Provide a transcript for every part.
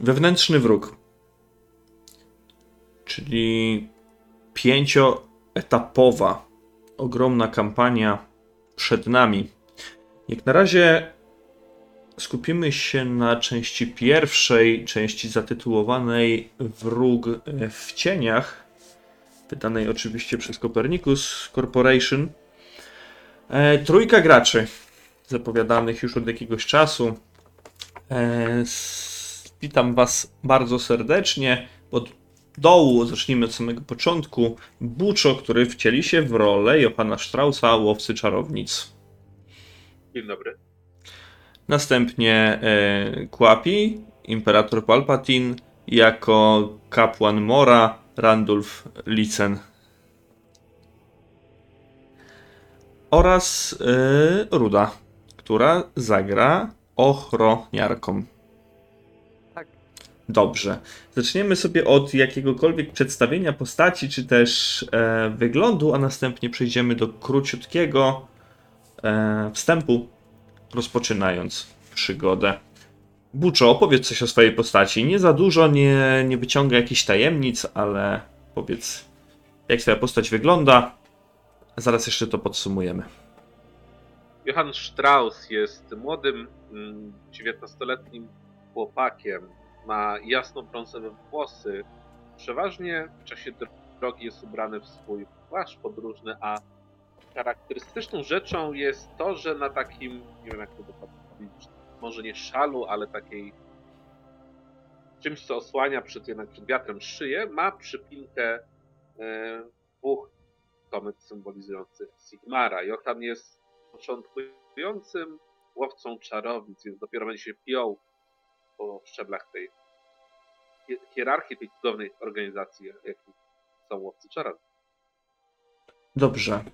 Wewnętrzny wróg. Czyli pięcioetapowa, ogromna kampania przed nami. Jak na razie skupimy się na części pierwszej, części zatytułowanej Wróg w cieniach, wydanej oczywiście przez Copernicus Corporation. E, trójka graczy, zapowiadanych już od jakiegoś czasu. E, witam Was bardzo serdecznie. Od dołu, zacznijmy od samego początku. Buczo, który wcieli się w rolę Johanna Straussa, łowcy czarownic. Dzień dobry. Następnie e, Kłapi, imperator Palpatine, jako kapłan Mora, Randulf Licen. Oraz e, Ruda, która zagra ochroniarką. Dobrze. Zaczniemy sobie od jakiegokolwiek przedstawienia postaci, czy też e, wyglądu, a następnie przejdziemy do króciutkiego e, wstępu, rozpoczynając przygodę. Buczo, opowiedz coś o swojej postaci. Nie za dużo, nie, nie wyciąga jakichś tajemnic, ale powiedz, jak twoja postać wygląda. Zaraz jeszcze to podsumujemy. Johann Strauss jest młodym, mm, 19-letnim chłopakiem. Ma jasno brązowe włosy. Przeważnie w czasie drogi jest ubrany w swój płaszcz podróżny, a charakterystyczną rzeczą jest to, że na takim, nie wiem jak to powiedzieć, może nie szalu, ale takiej czymś, co osłania przed, jednak przed wiatrem szyję, ma przypinkę e, dwóch komet symbolizujących Sigmara. Johann jest początkującym łowcą czarownic, więc dopiero będzie się piął po szczeblach tej hi- hierarchii, tej cudownej organizacji, jaką są łowcy czarownic. Dobrze.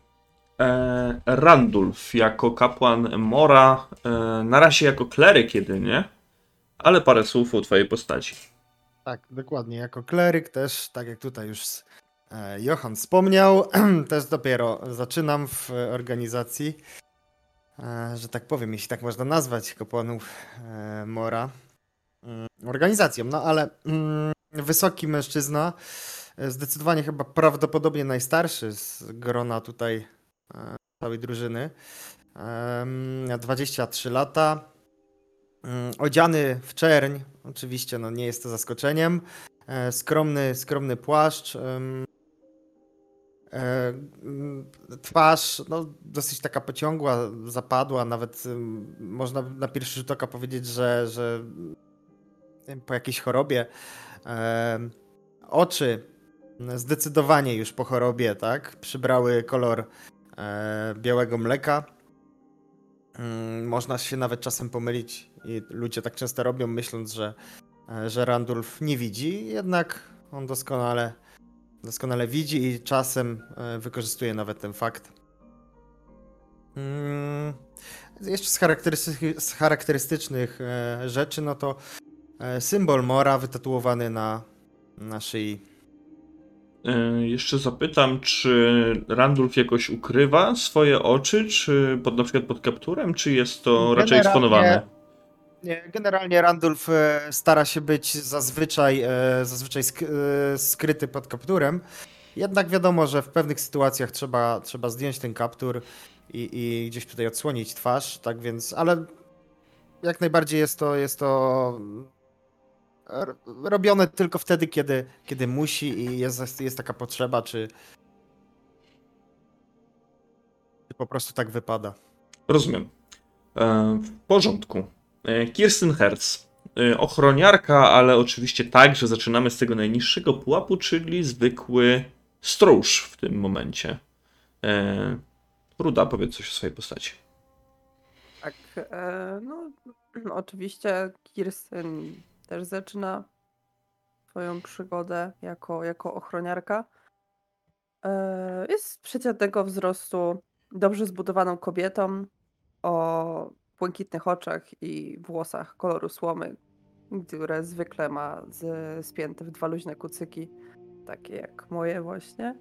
E, Randulf jako kapłan Mora, e, na razie jako kleryk jedynie, ale parę słów o twojej postaci. Tak, dokładnie. Jako kleryk też, tak jak tutaj już e, Johan wspomniał, też dopiero zaczynam w organizacji, e, że tak powiem, jeśli tak można nazwać kapłanów e, Mora, mm, organizacją. No ale mm, wysoki mężczyzna, e, zdecydowanie chyba prawdopodobnie najstarszy z grona tutaj e, całej drużyny. Em, 23 lata, Mm, Odziany w czerń, oczywiście no nie jest to zaskoczeniem. E, Skromny, skromny płaszcz. e, mm, Twarz no, dosyć taka pociągła, zapadła, nawet można na pierwszy rzut oka powiedzieć, że, że em, po jakiejś chorobie. Oczy zdecydowanie już po chorobie, tak? Przybrały kolor e, białego mleka. Mm, Można się nawet czasem pomylić i ludzie tak często robią, myśląc, że, e, że Randulf nie widzi, jednak on doskonale, doskonale widzi i czasem e, wykorzystuje nawet ten fakt. Mm, Jeszcze z, charakterystyki- z charakterystycznych rzeczy, no to symbol Mora wytatuowany na, na szyi. E, Jeszcze zapytam, czy Randulf jakoś ukrywa swoje oczy, czy pod, na przykład pod kapturem, czy jest to raczej Generalnie- eksponowane? Nie, generalnie Randulf e, stara się być zazwyczaj, e, zazwyczaj sk e, skryty pod kapturem. Jednak wiadomo, że w pewnych sytuacjach trzeba, trzeba zdjąć ten kaptur i, i gdzieś tutaj odsłonić twarz, tak więc, ale jak najbardziej jest to, jest to robione tylko wtedy, kiedy, kiedy musi i jest, jest taka potrzeba, czy, czy po prostu tak wypada. Rozumiem. E, W porządku. E, Kirsten Hertz. E, Ochroniarka, ale oczywiście tak, że zaczynamy z tego najniższego pułapu, czyli zwykły stróż w tym momencie. E, Ruda, powiedz coś o swojej postaci. Tak, e, no oczywiście Kirsten też zaczyna swoją przygodę jako, jako ochroniarka. E, jest przeciętnego wzrostu, dobrze zbudowaną kobietą o błękitnych oczach i włosach koloru słomy, które zwykle ma z, spięte w dwa luźne kucyki, takie jak moje właśnie.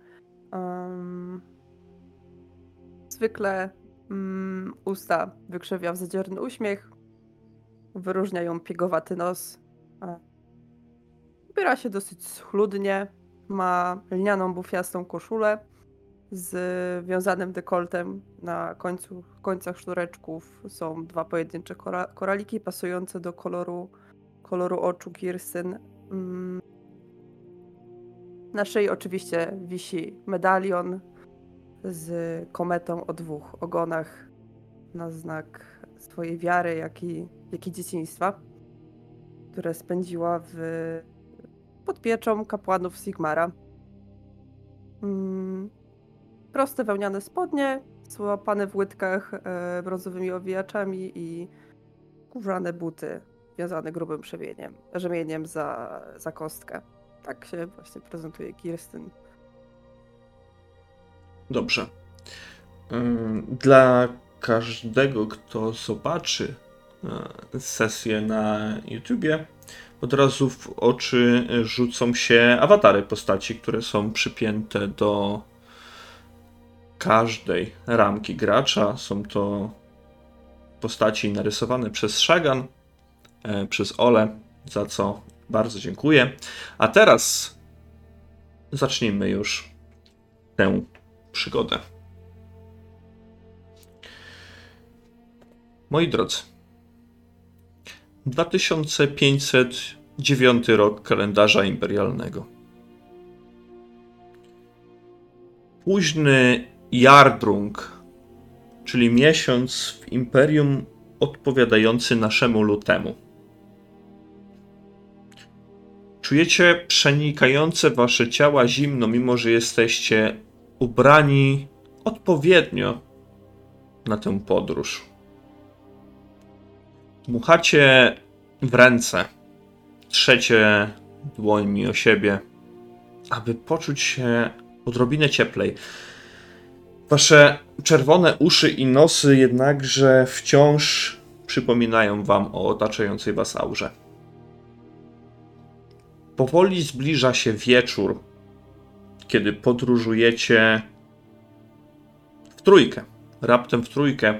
Em, zwykle Mm, usta wykrzywia w zadzierny uśmiech. Wyróżnia ją piegowaty nos. Ubiera się dosyć schludnie, ma lnianą bufiastą koszulę z wiązanym dekoltem. Na końcu, końcach sznureczków są dwa pojedyncze kora, koraliki pasujące do koloru, koloru oczu Kirstyn. Mm. Na szyi oczywiście wisi medalion z kometą o dwóch ogonach na znak swojej wiary, jak i, jak i dzieciństwa, które spędziła w, pod pieczą kapłanów Sigmara. Mm, proste wełniane spodnie, złapane w łydkach e, brązowymi owijaczami i skórzane buty wiązane grubym przemieniem, rzemieniem za, za kostkę. Tak się właśnie prezentuje Kirstyn. Dobrze. Dla każdego, kto zobaczy sesję na YouTubie, od razu w oczy rzucą się awatary postaci, które są przypięte do każdej ramki gracza. Są to postaci narysowane przez Shagan, e, przez Ole, za co bardzo dziękuję. A teraz zacznijmy już tę przygodę. Moi drodzy, 2509 rok kalendarza imperialnego. Późny Jardrung, czyli miesiąc w imperium odpowiadający naszemu lutemu. Czujecie przenikające wasze ciała zimno, mimo że jesteście ubrani odpowiednio na tę podróż. Dmuchacie w ręce, trzecie dłońmi o siebie, aby poczuć się odrobinę cieplej. Wasze czerwone uszy i nosy jednakże wciąż przypominają wam o otaczającej was aurze. Powoli zbliża się wieczór, kiedy podróżujecie w trójkę, raptem w trójkę,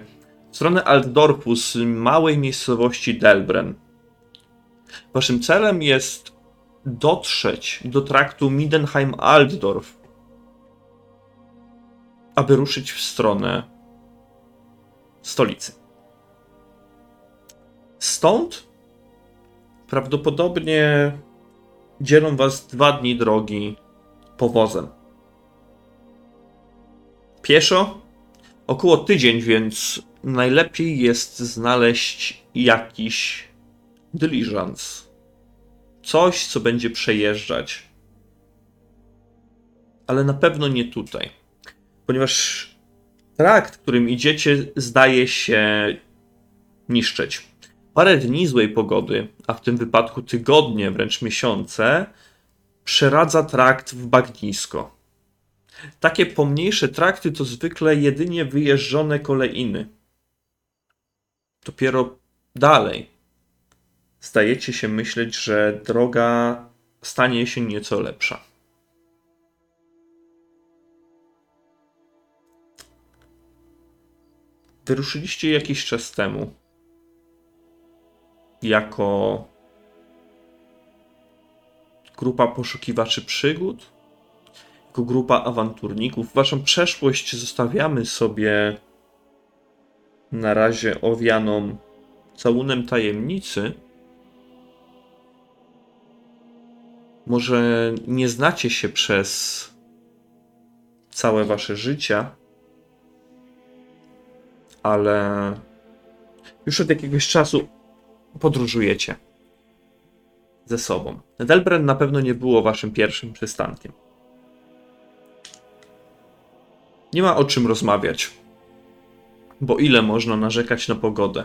w stronę Altdorfu z małej miejscowości Delbren. Waszym celem jest dotrzeć do traktu Midenheim-Altdorf, aby ruszyć w stronę stolicy. Stąd prawdopodobnie dzielą was dwa dni drogi powozem. Pieszo około tydzień, więc najlepiej jest znaleźć jakiś dyliżans. Coś, co będzie przejeżdżać. Ale na pewno nie tutaj. Ponieważ trakt, którym idziecie, zdaje się niszczyć. Parę dni złej pogody, a w tym wypadku tygodnie, wręcz miesiące, przeradza trakt w bagnisko. Takie pomniejsze trakty to zwykle jedynie wyjeżdżone kolejiny. Dopiero dalej zdajecie się myśleć, że droga stanie się nieco lepsza. Wyruszyliście jakiś czas temu jako grupa poszukiwaczy przygód, jako grupa awanturników. Waszą przeszłość zostawiamy sobie na razie owianą całunem tajemnicy. Może nie znacie się przez całe wasze życia, ale już od jakiegoś czasu podróżujecie ze sobą. Delbren na pewno nie było waszym pierwszym przystankiem. Nie ma o czym rozmawiać, bo ile można narzekać na pogodę?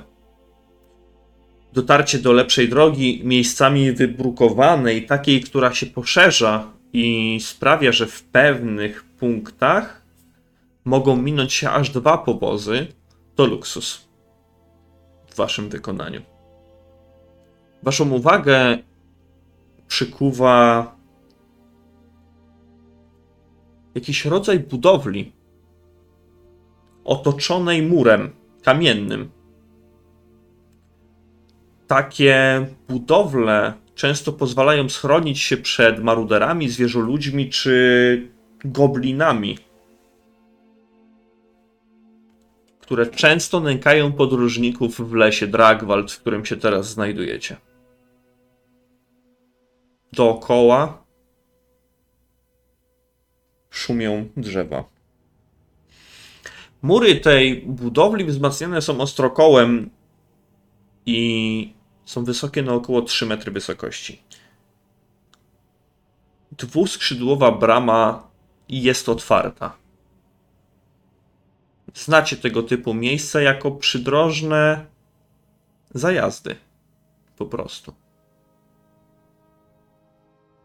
Dotarcie do lepszej drogi, miejscami wybrukowanej, takiej, która się poszerza i sprawia, że w pewnych punktach mogą minąć się aż dwa powozy, to luksus w waszym wykonaniu. Waszą uwagę przykuwa jakiś rodzaj budowli otoczonej murem kamiennym. Takie budowle często pozwalają schronić się przed maruderami, zwierzoludźmi czy goblinami, które często nękają podróżników w lesie Dragwald, w którym się teraz znajdujecie. Dookoła szumią drzewa. Mury tej budowli wzmacniane są ostrokołem i są wysokie na około 3 metry wysokości. Dwuskrzydłowa brama jest otwarta. Znacie tego typu miejsca jako przydrożne zajazdy. Po prostu.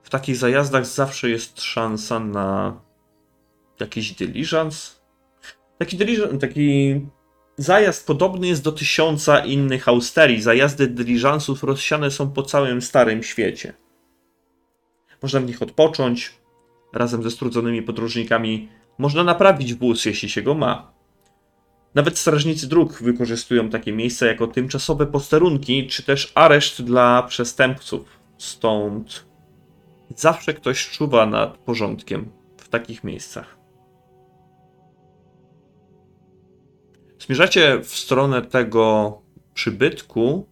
W takich zajazdach zawsze jest szansa na jakiś dyliżans. Taki, taki zajazd podobny jest do tysiąca innych austerii. Zajazdy dyliżansów rozsiane są po całym Starym Świecie. Można w nich odpocząć, razem ze strudzonymi podróżnikami można naprawić wóz, jeśli się go ma. Nawet strażnicy dróg wykorzystują takie miejsca jako tymczasowe posterunki, czy też areszt dla przestępców. Stąd zawsze ktoś czuwa nad porządkiem w takich miejscach. Zmierzacie w stronę tego przybytku.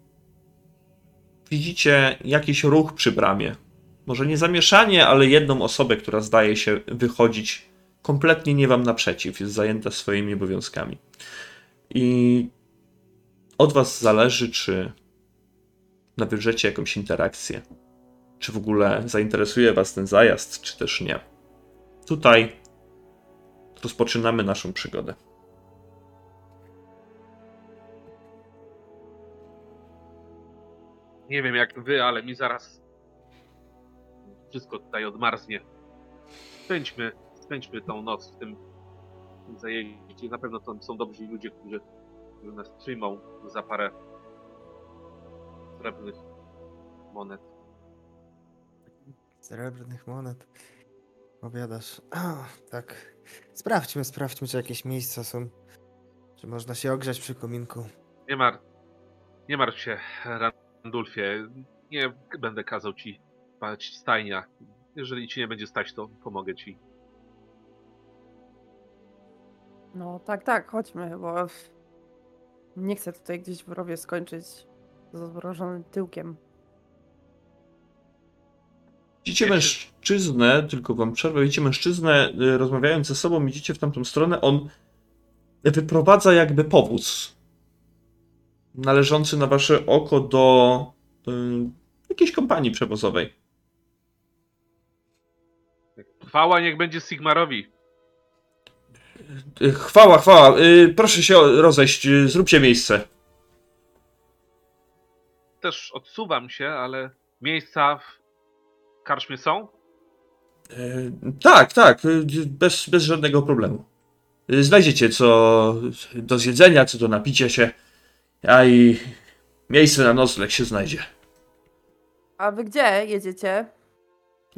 Widzicie jakiś ruch przy bramie. Może nie zamieszanie, ale jedną osobę, która zdaje się wychodzić kompletnie nie wam naprzeciw, jest zajęta swoimi obowiązkami. I od was zależy, czy nawiążecie jakąś interakcję, czy w ogóle zainteresuje was ten zajazd, czy też nie. Tutaj rozpoczynamy naszą przygodę. Nie wiem jak wy, ale mi zaraz wszystko tutaj odmarznie. Spędźmy, spędźmy tą noc w tym, w tym zajeździe. Na pewno to są dobrzy ludzie, którzy, którzy nas przyjmą za parę srebrnych monet. Srebrnych monet. Powiadasz. A, tak. Sprawdźmy, sprawdźmy, czy jakieś miejsca są. Czy można się ogrzać przy kominku. Nie martw, nie martw się, Randulfie. Nie będę kazał ci spać stajnia. Jeżeli ci nie będzie stać, to pomogę ci. No tak, tak, chodźmy, bo nie chcę tutaj gdzieś w rowie skończyć z odmrożonym tyłkiem. Widzicie mężczyznę, tylko wam przerwę, widzicie mężczyznę y, rozmawiając ze sobą, idziecie w tamtą stronę, on wyprowadza jakby powóz należący na wasze oko do y, jakiejś kompanii przewozowej. Chwała niech będzie Sigmarowi. Y, Chwała, chwała, y, proszę się rozejść, y, zróbcie miejsce. Też odsuwam się, ale miejsca w karczmie są? Y, Tak, tak, y, bez, bez żadnego problemu. Y, Znajdziecie co do zjedzenia, co do napicia się, a i miejsce na nocleg się znajdzie. A wy gdzie jedziecie?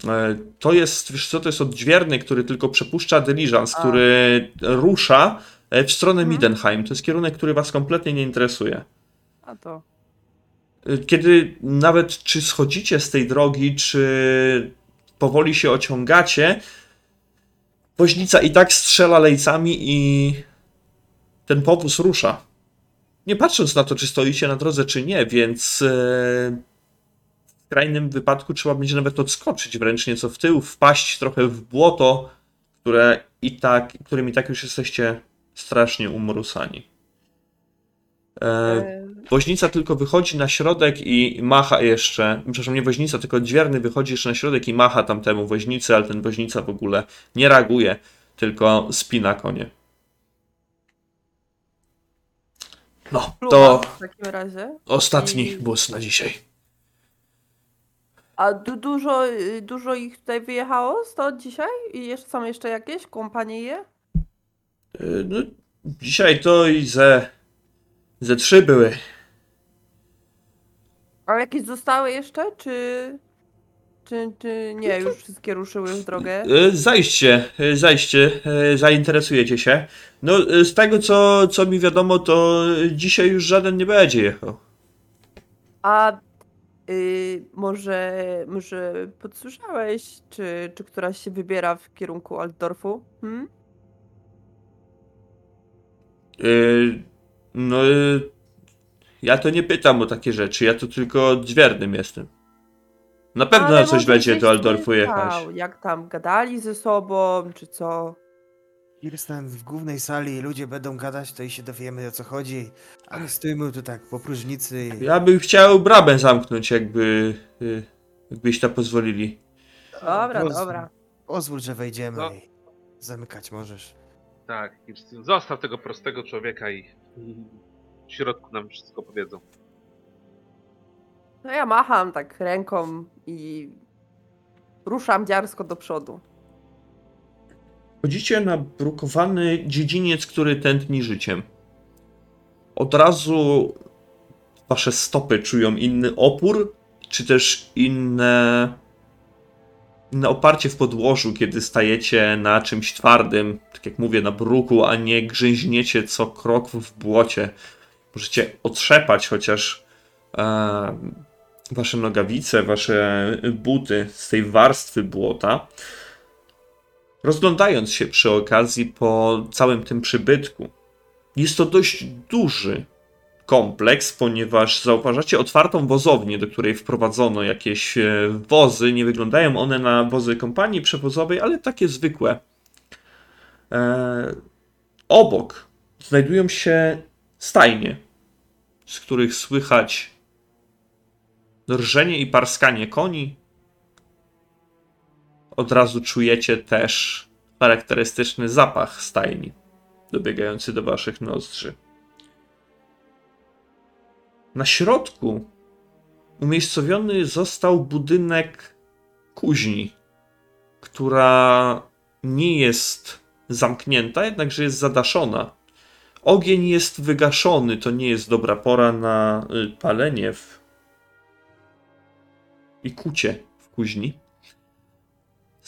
E, To jest, wiesz co, to jest odźwierny, który tylko przepuszcza dyliżans, A. który rusza e, w stronę Mhm. Midenheim. To jest kierunek, który was kompletnie nie interesuje. A to. E, Kiedy nawet czy schodzicie z tej drogi, czy powoli się ociągacie, woźnica i tak strzela lejcami i ten powóz rusza. Nie patrząc na to, czy stoicie na drodze, czy nie, więc e, w skrajnym wypadku trzeba będzie nawet odskoczyć wręcz nieco w tył, wpaść trochę w błoto, które i tak, którym i tak już jesteście strasznie umrusani. E, E, Woźnica tylko wychodzi na środek i macha jeszcze, przepraszam, nie woźnica, tylko dźwierny wychodzi jeszcze na środek i macha tamtemu woźnicy, ale ten woźnica w ogóle nie reaguje, tylko spina konie. No, to w takim razie. ostatni I- bus na dzisiaj. A du dużo, y, dużo ich tutaj wyjechało stąd dzisiaj? I jeszcze są jeszcze jakieś kompanie je? Y, No, dzisiaj to i ze, ze trzy były. A jakieś zostały jeszcze, czy... Czy, czy nie, już wszystkie ruszyły w drogę? Y, Zajście, y, zajście, zainteresujecie się. No, y, z tego co, co mi wiadomo, to dzisiaj już żaden nie będzie jechał. A Y, może, może podsłyszałeś, czy, czy któraś się wybiera w kierunku Altdorfu? Hmm? Yy, no, ja to nie pytam o takie rzeczy, ja tu tylko dźwiernym jestem. Na pewno Ale na coś będzie do Aldorfu jechać. Jak tam gadali ze sobą, czy co? Kirsten w głównej sali, ludzie będą gadać, to i się dowiemy o co chodzi. A my stójmy tu tak po próżnicy. i- Ja bym chciał bramę zamknąć, jakby, yy, jakbyście pozwolili. Dobra, Pozwól- dobra. Pozwól, że wejdziemy No. i zamykać możesz. Tak, Kirsten, zostaw tego prostego człowieka i i w środku nam wszystko powiedzą. No ja macham tak ręką i ruszam dziarsko do przodu. Chodzicie na brukowany dziedziniec, który tętni życiem. Od razu wasze stopy czują inny opór, czy też inne, inne oparcie w podłożu, kiedy stajecie na czymś twardym, tak jak mówię, na bruku, a nie grzęźniecie co krok w błocie. Możecie otrzepać chociaż e, wasze nogawice, wasze buty z tej warstwy błota rozglądając się przy okazji po całym tym przybytku. Jest to dość duży kompleks, ponieważ zauważacie otwartą wozownię, do której wprowadzono jakieś e, wozy. Nie wyglądają one na wozy kompanii przewozowej, ale takie zwykłe. E, obok znajdują się stajnie, z których słychać rżenie i parskanie koni, od razu czujecie też charakterystyczny zapach stajni, dobiegający do waszych nozdrzy. Na środku umiejscowiony został budynek kuźni, która nie jest zamknięta, jednakże jest zadaszona. Ogień jest wygaszony, to nie jest dobra pora na y, palenie w... i kucie w kuźni.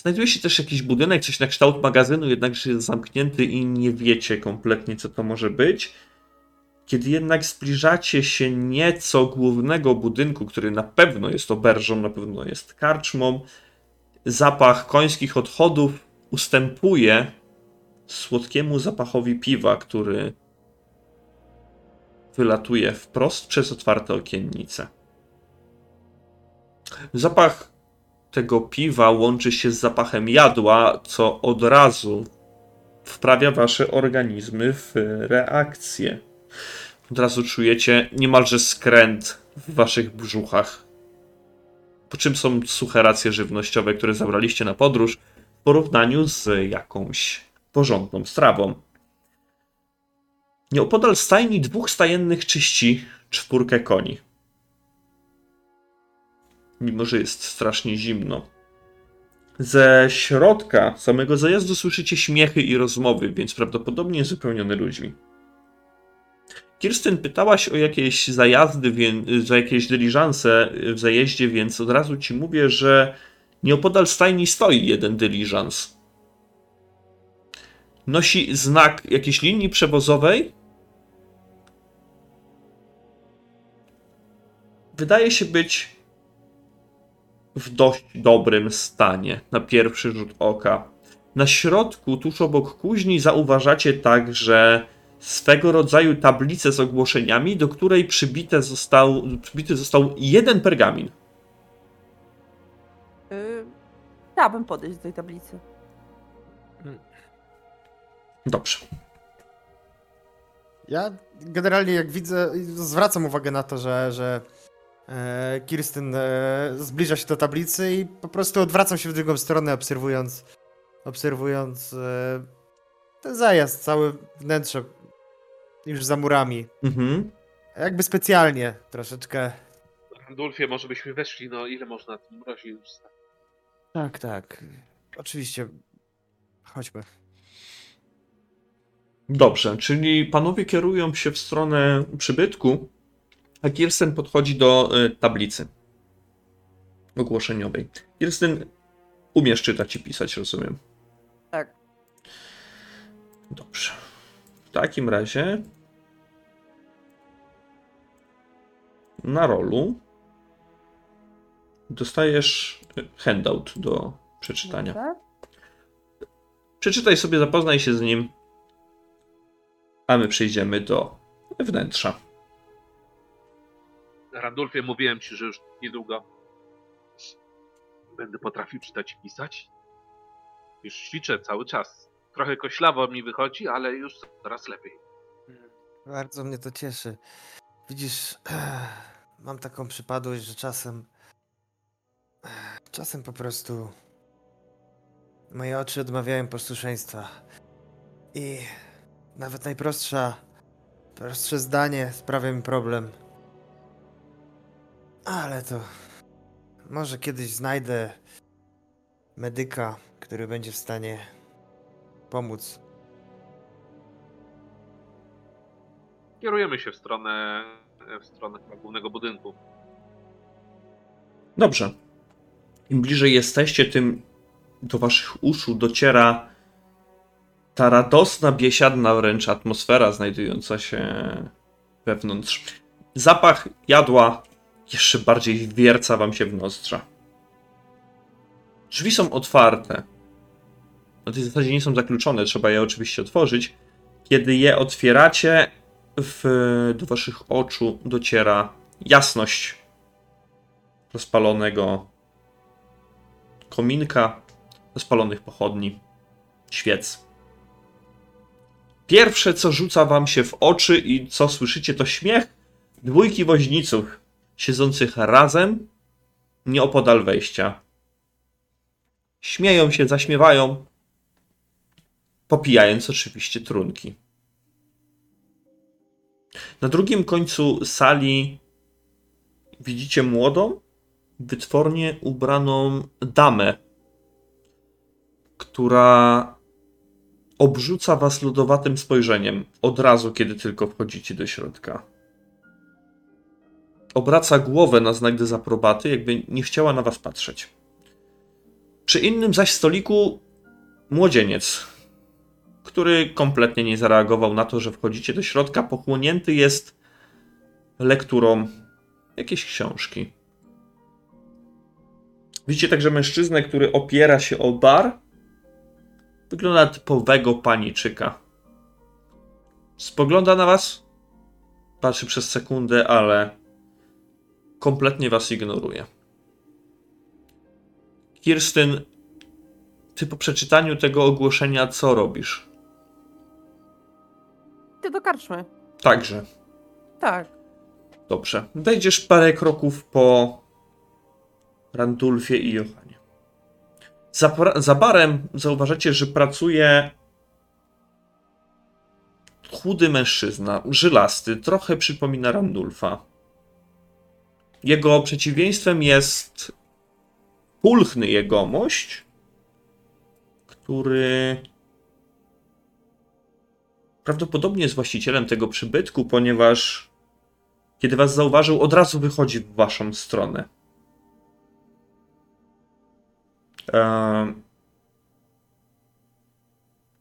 Znajduje się też jakiś budynek, coś na kształt magazynu, jednakże jest zamknięty i nie wiecie kompletnie, co to może być. Kiedy jednak zbliżacie się nieco głównego budynku, który na pewno jest oberżą, na pewno jest karczmą, zapach końskich odchodów ustępuje słodkiemu zapachowi piwa, który wylatuje wprost przez otwarte okiennice. Zapach tego piwa łączy się z zapachem jadła, co od razu wprawia wasze organizmy w reakcję. Od razu czujecie niemalże skręt w waszych brzuchach. Po czym są suche racje żywnościowe, które zabraliście na podróż w porównaniu z jakąś porządną strawą. Nieopodal stajni dwóch stajennych czyści czwórkę koni mimo że jest strasznie zimno. Ze środka samego zajazdu słyszycie śmiechy i rozmowy, więc prawdopodobnie zupełnione ludźmi. Kirsten pytałaś o jakieś zajazdy, za jakieś dyliżanse w zajeździe, więc od razu ci mówię, że nieopodal stajni stoi jeden dyliżans. Nosi znak jakiejś linii przewozowej. Wydaje się być w dość dobrym stanie na pierwszy rzut oka. Na środku, tuż obok kuźni, zauważacie także swego rodzaju tablicę z ogłoszeniami, do której przybite został, przybity został jeden pergamin. Y, chciałabym podejść do tej tablicy. Dobrze. Ja generalnie jak widzę, zwracam uwagę na to, że, że Kirsten e, zbliża się do tablicy i po prostu odwracam się w drugą stronę, obserwując, obserwując e, ten zajazd, całe wnętrze już za murami. Mhm. Jakby specjalnie troszeczkę. Randulfie, może byśmy weszli, no ile można tym mrozie już stać? Tak, tak. Oczywiście. Chodźmy. Dobrze, czyli panowie kierują się w stronę przybytku, a Kirsten podchodzi do y, tablicy ogłoszeniowej. Kirsten, umiesz czytać i pisać, rozumiem. Tak. Dobrze. W takim razie na rolu dostajesz handout do przeczytania. Przeczytaj sobie, zapoznaj się z nim, a my przejdziemy do wnętrza. Randulfie, mówiłem ci, że już niedługo będę potrafił czytać i pisać. Już ćwiczę cały czas. Trochę koślawo mi wychodzi, ale już coraz lepiej. Bardzo mnie to cieszy. Widzisz, mam taką przypadłość, że czasem. Czasem po prostu. Moje oczy odmawiają posłuszeństwa. I nawet najprostsza. Prostsze zdanie sprawia mi problem. Ale to. Może kiedyś znajdę medyka, który będzie w stanie pomóc. Kierujemy się w stronę, w stronę głównego budynku. Dobrze. Im bliżej jesteście, tym do waszych uszu dociera ta radosna, biesiadna wręcz atmosfera znajdująca się wewnątrz. Zapach jadła jeszcze bardziej wierca wam się w nozdrza. Drzwi są otwarte. Na tej zasadzie nie są zakluczone, trzeba je oczywiście otworzyć. Kiedy je otwieracie, w, do waszych oczu dociera jasność rozpalonego kominka, rozpalonych pochodni, świec. Pierwsze, co rzuca wam się w oczy i co słyszycie, to śmiech dwójki woźniców siedzących razem nieopodal wejścia. Śmieją się, zaśmiewają, popijając oczywiście trunki. Na drugim końcu sali widzicie młodą, wytwornie ubraną damę, która obrzuca was lodowatym spojrzeniem od razu, kiedy tylko wchodzicie do środka. Obraca głowę na znak dezaprobaty, jakby nie chciała na was patrzeć. Przy innym zaś stoliku młodzieniec, który kompletnie nie zareagował na to, że wchodzicie do środka, pochłonięty jest lekturą jakiejś książki. Widzicie także mężczyznę, który opiera się o bar. Wygląda typowego paniczyka. Spogląda na was, patrzy przez sekundę, ale kompletnie was ignoruje. Kirstyn, ty po przeczytaniu tego ogłoszenia co robisz? Ty do karczmy. Także. Tak. Dobrze. Wejdziesz parę kroków po Randulfie i Johanie. Za, za barem zauważacie, że pracuje chudy mężczyzna, żylasty, trochę przypomina Randulfa. Jego przeciwieństwem jest pulchny jegomość, który prawdopodobnie jest właścicielem tego przybytku, ponieważ kiedy was zauważył, od razu wychodzi w waszą stronę. Ehm,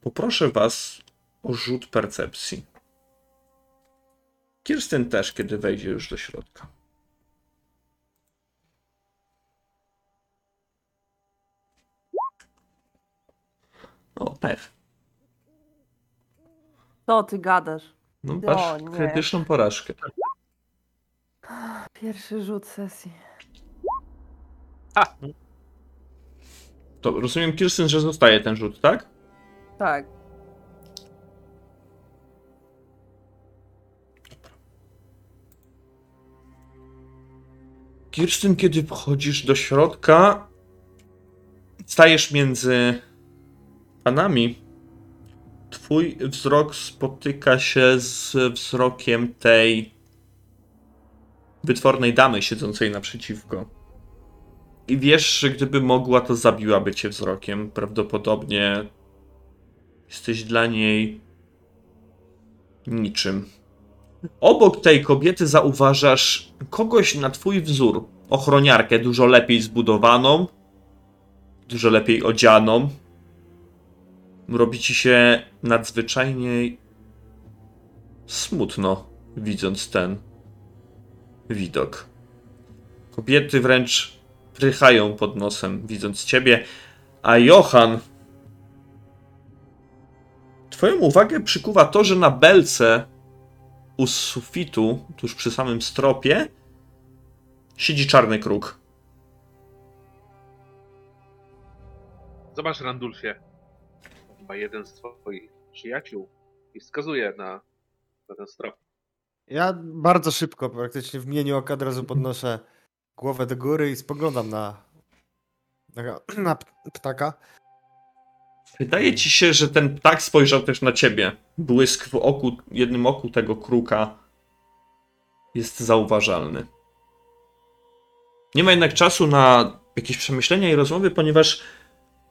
poproszę was o rzut percepcji. Kirsten też, kiedy wejdzie już do środka. O, pef. Co ty gadasz? No, O, nie. krytyczną porażkę. Pierwszy rzut sesji. To rozumiem, Kirsten, że zostaje ten rzut, tak? Tak. Kirsten, kiedy wchodzisz do środka, stajesz między panami. Twój wzrok spotyka się z wzrokiem tej wytwornej damy siedzącej naprzeciwko. I wiesz, że gdyby mogła, to zabiłaby cię wzrokiem. Prawdopodobnie jesteś dla niej niczym. Obok tej kobiety zauważasz kogoś na twój wzór. Ochroniarkę dużo lepiej zbudowaną, dużo lepiej odzianą. Robi ci się nadzwyczajnie smutno, widząc ten widok. Kobiety wręcz prychają pod nosem, widząc ciebie. A Johan. Twoją uwagę przykuwa to, że na belce u sufitu, tuż przy samym stropie, siedzi czarny kruk. Zobacz, Randulfie. Chyba jeden z twoich przyjaciół i wskazuje na, na ten strop. Ja bardzo szybko, praktycznie w mieniu oka od razu podnoszę głowę do góry i spoglądam na, na, na ptaka. Wydaje ci się, że ten ptak spojrzał też na ciebie. Błysk w oku, jednym oku tego kruka jest zauważalny. Nie ma jednak czasu na jakieś przemyślenia i rozmowy, ponieważ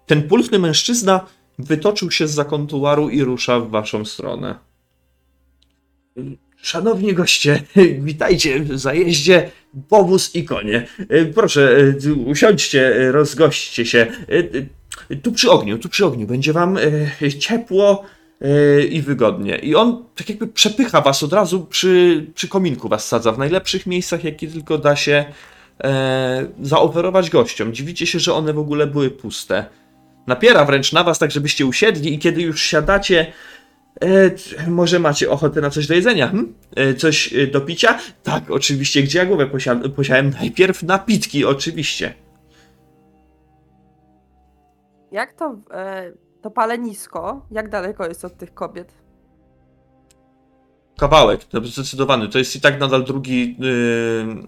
ten pulchny mężczyzna wytoczył się z zakontuaru i rusza w waszą stronę. Szanowni goście, witajcie w zajeździe, powóz i konie. Proszę, usiądźcie, rozgośćcie się. Tu przy ogniu, tu przy ogniu. Będzie wam e, ciepło e, i wygodnie. I on tak jakby przepycha was od razu przy, przy kominku was sadza w najlepszych miejscach, jakie tylko da się e, zaoferować gościom. Dziwicie się, że one w ogóle były puste. Napiera wręcz na was, tak żebyście usiedli i kiedy już siadacie, e, może macie ochotę na coś do jedzenia? Hm? E, coś e, do picia? Tak, oczywiście. Gdzie ja głowę posia- posiałem? Najpierw napitki, oczywiście. Jak to, e, to palenisko, jak daleko jest od tych kobiet? Kawałek, to zdecydowany. To jest i tak nadal drugi. Yy,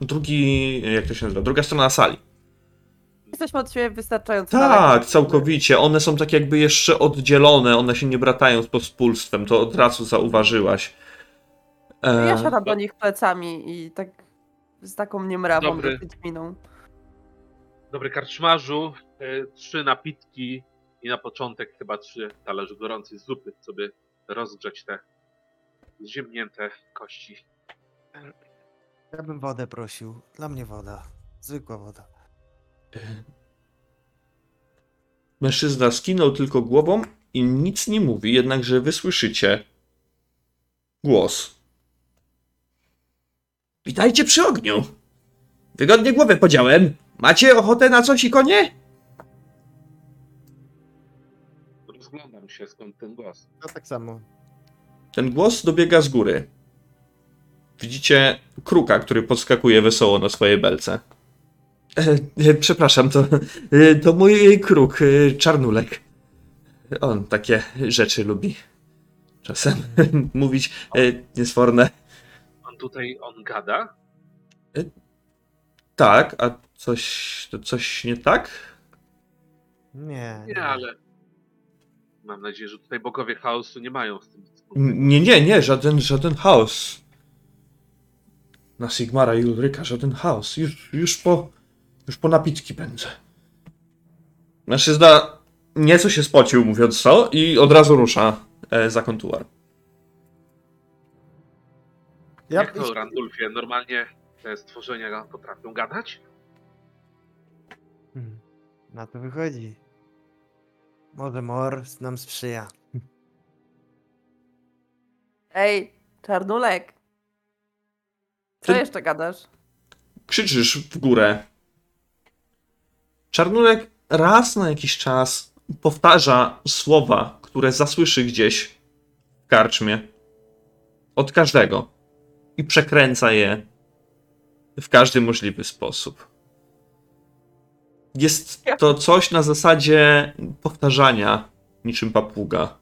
drugi. Jak to się nazywa? Druga strona sali. Jesteśmy od siebie wystarczająco. Tak, całkowicie. One są tak jakby jeszcze oddzielone, one się nie bratają z pospólstwem. To od razu zauważyłaś. E, Ja siadam do nich plecami i tak z taką niemrawą Dobry. dosyć miną. Dobry karczmarzu, e, trzy napitki i na początek chyba trzy talerze gorącej zupy, co by rozgrzeć te zziemnięte kości. Ja bym wodę prosił. Dla mnie woda. Zwykła woda. Mężczyzna skinął tylko głową i nic nie mówi, jednakże wy słyszycie głos. Witajcie przy ogniu. Wygodnie głowę podziałem. Macie ochotę na coś i konie? Rozglądam się skąd ten głos. No tak samo. Ten głos dobiega z góry. Widzicie kruka, który podskakuje wesoło na swojej belce. E, e, przepraszam, to, e, to mój kruk, e, czarnulek. On takie rzeczy lubi. Czasem mówić e, niesforne. On tutaj, on gada? Tak, a coś, to coś nie tak? Nie. Nie, ale mam nadzieję, że tutaj bogowie chaosu nie mają z tym nic wspólnego. N- Nie, nie, nie, żaden, żaden chaos. Na Sigmara i Ulryka żaden chaos. Już, już po, już po napitki będę. Mężczyzna nieco się spocił, mówiąc to, i od razu rusza e, za kontuar. Ja, Jak to, Randulfie, normalnie te stworzenia potrafią gadać? Hmm, Na to wychodzi. Może Mor nam sprzyja. Ej, czarnulek! Co Ty- jeszcze gadasz? Krzyczysz w górę. Czarnulek raz na jakiś czas powtarza słowa, które zasłyszy gdzieś w karczmie. Od każdego. I przekręca je w każdy możliwy sposób. Jest to coś na zasadzie powtarzania niczym papuga.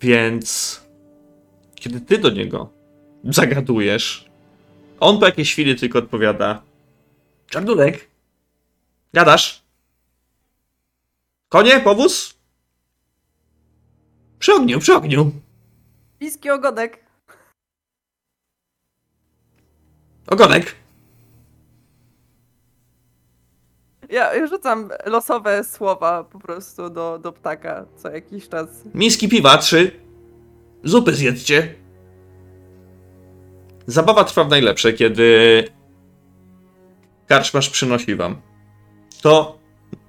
Więc kiedy ty do niego zagadujesz, on po jakiejś chwili tylko odpowiada: Czarnulek, gadasz? Konie, powóz? Przy ogniu, przy ogniu. Bliski ogonek. Ogonek. Ja rzucam losowe słowa po prostu do, do ptaka co jakiś czas. Miski piwa, trzy. Zupy zjedzcie. Zabawa trwa w najlepsze, kiedy karczmarz przynosi wam to,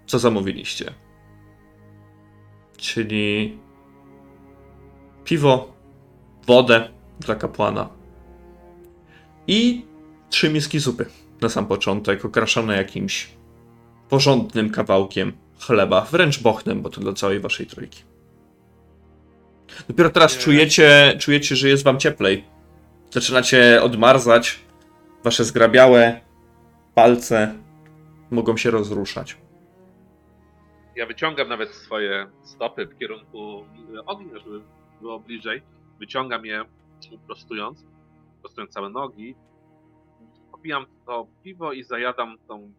co zamówiliście. Czyli piwo, wodę dla kapłana, I trzy miski zupy na sam początek, okraszone jakimś porządnym kawałkiem chleba, wręcz bochnem, bo to dla całej waszej trójki. Dopiero teraz czujecie, czujecie, że jest wam cieplej. Zaczynacie odmarzać. Wasze zgrabiałe palce mogą się rozruszać. Ja wyciągam nawet swoje stopy w kierunku e, ognia, żeby było bliżej. Wyciągam je prostując, prostując całe nogi. Popijam to piwo i zajadam tą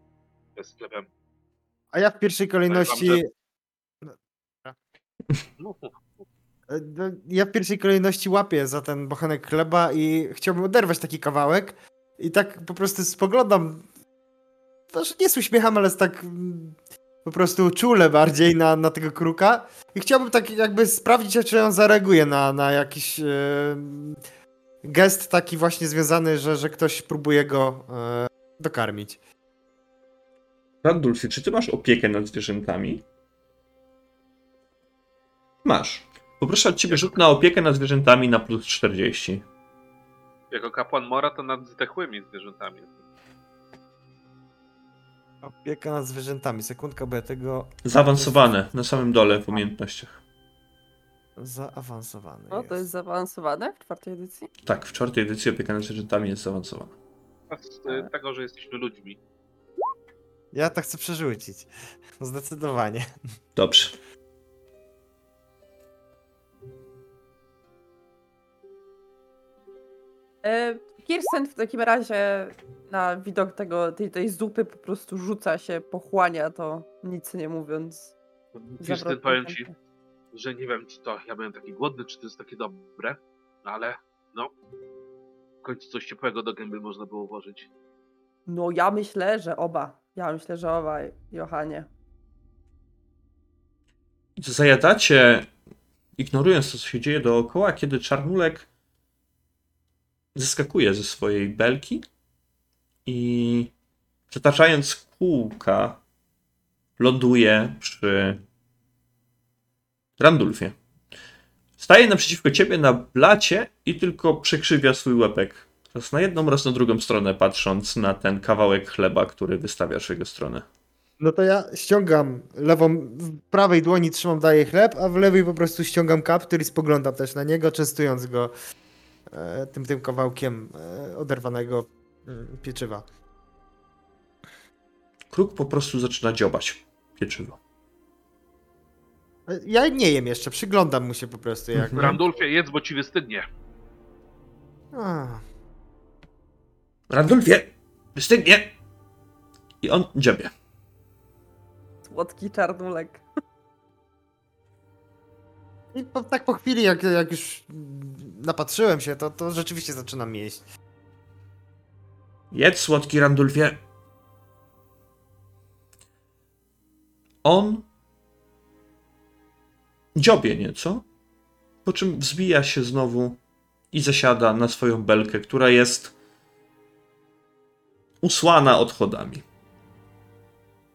sklepem. A ja w pierwszej kolejności. że- no, Ja w pierwszej kolejności łapię za ten bochenek chleba i chciałbym oderwać taki kawałek. I tak po prostu spoglądam. Znaczy nie z uśmiechem, ale z tak mm, po prostu czule bardziej na, na tego kruka. I chciałbym tak jakby sprawdzić, czy on zareaguje na, na jakiś e, gest taki właśnie związany, że, że ktoś próbuje go e, dokarmić. Randulfie, czy ty masz opiekę nad zwierzętami? Masz. Poproszę od ciebie rzut na opiekę nad zwierzętami na plus 40. jako kapłan Mora to nad zdechłymi zwierzętami. Opieka nad zwierzętami. Sekundka, bo ja tego Zaawansowane, na samym dole w umiejętnościach. zaawansowany No to jest zaawansowane w czwartej edycji. Tak, w czwartej edycji opieka nad zwierzętami jest zaawansowana. Z e, tego, że jesteśmy ludźmi. Ja to chcę przerzucić. Zdecydowanie. Dobrze. Kirsten w takim razie na widok tego, tej, tej zupy po prostu rzuca się, pochłania to, nic nie mówiąc. Kirsten, powiem ci, że nie wiem, czy to ja byłem taki głodny, czy to jest takie dobre, ale no, w końcu coś ciepłego do gęby można było włożyć. No ja myślę, że oba. Ja myślę, że oba, Johanie. Zajadacie, ignorując to, co się dzieje dookoła, kiedy czarnulek zeskakuje ze swojej belki i zataczając kółka ląduje przy Randulfie. Staje naprzeciwko ciebie na blacie i tylko przekrzywia swój łepek. Raz na jedną, raz na drugą stronę, patrząc na ten kawałek chleba, który wystawiasz w jego stronę. No to ja ściągam lewą, w prawej dłoni trzymam, daję chleb, a w lewej po prostu ściągam kaptur i spoglądam też na niego, częstując go tym, tym kawałkiem e, oderwanego mm, pieczywa. Kruk po prostu zaczyna dziobać pieczywo. E, Ja nie jem jeszcze, przyglądam mu się po prostu jak... Mhm. Randulfie, jedz, bo ci wystygnie. A, Randulfie, wystygnie! I on dziobie. Słodki czarnulek. I po, tak po chwili, jak, jak już napatrzyłem się, to, to rzeczywiście zaczynam jeść. Jedz, słodki Randulfie. On dziobie nieco, po czym wzbija się znowu i zasiada na swoją belkę, która jest usłana odchodami.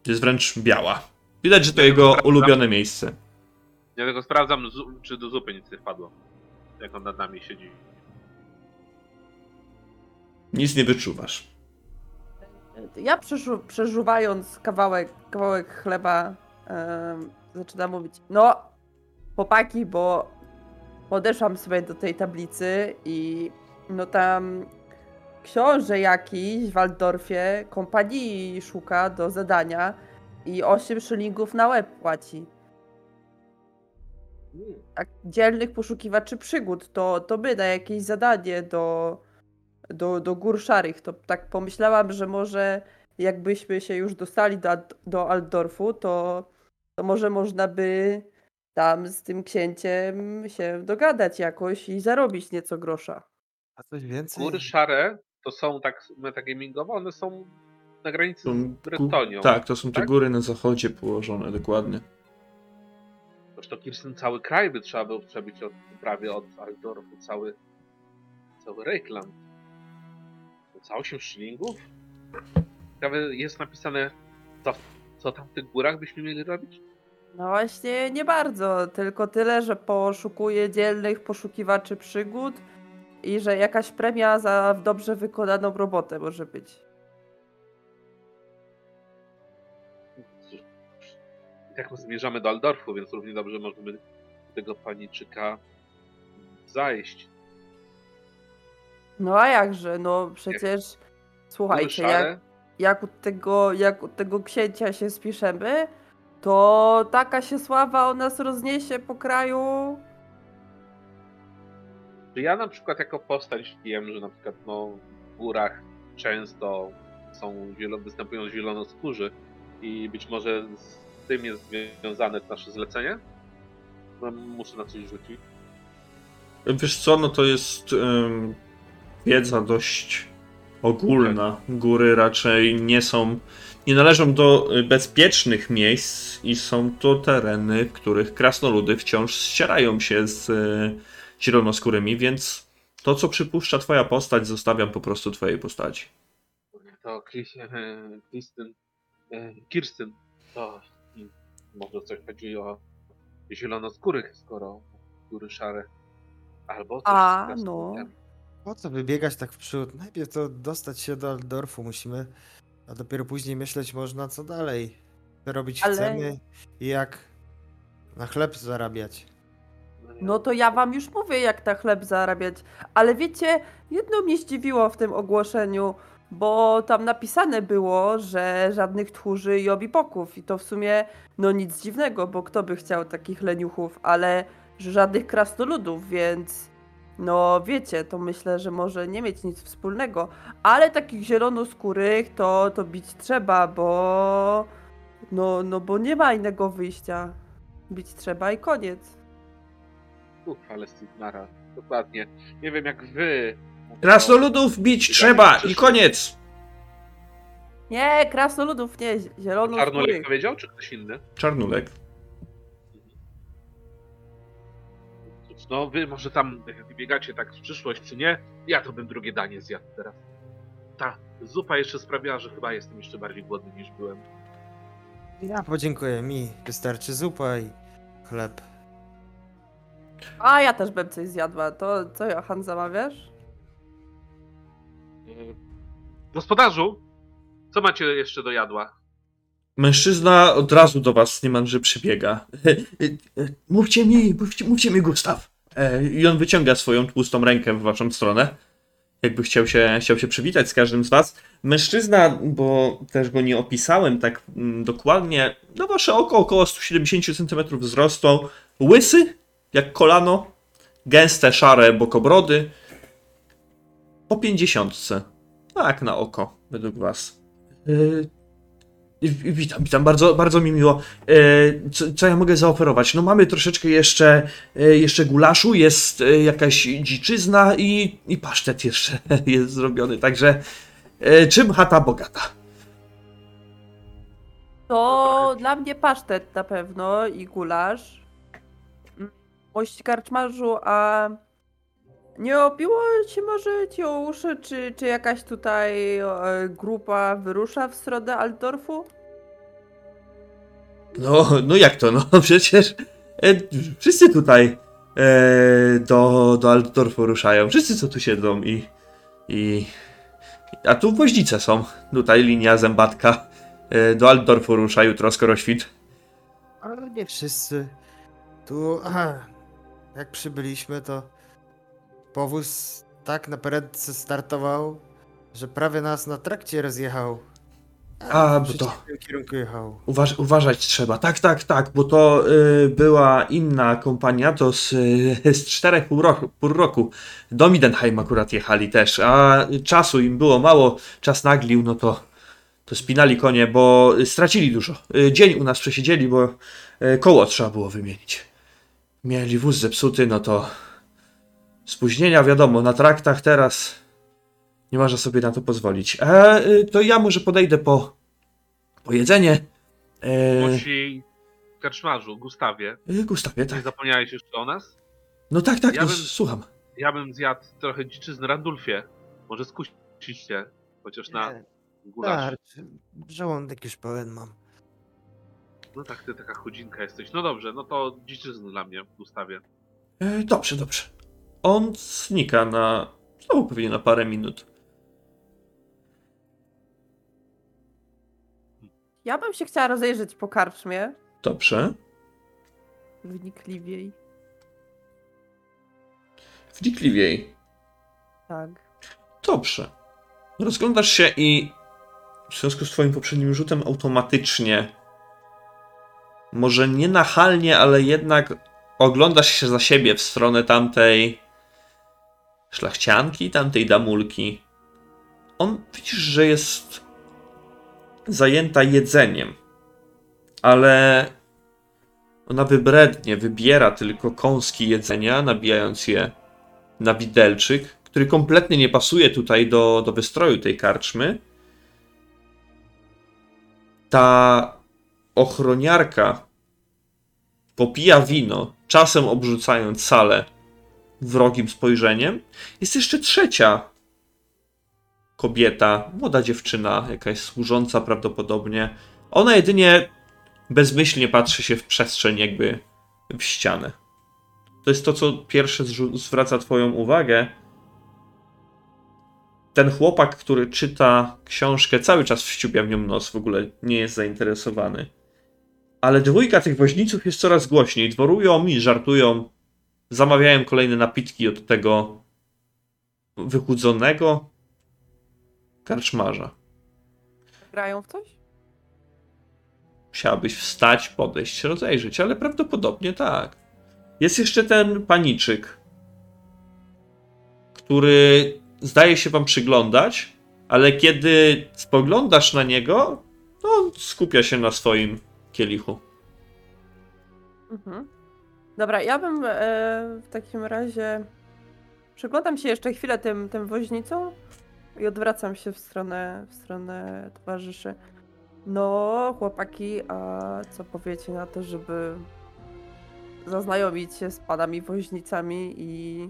Jest wręcz biała. Widać, że to jego ulubione miejsce. Ja tylko sprawdzam, czy do zupy nic nie wpadło. Jak on nad nami siedzi. Nic nie wyczuwasz. Ja przeżu- przeżuwając kawałek, kawałek chleba em, zaczynam mówić, no chłopaki, bo podeszłam sobie do tej tablicy i no tam książę jakiś w Waldorfie kompanii szuka do zadania i 8 szylingów na łeb płaci. Tak, dzielnych poszukiwaczy przygód, to, to by na jakieś zadanie do, do, do gór szarych. To tak pomyślałam, że może jakbyśmy się już dostali do, do Altdorfu, to, to może można by tam z tym księciem się dogadać jakoś i zarobić nieco grosza. A coś więcej? Góry szare to są tak metagamingowo, one są na granicy Są z Bretonią. Tak, to są te tak? góry na zachodzie położone, dokładnie. Zresztą Kirsten cały kraj by trzeba było przebyć od, prawie od Aldorfu, cały, cały Reikland. Za 8 szylingów? Ciekawe, jest napisane, co, co tam w tych górach byśmy mieli robić? No właśnie nie bardzo, tylko tyle, że poszukuję dzielnych poszukiwaczy przygód i że jakaś premia za dobrze wykonaną robotę może być. I tak my zmierzamy do Aldorfu, więc równie dobrze możemy tego paniczyka zajść. No a jakże, no przecież słuchajcie, jak, jak, u tego, jak u tego księcia się spiszemy, to taka się sława o nas rozniesie po kraju. Czy ja na przykład jako postać wiem, że na przykład no, w górach często są występują zielonoskórzy i być może z tym jest związane nasze zlecenie? No, muszę na coś rzucić. Wiesz co, no to jest em, wiedza dość ogólna. Góry raczej nie są, nie należą do bezpiecznych miejsc i są to tereny, w których krasnoludy wciąż ścierają się z y, zielonoskórymi, więc to, co przypuszcza twoja postać, zostawiam po prostu twojej postaci. To Kris- e, e, Kirstyn, to może coś chodzi o zielonoskórych, skoro góry szare. Albo coś A, z krasnoludami. Po co wybiegać tak w przód? Najpierw to dostać się do Aldorfu musimy, a dopiero później myśleć można co dalej. Co robić Ale- chcemy i jak na chleb zarabiać. No to ja wam już mówię, jak na chleb zarabiać. Ale wiecie, jedno mnie zdziwiło w tym ogłoszeniu, bo tam napisane było, że żadnych tchórzy i obipoków. I to w sumie, no nic dziwnego, bo kto by chciał takich leniuchów, ale żadnych krasnoludów, więc no wiecie, to myślę, że może nie mieć nic wspólnego. Ale takich zielonoskórych to, to bić trzeba, bo no, no bo nie ma innego wyjścia. Bić trzeba i koniec. Uf, ale Stignara, dokładnie. Nie wiem jak wy. Krasnoludów bić trzeba i koniec! Nie, krasnoludów nie, zielono Czarnolek powiedział, czy ktoś inny? Czarnulek. Cóż, No wy może tam wybiegacie tak w przyszłość, czy nie? Ja to bym drugie danie zjadł teraz. Ta zupa jeszcze sprawiała, że chyba jestem jeszcze bardziej głodny niż byłem. Ja podziękuję mi. Wystarczy zupa i chleb. A ja też bym coś zjadła. To co, Johan, zamawiasz? Yy, Gospodarzu, co macie jeszcze do jadła? Mężczyzna od razu do was niemalże przybiega. Mówcie mi, mówcie, mówcie mi, Gustaw. E, I on wyciąga swoją tłustą rękę w waszą stronę. Jakby chciał się, chciał się przywitać z każdym z was. Mężczyzna, bo też go nie opisałem tak mm, dokładnie, no wasze oko około 170 cm wzrostu. Łysy, jak kolano. Gęste, szare bokobrody. Po 50. Tak, na oko, według was. Wi- Witam, witam, bardzo, bardzo mi miło. E, Co, co ja mogę zaoferować? No mamy troszeczkę jeszcze, e, jeszcze gulaszu, jest jakaś dziczyzna i, i pasztet jeszcze jest zrobiony, także czym chata bogata? To dla mnie pasztet na pewno i gulasz. Mość karczmarzu, a nie obiło ci może ci o uszy, czy, czy jakaś tutaj e, grupa wyrusza w stronę Altdorfu? No, no jak to, no przecież e, wszyscy tutaj e, do, do Altdorfu ruszają, wszyscy co tu siedzą i, i a tu woźnice są, tutaj linia zębatka e, do Altdorfu rusza jutro skoro świt. Ale nie wszyscy. Tu, aha, jak przybyliśmy, to powóz tak na prędce startował, że prawie nas na trakcie rozjechał. A, w bo to- kierunku jechał. Uważ, uważać trzeba. Tak, tak, tak, bo to y, była inna kompania, to z, y, z czterech pół roku, pół roku. Do Midenheim akurat jechali też, a czasu im było mało, czas naglił, no to, to spinali konie, bo stracili dużo. Y, dzień u nas przesiedzieli, bo y, koło trzeba było wymienić. Mieli wóz zepsuty, no to spóźnienia wiadomo, na traktach teraz nie można sobie na to pozwolić. E, y, to ja może podejdę po, po jedzenie. E, Musi karczmarzu, Gustawie, y, Gustawie, nie tak. zapomniałeś jeszcze o nas? No tak, tak, Ja no, bym- słucham. Ja bym zjadł trochę dziczyzny Randulfie. Może skusić się, chociaż na Nie, gulasz. Starczy. Żołądek już pełen mam. No tak, ty taka chudzinka jesteś. No dobrze, no to dziczyzny dla mnie, Gustawie. E, dobrze, dobrze. On znika na znowu pewnie na parę minut. Ja bym się chciała rozejrzeć po karczmie Dobrze. wnikliwiej. Wnikliwiej. Tak. Dobrze. Rozglądasz się i w związku z twoim poprzednim rzutem automatycznie, może nie nachalnie, ale jednak oglądasz się za siebie w stronę tamtej szlachcianki, tamtej damulki. On widzisz, że jest zajęta jedzeniem, ale ona wybrednie wybiera tylko kąski jedzenia, nabijając je na widelczyk, który kompletnie nie pasuje tutaj do, do wystroju tej karczmy. Ta ochroniarka popija wino, czasem obrzucając salę wrogim spojrzeniem. Jest jeszcze trzecia kobieta, młoda dziewczyna, jakaś służąca prawdopodobnie. Ona jedynie bezmyślnie patrzy się w przestrzeń, jakby w ścianę. To jest to, co pierwsze zwraca Twoją uwagę. Ten chłopak, który czyta książkę, cały czas wściupia w nią nos, w ogóle nie jest zainteresowany. Ale dwójka tych woźniców jest coraz głośniej. Dworują i żartują. Zamawiają kolejne napitki od tego wychudzonego karczmarza. Grają w coś? Musiałabyś wstać, podejść, rozejrzeć, ale prawdopodobnie tak. Jest jeszcze ten paniczyk, który zdaje się wam przyglądać, ale kiedy spoglądasz na niego, to on skupia się na swoim kielichu. Mhm. Dobra, ja bym e, w takim razie przyglądam się jeszcze chwilę tym, tym woźnicom i odwracam się w stronę, w stronę towarzyszy. No, chłopaki, a co powiecie na to, żeby zaznajomić się z panami woźnicami i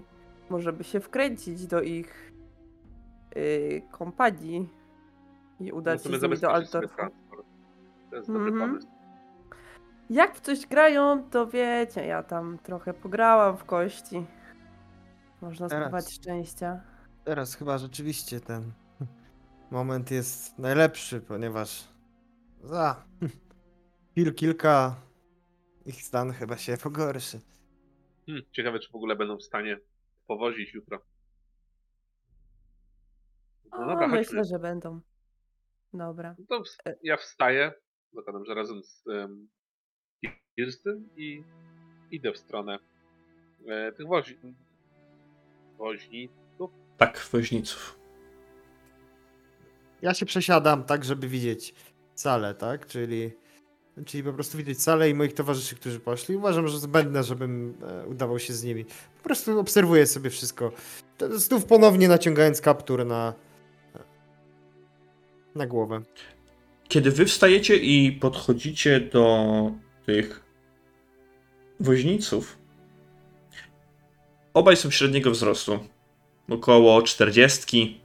może by się wkręcić do ich y, kompanii i udać się z nimi do transport. To jest dobry Mhm. pomysł. Jak w coś grają, to wiecie, ja tam trochę pograłam w kości. Można Teraz. spróbować szczęścia. Teraz chyba rzeczywiście ten moment jest najlepszy, ponieważ za chwil kilka ich stan chyba się pogorszy. Hmm, ciekawe, czy w ogóle będą w stanie powozić jutro. No O, dobra, chodźmy. myślę, że będą. Dobra. No to ws- ja wstaję, zakładam, że razem z um, Kirstyn i idę w stronę e, tych wozi woźniców. Tak, woźniców. Ja się przesiadam tak, żeby widzieć salę, tak? Czyli, czyli po prostu widzieć salę i moich towarzyszy, którzy poszli. Uważam, że zbędne, żebym e, udawał się z nimi. Po prostu obserwuję sobie wszystko. To- Znów ponownie naciągając kaptur na, na głowę. Kiedy wy wstajecie i podchodzicie do tych woźniców, obaj są średniego wzrostu. Około 40.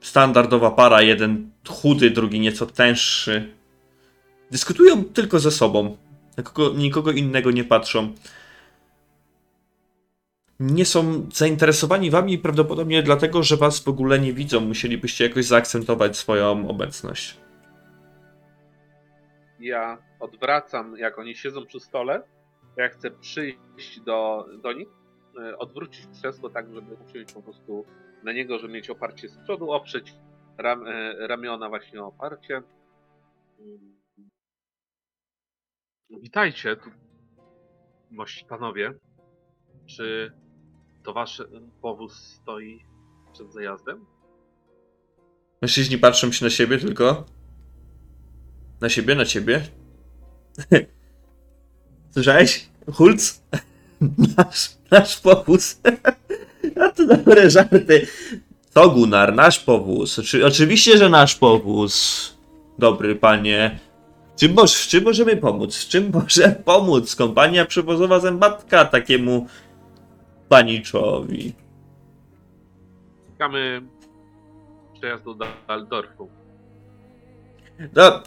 Standardowa para, jeden chudy, drugi nieco tęższy. Dyskutują tylko ze sobą. Na kogo, nikogo innego nie patrzą. Nie są zainteresowani wami prawdopodobnie dlatego, że was w ogóle nie widzą. Musielibyście jakoś zaakcentować swoją obecność. Ja odwracam, jak oni siedzą przy stole. Ja chcę przyjść do, do nich, e, odwrócić krzesło tak, żeby usiąść po prostu na niego, żeby mieć oparcie z przodu, oprzeć ram, e, ramiona właśnie o oparcie. Witajcie, tu, mości panowie. Czy to wasz e, powóz stoi przed zajazdem? Mężczyźni patrzą się na siebie tylko. Na siebie, na ciebie. Słyszałeś? Hulc? Nasz, nasz powóz. A to dobre żarty. To Gunnar, nasz powóz. Oczy, oczywiście, że nasz powóz. Dobry panie. Czym, moż, w czym możemy pomóc? W czym może pomóc kompania przewozowa zębatka takiemu paniczowi? Czekamy przejazdu do Aldorfu. No,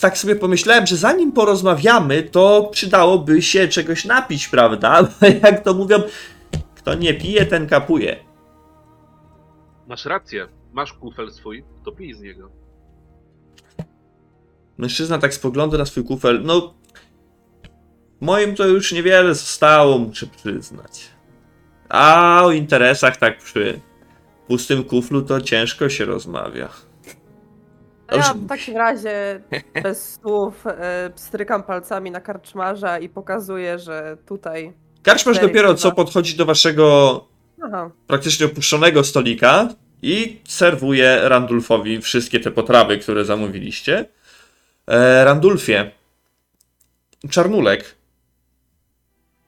tak sobie pomyślałem, że zanim porozmawiamy, to przydałoby się czegoś napić, prawda? Jak to mówią, kto nie pije, ten kapuje. Masz rację, masz kufel swój, to pij z niego. Mężczyzna tak spogląda na swój kufel. No, moim to już niewiele zostało, muszę przyznać. A o interesach tak przy pustym kuflu to ciężko się rozmawia. A ja w takim razie bez słów e, strykam palcami na karczmarza i pokazuję, że tutaj. Karczmarz Cztery dopiero piwa. co podchodzi do waszego Aha. praktycznie opuszczonego stolika i serwuje Randulfowi wszystkie te potrawy, które zamówiliście. E, Randulfie, Czarnulek,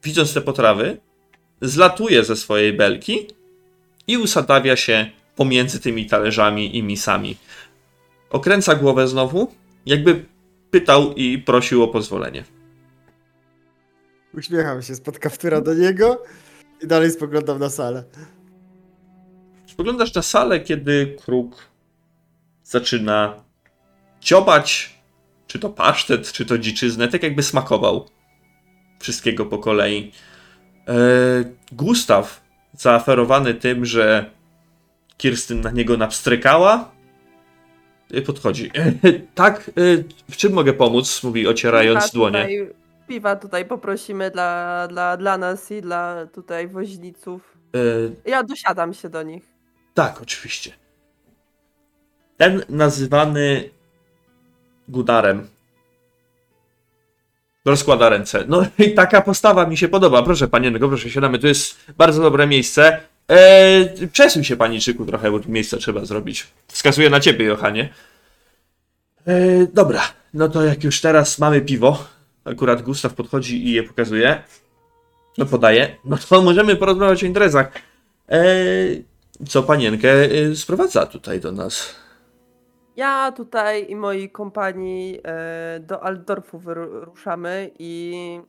widząc te potrawy, zlatuje ze swojej belki i usadawia się pomiędzy tymi talerzami i misami. Okręca głowę znowu, jakby pytał i prosił o pozwolenie. Uśmiecham się spod kaptura do niego i dalej spoglądam na salę. Spoglądasz na salę, kiedy kruk zaczyna ciobać, czy to pasztet, czy to dziczyznę, tak jakby smakował wszystkiego po kolei. E, Gustaw, zaaferowany tym, że Kirstyn na niego napstrykała, podchodzi. E, tak, e, w czym mogę pomóc? Mówi, ocierając Piwa dłonie. Tutaj, piwa tutaj poprosimy dla, dla, dla nas i dla tutaj woźniców. E, Ja dosiadam się do nich. Tak, oczywiście. Ten nazywany Gudarem rozkłada ręce. No i taka postawa mi się podoba. Proszę panienko, proszę siadamy. To jest bardzo dobre miejsce. Eee, przesuń się paniczyku trochę, bo tu miejsce trzeba zrobić. Wskazuję na ciebie, Johanie. Eee, dobra, no to jak już teraz mamy piwo, akurat Gustaw podchodzi i je pokazuje, no podaje, no to możemy porozmawiać o interesach. Eee, co panienkę y, sprowadza tutaj do nas. Ja tutaj i moi kompanii e, do Altdorfu wyruszamy i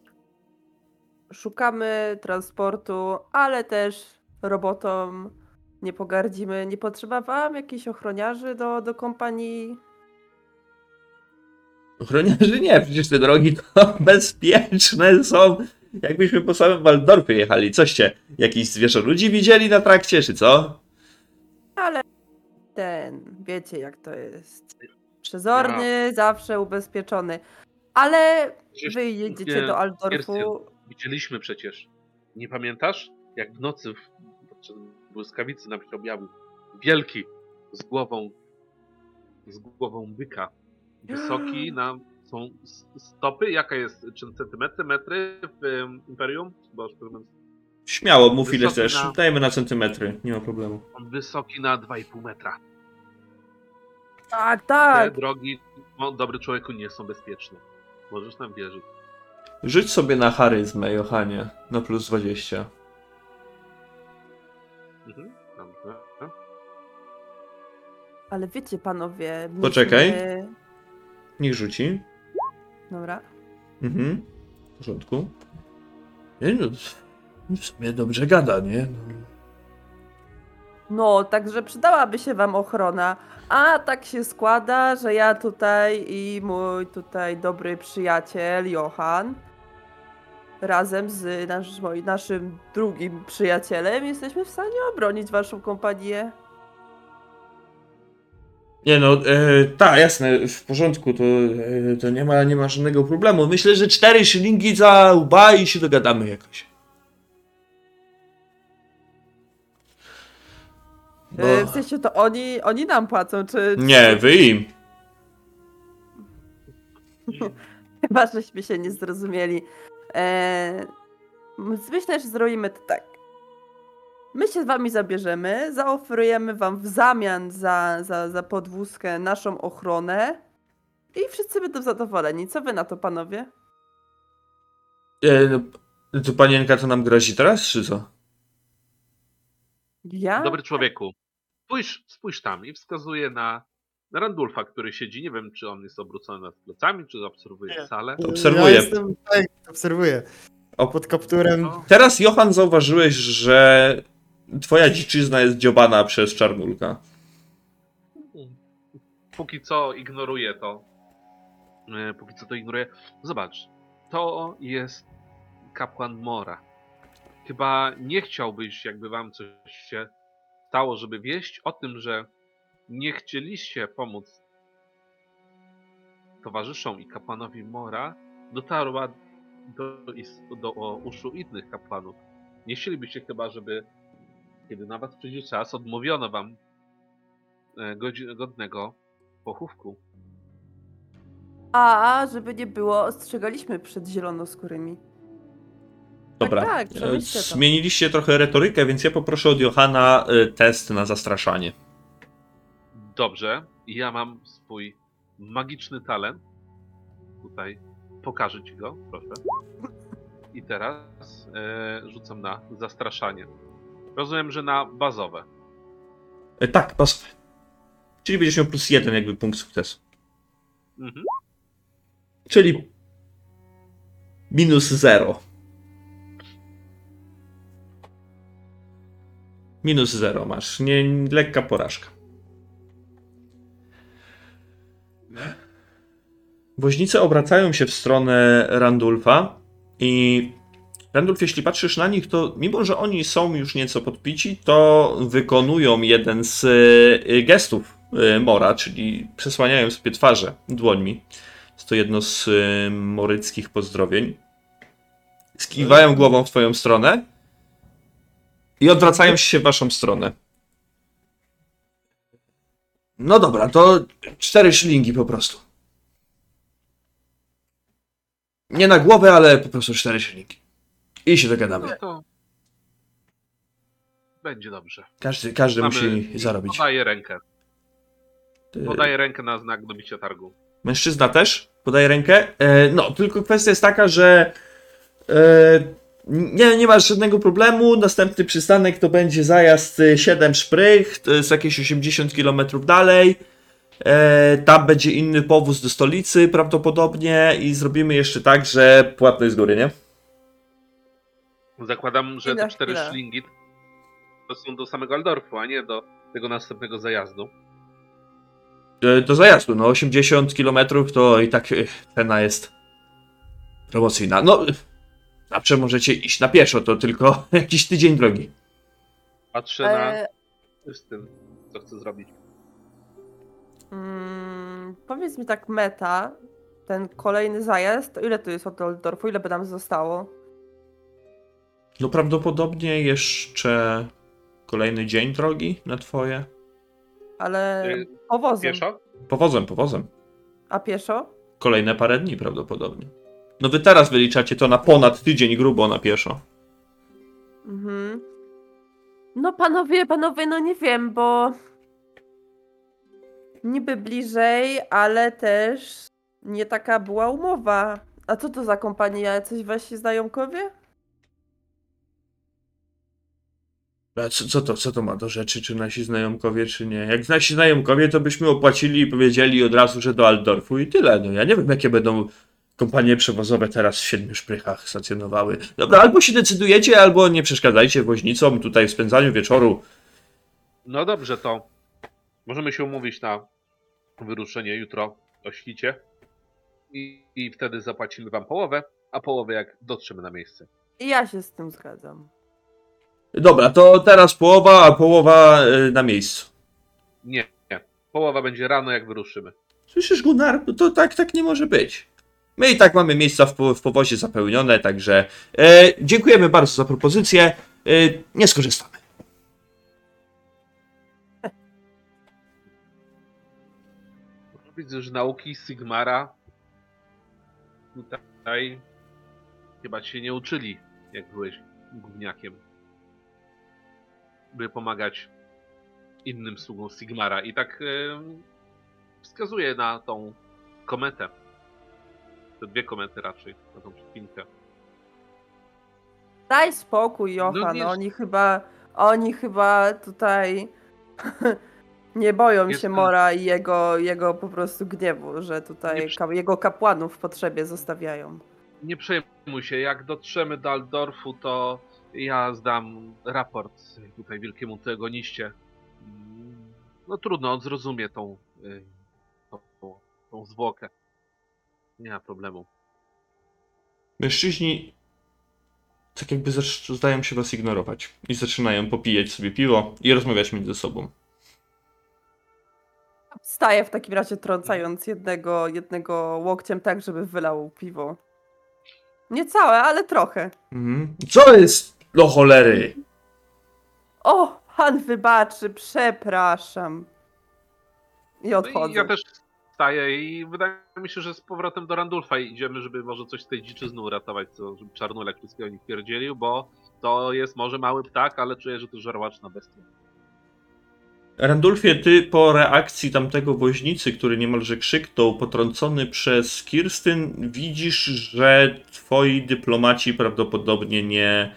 szukamy transportu, ale też robotom nie pogardzimy. Nie potrzeba wam jakichś ochroniarzy do, do kompanii? Ochroniarzy nie, przecież te drogi to bezpieczne są. Jakbyśmy po samym Waldorfie jechali. Coście, jakiś zwierzę ludzi widzieli na trakcie, czy co? Ale ten, wiecie jak to jest. Przezorny, zawsze ubezpieczony. Ale Przecież wy jedziecie do. Kirstyn, Widzieliśmy przecież. Nie pamiętasz? Jak w nocy w podczas błyskawicy nam się objawił. Wielki, z głową, z głową byka. Wysoki, na, są stopy, jaka jest, czy centymetry, metry w em, Imperium? Już powiem, Śmiało, mów ile chcesz. na- Dajemy na centymetry, nie ma problemu. on wysoki na 2,5 metra. Tak, Te tak. drogi, no, dobry człowieku, nie są bezpieczne. Możesz nam wierzyć. Rzuć sobie na charyzmę, Johanie. Na plus 20. Mhm. Dobrze. Ale wiecie panowie. Poczekaj. myśmy- Niech rzuci. Dobra. Mhm. W porządku. Nie, no, w sumie dobrze gada, nie? No. No, także przydałaby się wam ochrona. A tak się składa, że ja tutaj i mój tutaj dobry przyjaciel Johan razem z nasz, naszym drugim przyjacielem jesteśmy w stanie obronić waszą kompanię. Nie no, e, tak, jasne, w porządku, to, e, to nie, ma, nie ma żadnego problemu. Myślę, że cztery szylingi za łba i się dogadamy jakoś. Bo... E, W sensie to oni, oni nam płacą, czy... Nie, wy im. Chyba, żeśmy się nie zrozumieli. Eee, myślę, że zrobimy to tak. My się z wami zabierzemy, zaoferujemy wam w zamian za, za, za podwózkę naszą ochronę i wszyscy będą zadowoleni. Co wy na to, panowie? E, no, to panienka to nam grozi teraz, czy co? Ja? Dobry człowieku, spójrz, spójrz tam i wskazuje na, na Randulfa, który siedzi. Nie wiem, czy on jest obrócony nad plecami, czy obserwuje Nie. salę. Obserwuję. Ja jestem, tak, obserwuję. O, Pod kapturem. No, teraz, Johan, zauważyłeś, że twoja dziczyzna jest dziobana przez czarnulka. póki co ignoruje to. E, Póki co to ignoruje. Zobacz, to jest kapłan Mora. Chyba nie chciałbyś, jakby wam coś się stało, żeby wieść o tym, że nie chcieliście pomóc towarzyszom i kapłanowi Mora, dotarła do, do o, uszu innych kapłanów. Nie chcielibyście chyba, żeby kiedy na was przyjdzie czas, odmówiono wam e, godzi- godnego pochówku. A, żeby nie było, ostrzegaliśmy przed zielonoskórymi. Dobra. Tak, tak. Zmieniliście trochę retorykę, więc ja poproszę od Johana e, test na zastraszanie. Dobrze, ja mam swój magiczny talent. Tutaj pokażę ci go, proszę. I teraz e, rzucam na zastraszanie. Rozumiem, że na bazowe. E, tak, pas. Czyli będziesz miał plus jeden jakby punkt sukcesu. Mhm. Czyli minus zero. Minus zero masz. Nie, lekka porażka. Woźnice obracają się w stronę Randulfa i Randulf, jeśli patrzysz na nich, to mimo, że oni są już nieco podpici, to wykonują jeden z y, gestów y, Mora, czyli przesłaniają sobie twarze dłońmi. Jest to jedno z y, moryckich pozdrowień. Skiwają głową w twoją stronę i odwracają się w waszą stronę. No dobra, to cztery szylingi po prostu. Nie na głowę, ale po prostu cztery szylingi. I się No dogadamy. to będzie dobrze. Każdy, każdy Mamy- musi zarobić. Podaję rękę. Podaję rękę na znak do bicia targu. Mężczyzna też podaje rękę. E, no, tylko kwestia jest taka, że e, nie, nie masz żadnego problemu. Następny przystanek to będzie zajazd y, 7 szprych, to jest jakieś 80 km dalej. E, tam będzie inny powóz do stolicy prawdopodobnie i zrobimy jeszcze tak, że płatność z góry, nie? Zakładam, że te cztery chwilę. szlingi to są do samego Aldorfu, a nie do tego następnego zajazdu. E, do zajazdu, no 80 km to i tak e, cena jest promocyjna. No, zawsze możecie iść na pieszo, to tylko jakiś tydzień drogi. Patrzę na z tym, co chcę zrobić. Mm, powiedz mi tak meta, ten kolejny zajazd, to ile to jest od Oldorfu, ile by nam zostało? No prawdopodobnie jeszcze kolejny dzień drogi na twoje. Ale Y, powozem. Pieszo? Powozem, powozem. A pieszo? Kolejne parę dni prawdopodobnie. No wy teraz wyliczacie to na ponad tydzień grubo na pieszo. Mhm. No panowie, panowie, no nie wiem, bo niby bliżej, ale też nie taka była umowa. A co to za kompania? Jacyś wasi znajomkowie? A co, co to, co to ma do rzeczy, czy nasi znajomkowie, czy nie? Jak nasi znajomkowie, to byśmy opłacili i powiedzieli od razu, że do Aldorfu i tyle. No ja nie wiem, jakie będą kompanie przewozowe teraz w siedmiu szprychach stacjonowały. Dobra, albo się decydujecie, albo nie przeszkadzajcie woźnicom tutaj w spędzaniu wieczoru. No dobrze, to możemy się umówić na wyruszenie jutro o świcie i, i wtedy zapłacimy wam połowę, a połowę jak dotrzemy na miejsce. I ja się z tym zgadzam. Dobra, to teraz połowa, a połowa y, na miejscu. Nie, nie. Połowa będzie rano jak wyruszymy. Słyszysz, Gunnar? No to tak, tak nie może być. My i tak mamy miejsca w, po- w powozie zapełnione, także e, dziękujemy bardzo za propozycję. E, nie skorzystamy. Widzę, że nauki Sigmara tutaj chyba się nie uczyli, jak byłeś gówniakiem. By pomagać innym sługom Sigmara. I tak em, wskazuje na tą kometę. Te dwie komety raczej, na tą szpinkę. Daj spokój, No Johan. wiesz- Oni chyba, oni chyba tutaj nie boją się Jestem- Mora i jego, jego po prostu gniewu, że Nie tutaj przy- ka- jego kapłanów w potrzebie zostawiają. Nie przejmuj się, jak dotrzemy do Aldorfu, to ja zdam raport tutaj wielkiemu teogoniście. Mm, No trudno, on zrozumie tą, y, tą, tą, tą zwłokę. Nie ma problemu. Mężczyźni tak jakby zacz- zdają się was ignorować i zaczynają popijać sobie piwo i rozmawiać między sobą. Wstaję w takim razie trącając jednego, jednego łokciem tak, żeby wylał piwo. Nie całe, ale trochę. Mhm. Co jest do cholery? O, pan wybaczy, przepraszam. I No odchodzę. i ja też wstaję i wydaje mi się, że z powrotem do Randulfa idziemy, żeby może coś z tej dziczyzny uratować, co żeby Czarnulek wszystkiego nie pierdzielił, bo to jest może mały ptak, ale czuję, że to żarłaczna bestia. Randulfie, ty po reakcji tamtego woźnicy, który niemalże krzyknął, potrącony przez Kirstyn, widzisz, że twoi dyplomaci prawdopodobnie nie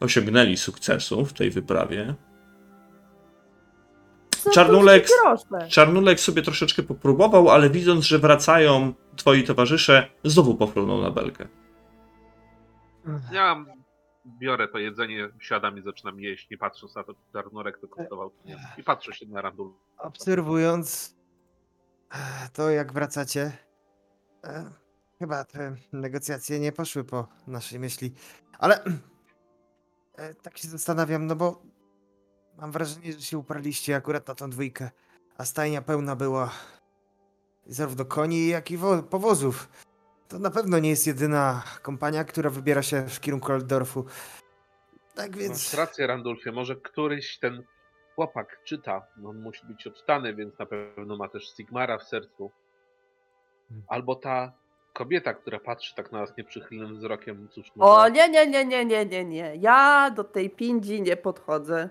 osiągnęli sukcesu w tej wyprawie. Czarnulek-? Czarnulek sobie troszeczkę popróbował, ale widząc, że wracają twoi towarzysze, znowu pofrunął na belkę. Ja biorę to jedzenie, siadam i zaczynam jeść, nie patrząc na to, czy Czarnurek to kosztował, czy nie. I patrzę się na Randulfa. Obserwując e, to, jak wracacie, e, chyba te negocjacje nie poszły po naszej myśli. Ale e, tak się zastanawiam, no bo mam wrażenie, że się uparliście akurat na tą dwójkę, a stajnia pełna była zarówno koni, jak i wo- powozów. To na pewno nie jest jedyna kompania, która wybiera się w kierunku Altdorfu. Tak Masz więc... rację, Randulfie, może któryś ten chłopak czyta, no on musi być odtany, więc na pewno ma też Sigmara w sercu. Hmm. Albo ta kobieta, która patrzy tak na nas nieprzychylnym wzrokiem, cóż O nie, nie, nie, nie, nie, nie, nie. Ja do tej pindzi nie podchodzę.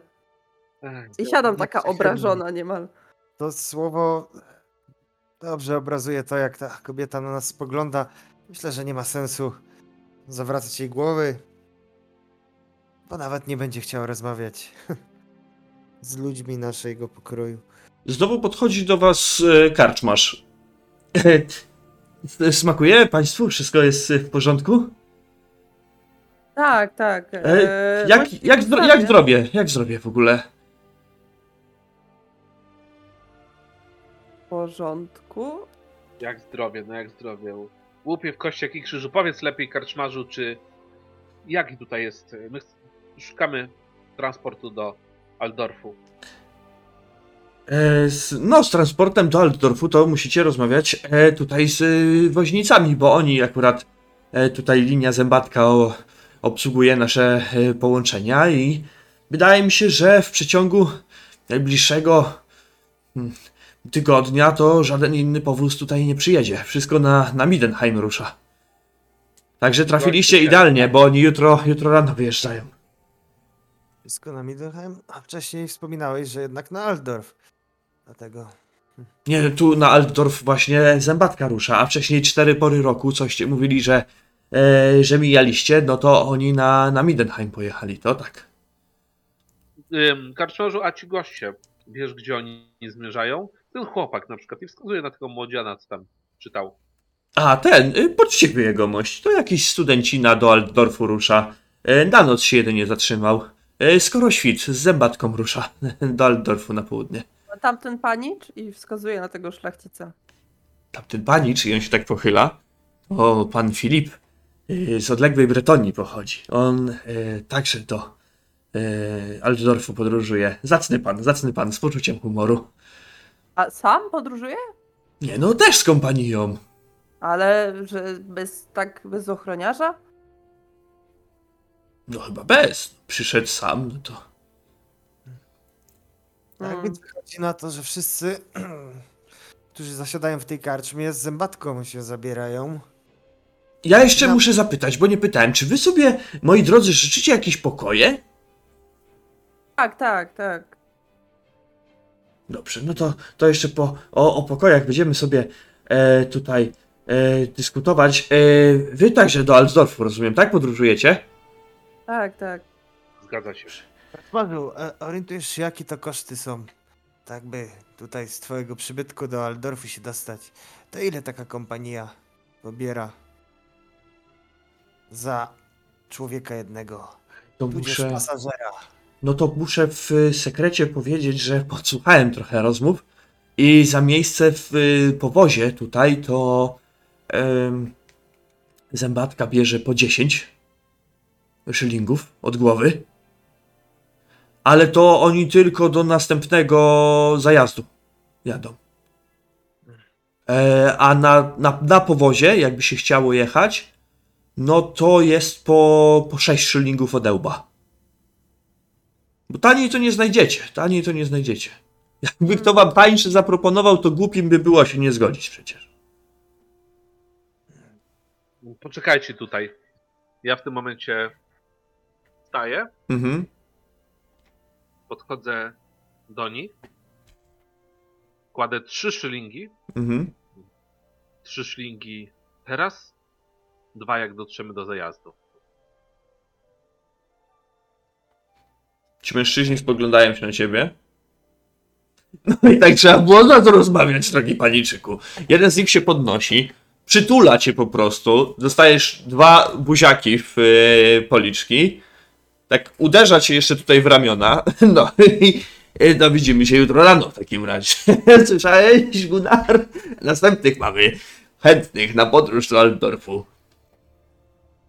Ech, I siadam taka obrażona niemal. To słowo dobrze obrazuje to, jak ta kobieta na nas spogląda. Myślę, że nie ma sensu zawracać jej głowy, bo nawet nie będzie chciała rozmawiać z ludźmi naszego pokroju. Znowu podchodzi do was e, karczmasz. E, Smakuje państwu? Wszystko jest e, w porządku? Tak, tak. E, Jak, jak, zdro, jak zdrowie. zdrowie? Jak zdrowie w ogóle? Porządku. Jak zdrowie, no jak zdrowie. Łupie w kościach i krzyżu. Powiedz lepiej, karczmarzu, czy... Jaki tutaj jest... My szukamy transportu do Aldorfu. E, no, z transportem do Altdorfu to musicie rozmawiać e, tutaj z e, woźnicami, bo oni akurat tutaj linia zębatka o, obsługuje nasze połączenia i wydaje mi się, że w przeciągu najbliższego mm, tygodnia to żaden inny powóz tutaj nie przyjedzie. Wszystko na, na Midenheim rusza. Także trafiliście idealnie, bo oni jutro, jutro rano wyjeżdżają. Wszystko na Middleheim, a wcześniej wspominałeś, że jednak na Altdorf. Dlatego Nie, tu na Altdorf właśnie zębatka rusza, a wcześniej cztery pory roku coście mówili, że, e, że mijaliście, no to oni na, na Midenheim pojechali, to tak. Ym, karczmarzu, a ci goście, wiesz gdzie oni zmierzają? Ten chłopak na przykład i wskazuje na tego młodziana, co tam czytał. A, ten, y, poczciwy jegomość, to jakiś studencina do Altdorfu rusza. E, na noc się jedynie zatrzymał. E, skoro świt z zębatką rusza do Altdorfu na południe. A Tamten panicz i wskazuje na tego szlachcica. Tamten panicz, i on się tak pochyla, o, pan Filip y, z odległej Bretonii pochodzi. On y, także do y, Altdorfu podróżuje. Zacny pan, zacny pan, z poczuciem humoru. A sam podróżuje? Nie no, też z kompanią. Ale że bez tak bez ochroniarza? No chyba bez. Przyszedł sam, no to... Tak Mm. więc wychodzi na to, że wszyscy, którzy zasiadają w tej karczmie, z zębatką się zabierają. Ja jeszcze No. muszę zapytać, bo nie pytałem, czy wy sobie, moi drodzy, życzycie jakieś pokoje? Tak, tak, tak. Dobrze, no to, to jeszcze po, o, o pokojach będziemy sobie e, tutaj e, dyskutować. E, wy także do Altdorfu, rozumiem, tak? Podróżujecie? Tak, tak. Zgadza się. Paweł, e, orientujesz się, jakie to koszty są? Tak by tutaj z twojego przybytku do Aldorfu się dostać. To ile taka kompania pobiera za człowieka jednego? To Tudzież muszę, pasażera. No to muszę w sekrecie powiedzieć, że podsłuchałem trochę rozmów i za miejsce w y, powozie tutaj to em, zębatka bierze po 10 szylingów od głowy. Ale to oni tylko do następnego zajazdu jadą. E, a na, na, na powozie, jakby się chciało jechać, no to jest po, po 6 szylingów od Ełba. Bo taniej to nie znajdziecie. Taniej to nie znajdziecie. Jakby kto wam tańszy zaproponował, to głupim by było się nie zgodzić przecież. Poczekajcie tutaj. Ja w tym momencie wstaję, Mhm. podchodzę do nich, kładę trzy szylingi, Mhm. trzy szlingi teraz, dwa jak dotrzemy do zajazdu. Ci mężczyźni spoglądają się na ciebie. No i tak trzeba było na to rozmawiać, drogi paniczyku. Jeden z nich się podnosi, przytula cię po prostu, dostajesz dwa buziaki w e, policzki, tak uderza cię jeszcze tutaj w ramiona, no i e, no widzimy się jutro rano w takim razie. Słyszałeś, Gunnar? Następnych mamy chętnych na podróż do Altdorfu.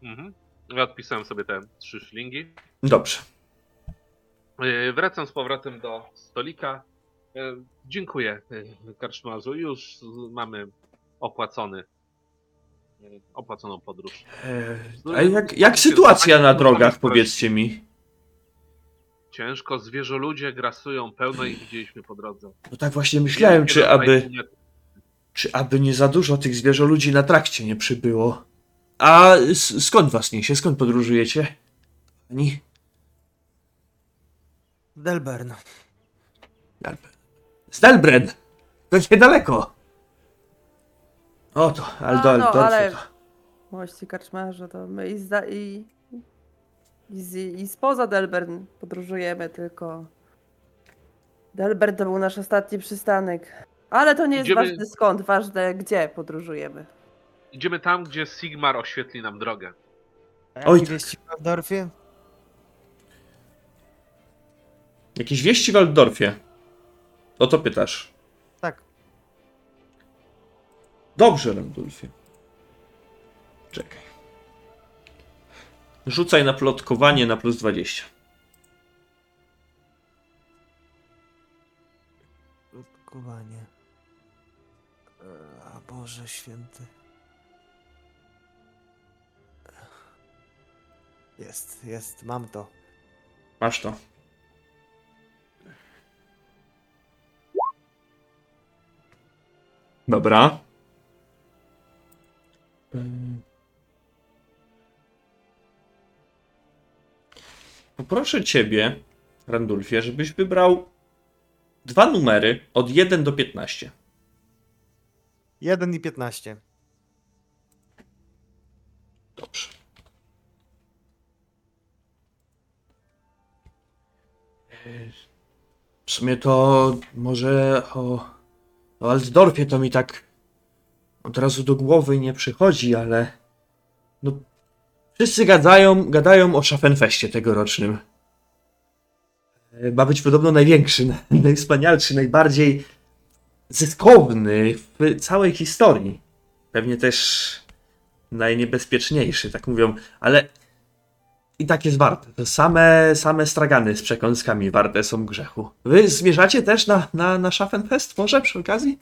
Mhm. Ja odpisałem sobie te trzy szlingi. Dobrze. Yy, Wracam z powrotem do stolika. Yy, Dziękuję, yy, karczmarzu. Już mamy opłacony, opłaconą podróż. E, A jak, jak sytuacja na drogach, powiedzcie mi? Ciężko, zwierzoludzie grasują, pełno ich widzieliśmy po drodze. No tak właśnie myślałem, czy aby, czy aby nie za dużo tych zwierzoludzi na trakcie nie przybyło. A skąd was niesie? Skąd podróżujecie? Ani? Delbern. Z Delbren! To niedaleko! O to, Aldo, A, no, ale- Mości karczmarze, to my i, zda, i, i, z, i spoza Delbern podróżujemy, tylko Delbern to był nasz ostatni przystanek. Ale to nie jest Idziemy- ważne skąd, ważne gdzie podróżujemy. Idziemy tam, gdzie Sigmar oświetli nam drogę. A Oj, tak. w Waldorfie? Jakieś wieści w Altdorfie? O to pytasz. Tak. Dobrze, Randulfie. Czekaj. Rzucaj na plotkowanie na plus 20. Plotkowanie. E, A Boże święty. Jest, jest, mam to. Masz to. Dobra. Ym. Poproszę ciebie, Randulfie, żebyś wybrał dwa numery od 1 do 15. 1 i 15. Dobrze. W sumie to może o, o Altdorfie to mi tak od razu do głowy nie przychodzi, ale no wszyscy gadają, gadają o Schaffenfeście tegorocznym. E, Ma być podobno największy, najwspanialszy, najbardziej zyskowny w całej historii. Pewnie też najniebezpieczniejszy, tak mówią, ale i tak jest warte. To same, same stragany z przekąskami warte są grzechu. Wy zmierzacie też na, na, na Schaffenfest może przy okazji?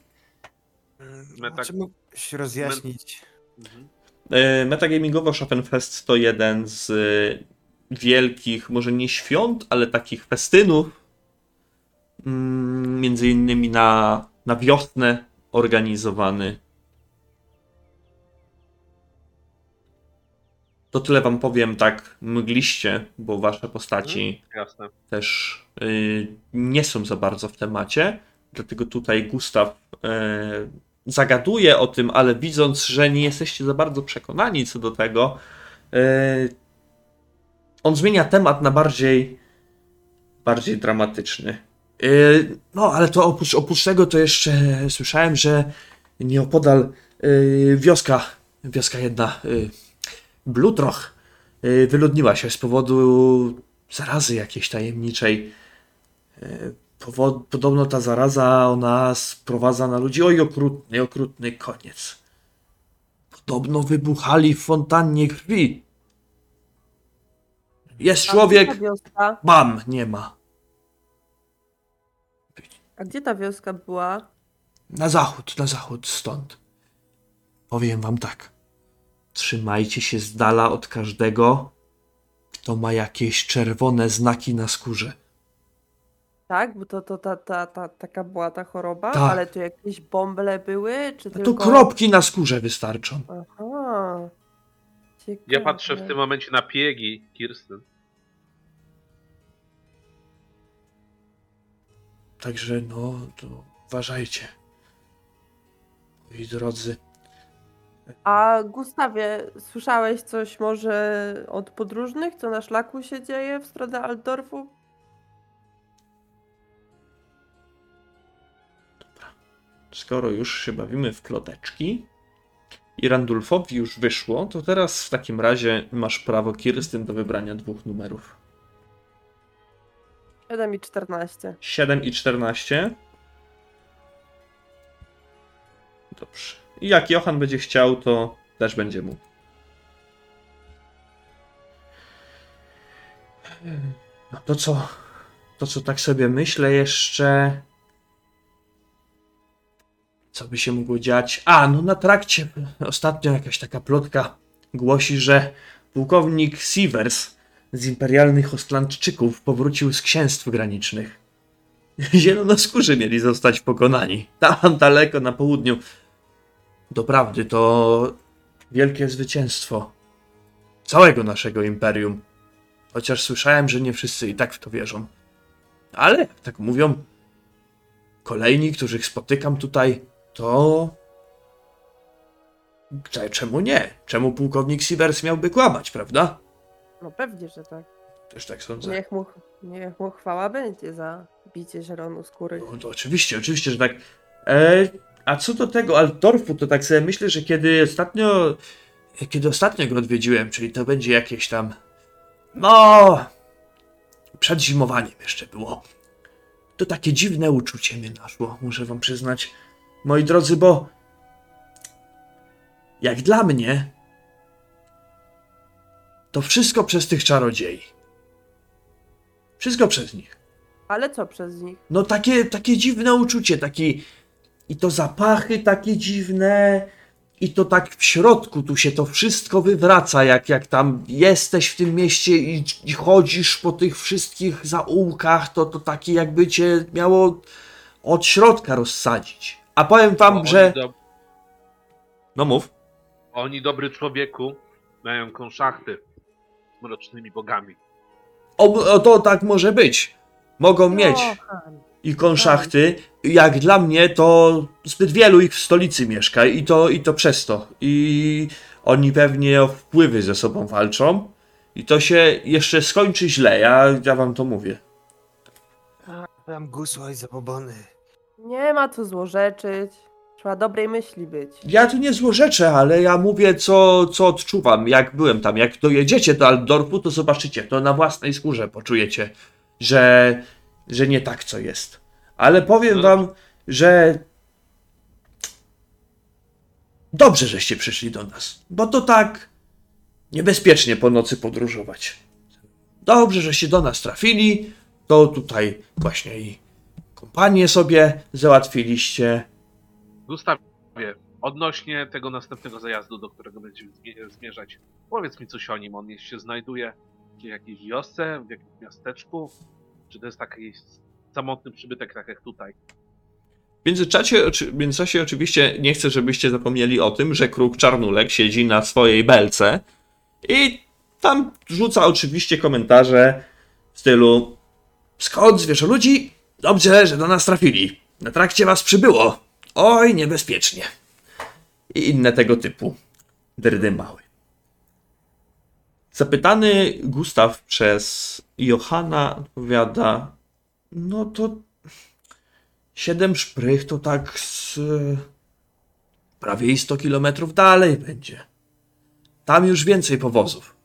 Metak- Czy mógłbyś rozjaśnić? Mhm. E, Metagamingowo Schaffenfest to jeden z e, wielkich, może nie świąt, ale takich festynów. Mm, Między innymi na, na wiosnę organizowany. To tyle wam powiem tak mgliście, bo wasze postaci Jasne. też y, nie są za bardzo w temacie. Dlatego tutaj Gustaw y, zagaduje o tym, ale widząc, że nie jesteście za bardzo przekonani co do tego, y, on zmienia temat na bardziej, bardziej dramatyczny. Y, no, ale to oprócz, oprócz tego to jeszcze słyszałem, że nieopodal y, wioska, wioska jedna, y, Blutroch, y, wyludniła się z powodu zarazy jakiejś tajemniczej. Powo- podobno ta zaraza ona sprowadza na ludzi oj okrutny, okrutny koniec. Podobno wybuchali w fontannie krwi. Jest A człowiek, bam, nie ma. A gdzie ta wioska była? Na zachód, na zachód stąd. Powiem wam tak. Trzymajcie się z dala od każdego, kto ma jakieś czerwone znaki na skórze. Tak, bo to, to ta, ta, ta, taka była ta choroba, Tak. ale tu jakieś bąble były, czy tylko... to kropki na skórze wystarczą. Aha. Ciekawe. Ja patrzę w tym momencie na piegi Kirsten. Także no, to uważajcie. Moi drodzy. A Gustawie, słyszałeś coś może od podróżnych, co na szlaku się dzieje w stronę Altdorfu? Skoro już się bawimy w kloteczki i Randulfowi już wyszło, to teraz w takim razie masz prawo Kirstyn do wybrania dwóch numerów. 7 i 14. 7 i 14. Dobrze. I jak Johan będzie chciał, to też będzie mógł. No to co? To co tak sobie myślę jeszcze. Co by się mogło dziać? A, no na trakcie ostatnio jakaś taka plotka głosi, że pułkownik Sievers z imperialnych Ostlandczyków powrócił z księstw granicznych. Zielonoskórzy mieli zostać pokonani. Tam daleko na południu. Doprawdy to wielkie zwycięstwo całego naszego imperium. Chociaż słyszałem, że nie wszyscy i tak w to wierzą. Ale, jak tak mówią, kolejni, których spotykam tutaj, to. Cze- Czemu nie? Czemu pułkownik Sievers miałby kłamać, prawda? No pewnie, że tak. Też tak sądzę. Niech mu, niech mu chwała będzie za bicie zielonu skóry. No, to oczywiście, oczywiście, że tak. E, a co do tego Altdorfu, to tak sobie myślę, że kiedy ostatnio, kiedy ostatnio go odwiedziłem, czyli to będzie jakieś tam, no, przed zimowaniem jeszcze było, to takie dziwne uczucie mnie naszło, muszę wam przyznać, moi drodzy, bo jak dla mnie, to wszystko przez tych czarodziei. Wszystko przez nich. Ale co przez nich? No takie, takie dziwne uczucie, taki i to zapachy takie dziwne i to tak w środku tu się to wszystko wywraca, jak, jak tam jesteś w tym mieście i, i chodzisz po tych wszystkich zaułkach, to, to takie jakby cię miało od środka rozsadzić. A powiem wam, że... do, No mów. oni, dobry człowieku, mają konszachty z mrocznymi bogami. O, o to tak może być. Mogą mieć. I konszachty. Jak dla mnie, to zbyt wielu ich w stolicy mieszka i to, i to przez to. I oni pewnie o wpływy ze sobą walczą. I to się jeszcze skończy źle, ja, ja wam to mówię. Tam gusłoj zabobony. Nie ma co złorzeczyć. Trzeba dobrej myśli być. Ja tu nie złorzeczę, ale ja mówię, co, co odczuwam, jak byłem tam. Jak dojedziecie do Altdorfu, to zobaczycie, to na własnej skórze poczujecie, że, że nie tak co jest. Ale powiem No wam, że dobrze, żeście przyszli do nas, bo to tak niebezpiecznie po nocy podróżować. Dobrze, żeście do nas trafili, to tutaj właśnie i kompanię sobie załatwiliście. Gustawie, odnośnie tego następnego zajazdu, do którego będziemy zmie- zmierzać, powiedz mi coś o nim. On się znajduje w jakiejś wiosce, w jakimś miasteczku? Czy to jest taki samotny przybytek, tak jak tutaj? W międzyczasie, w międzyczasie oczywiście nie chcę, żebyście zapomnieli o tym, że kruk Czarnulek siedzi na swojej belce i tam rzuca oczywiście komentarze w stylu Skąd zwierzę ludzi? Dobrze, że do nas trafili. Na trakcie was przybyło. Oj, niebezpiecznie. I inne tego typu drdy mały. Zapytany Gustaw przez Johana odpowiada no to Siedem szprych to tak z prawie i 100 kilometrów dalej będzie. Tam już więcej powozów.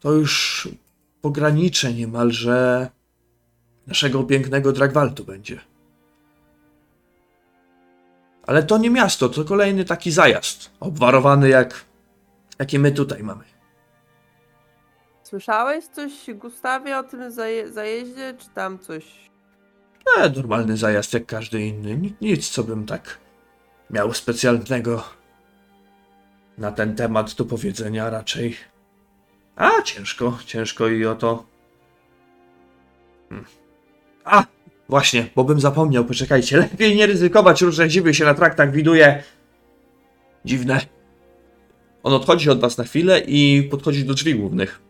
To już pogranicze niemalże naszego pięknego Dragwaltu będzie. Ale to nie miasto, to kolejny taki zajazd, obwarowany jak jaki my tutaj mamy. Słyszałeś coś, Gustawie, o tym zaje zajeździe, czy tam coś? E, normalny zajazd jak każdy inny. Ni- Nic, co bym tak miał specjalnego na ten temat do powiedzenia raczej. A, ciężko, ciężko i o to. Hmm. A, właśnie, bo bym zapomniał, poczekajcie. Lepiej nie ryzykować, różne dziwy się na traktach widuje. Dziwne. On odchodzi od was na chwilę i podchodzi do drzwi głównych.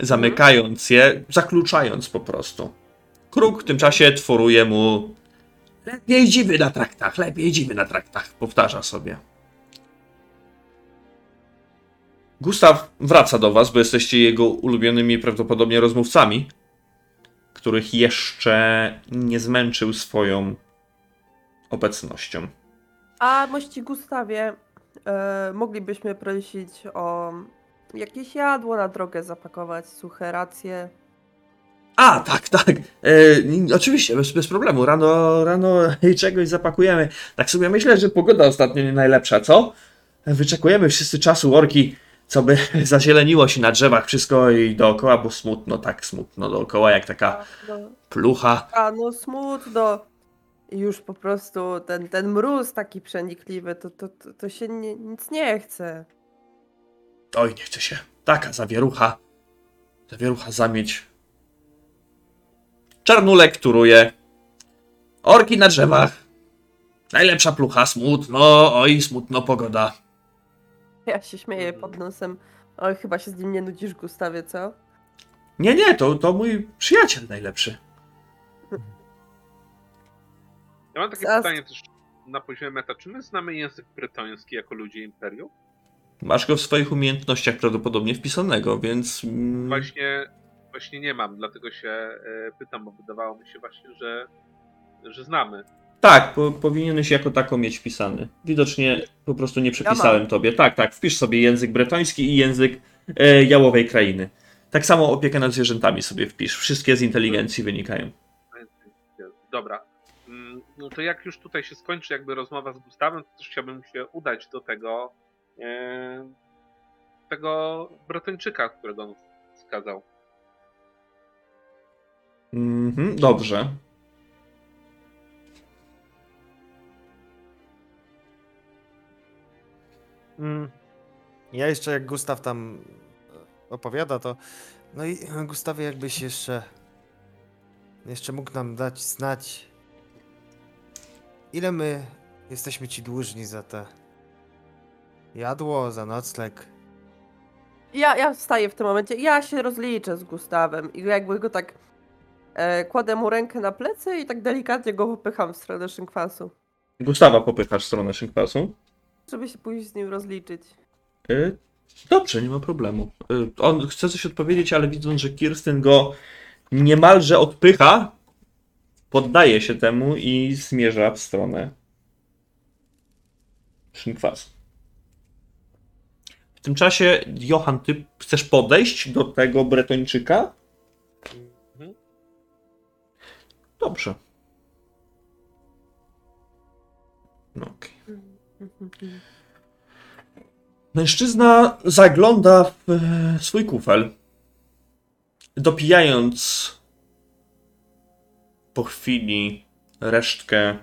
Zamykając je, zakluczając po prostu. Kruk w tym czasie tworuje mu. Lepiej dziwy na traktach, lepiej dziwy na traktach, powtarza sobie. Gustaw wraca do was, bo jesteście jego ulubionymi prawdopodobnie rozmówcami, których jeszcze nie zmęczył swoją obecnością. A mości Gustawie, e, moglibyśmy prosić o jakieś jadło na drogę zapakować, suche racje. A, tak, tak. E, oczywiście, bez, bez problemu. Rano, rano czegoś zapakujemy. Tak sobie myślę, że pogoda ostatnio nie najlepsza, co? Wyczekujemy wszyscy czasu orki, co by zazieleniło się na drzewach wszystko i dookoła, bo smutno, tak smutno dookoła, jak taka No, plucha. a no smutno. I Już po prostu ten, ten mróz taki przenikliwy, to, to, to, to się nie, nic nie chce. Oj, nie chce się. Taka zawierucha. Zawierucha zamieć. Czarnulek turuje. Orki na drzewach. Najlepsza plucha, smutno, oj, smutno pogoda. Ja się śmieję pod nosem. Oj, chyba się z nim nie nudzisz, Gustawie, co? Nie, nie, to, to mój przyjaciel najlepszy. Ja mam takie Zas- pytanie też na poziomie meta. Czy my znamy język brytoński jako ludzie Imperium? Masz go w swoich umiejętnościach prawdopodobnie wpisanego, więc. mm, Właśnie, właśnie nie mam, dlatego się e, pytam, bo wydawało mi się właśnie, że, że znamy. Tak, po, powinieneś jako tako mieć wpisany. Widocznie po prostu nie przepisałem tobie. Tak, tak, wpisz sobie język bretoński i język e, jałowej krainy. Tak samo opiekę nad zwierzętami sobie wpisz. Wszystkie z inteligencji wynikają. Dobra. Mm, No to jak już tutaj się skończy jakby rozmowa z Gustawem, to też chciałbym się udać do tego tego Brytyjczyka, którego on wskazał. Mhm, dobrze. Mm. Ja jeszcze jak Gustaw tam e, opowiada, to. No i Gustawie, jakbyś jeszcze. Jeszcze mógł nam dać znać. Ile my jesteśmy ci dłużni za te. Jadło, za nocleg. Ja, ja wstaję w tym momencie, ja się rozliczę z Gustawem i jakby go tak e, kładę mu rękę na plecy i tak delikatnie go popycham w stronę szynkwasu, Gustawa popychasz w stronę szynkwasu. żeby się później z nim rozliczyć. Y, Dobrze, nie ma problemu. Y, On chce coś odpowiedzieć, ale widząc, że Kirsten go niemalże odpycha, poddaje się temu i zmierza w stronę szynkwasu. W tym czasie, Johan, ty chcesz podejść do tego Bretończyka? Mhm. Dobrze. No okej. Mężczyzna zagląda w e, swój kufel, dopijając po chwili resztkę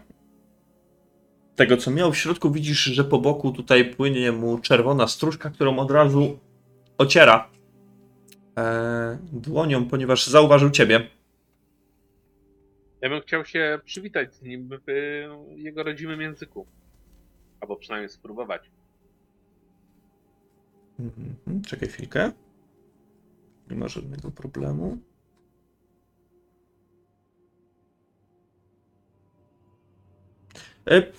tego, co miał w środku. Widzisz, że po boku tutaj płynie mu czerwona stróżka, którą od razu ociera e, dłonią, ponieważ zauważył ciebie. Ja bym chciał się przywitać z nim w jego rodzimym języku. Albo przynajmniej spróbować. Mhm, Czekaj chwilkę. Nie ma żadnego problemu.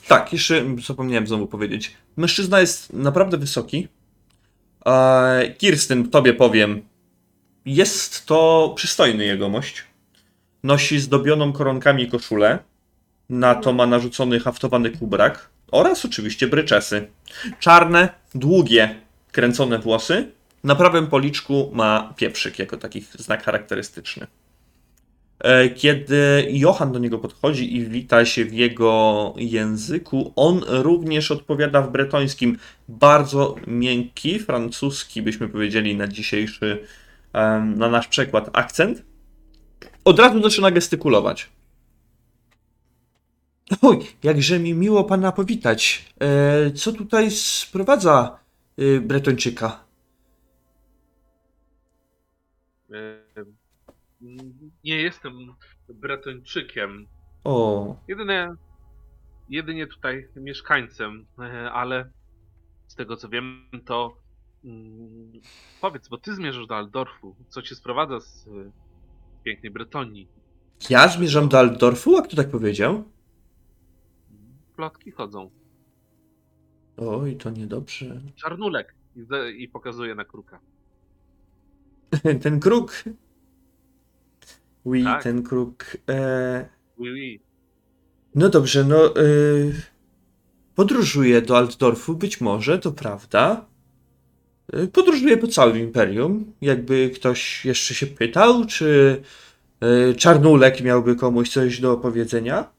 Tak, jeszcze zapomniałem znowu powiedzieć. Mężczyzna jest naprawdę wysoki. E, Kirsten, tobie powiem, jest to przystojny jegomość. Nosi zdobioną koronkami koszulę. Na to ma narzucony haftowany kubrak. Oraz oczywiście bryczesy. Czarne, długie, kręcone włosy. Na prawym policzku ma pieprzyk jako taki znak charakterystyczny. E, Kiedy Johan do niego podchodzi i wita się w jego języku, on również odpowiada w bretońskim. Bardzo miękki, francuski, byśmy powiedzieli na dzisiejszy, na nasz przekład, akcent. Od razu zaczyna gestykulować. Oj, jakże mi miło pana powitać. E, co tutaj sprowadza y, Bretończyka? Nie jestem Bretończykiem. O, Jedynie, jedynie tutaj mieszkańcem, e, ale z tego co wiem, to mm, powiedz, bo ty zmierzasz do Aldorfu. Co cię sprowadza z e, pięknej Bretonii? ja zmierzam do Altdorfu? A kto tak powiedział? Plotki chodzą. Oj, to niedobrze. Czarnulek i, i pokazuje na kruka. Ten kruk. Oui, Tak. ten kruk. E... Oui, oui. No dobrze, no. E... Podróżuję do Altdorfu, być może, to prawda. E, Podróżuję po całym imperium. Jakby ktoś jeszcze się pytał, czy e, Czarnulek miałby komuś coś do powiedzenia?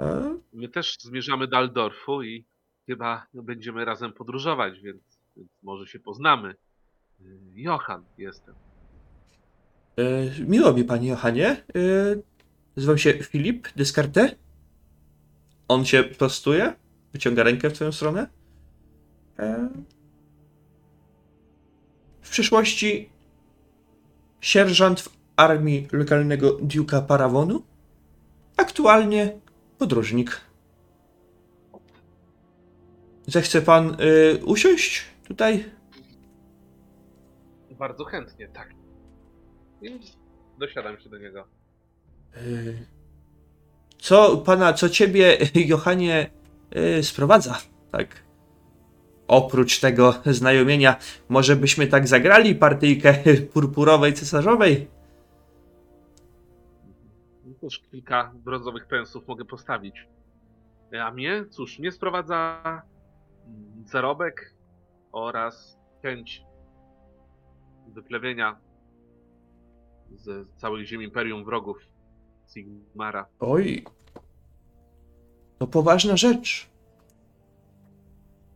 E? My też zmierzamy do Aldorfu i chyba będziemy razem podróżować, więc, więc może się poznamy. Johan jestem. E, miło mi, panie Johanie. E, nazywam się Filip Descartes. On się prostuje, wyciąga rękę w twoją stronę. E, w przyszłości sierżant w armii lokalnego Duke'a Parawonu. Aktualnie podróżnik. Zechce pan e, usiąść tutaj? Bardzo chętnie, tak. I dosiadam się do niego. Y, Co pana, co ciebie, Johanie, y, sprowadza? Tak. Oprócz tego znajomienia, może byśmy tak zagrali partyjkę purpurowej cesarzowej? Cóż, kilka brązowych pensów mogę postawić. A mnie? Cóż, mnie sprowadza mm, zarobek oraz chęć wyplewienia z całych ziem Imperium wrogów Sigmara. Oj. To poważna rzecz.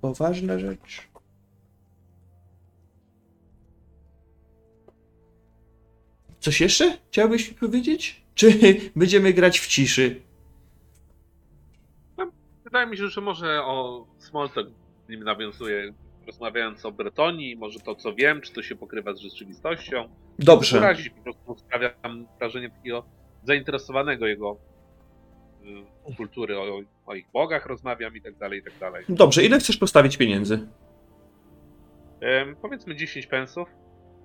Poważna rzecz. Coś jeszcze chciałbyś mi powiedzieć? Czy będziemy grać w ciszy? Wydaje mi się, że może o Smalltalk w nim nawiązuje, rozmawiając o Bretonii, może to co wiem, czy to się pokrywa z rzeczywistością. Dobrze. Wyrazić po prostu sprawiam wrażenie takiego zainteresowanego jego y, kultury, o, o ich bogach rozmawiam i tak dalej, i tak dalej. Dobrze, ile chcesz postawić pieniędzy? Em, powiedzmy 10 pensów.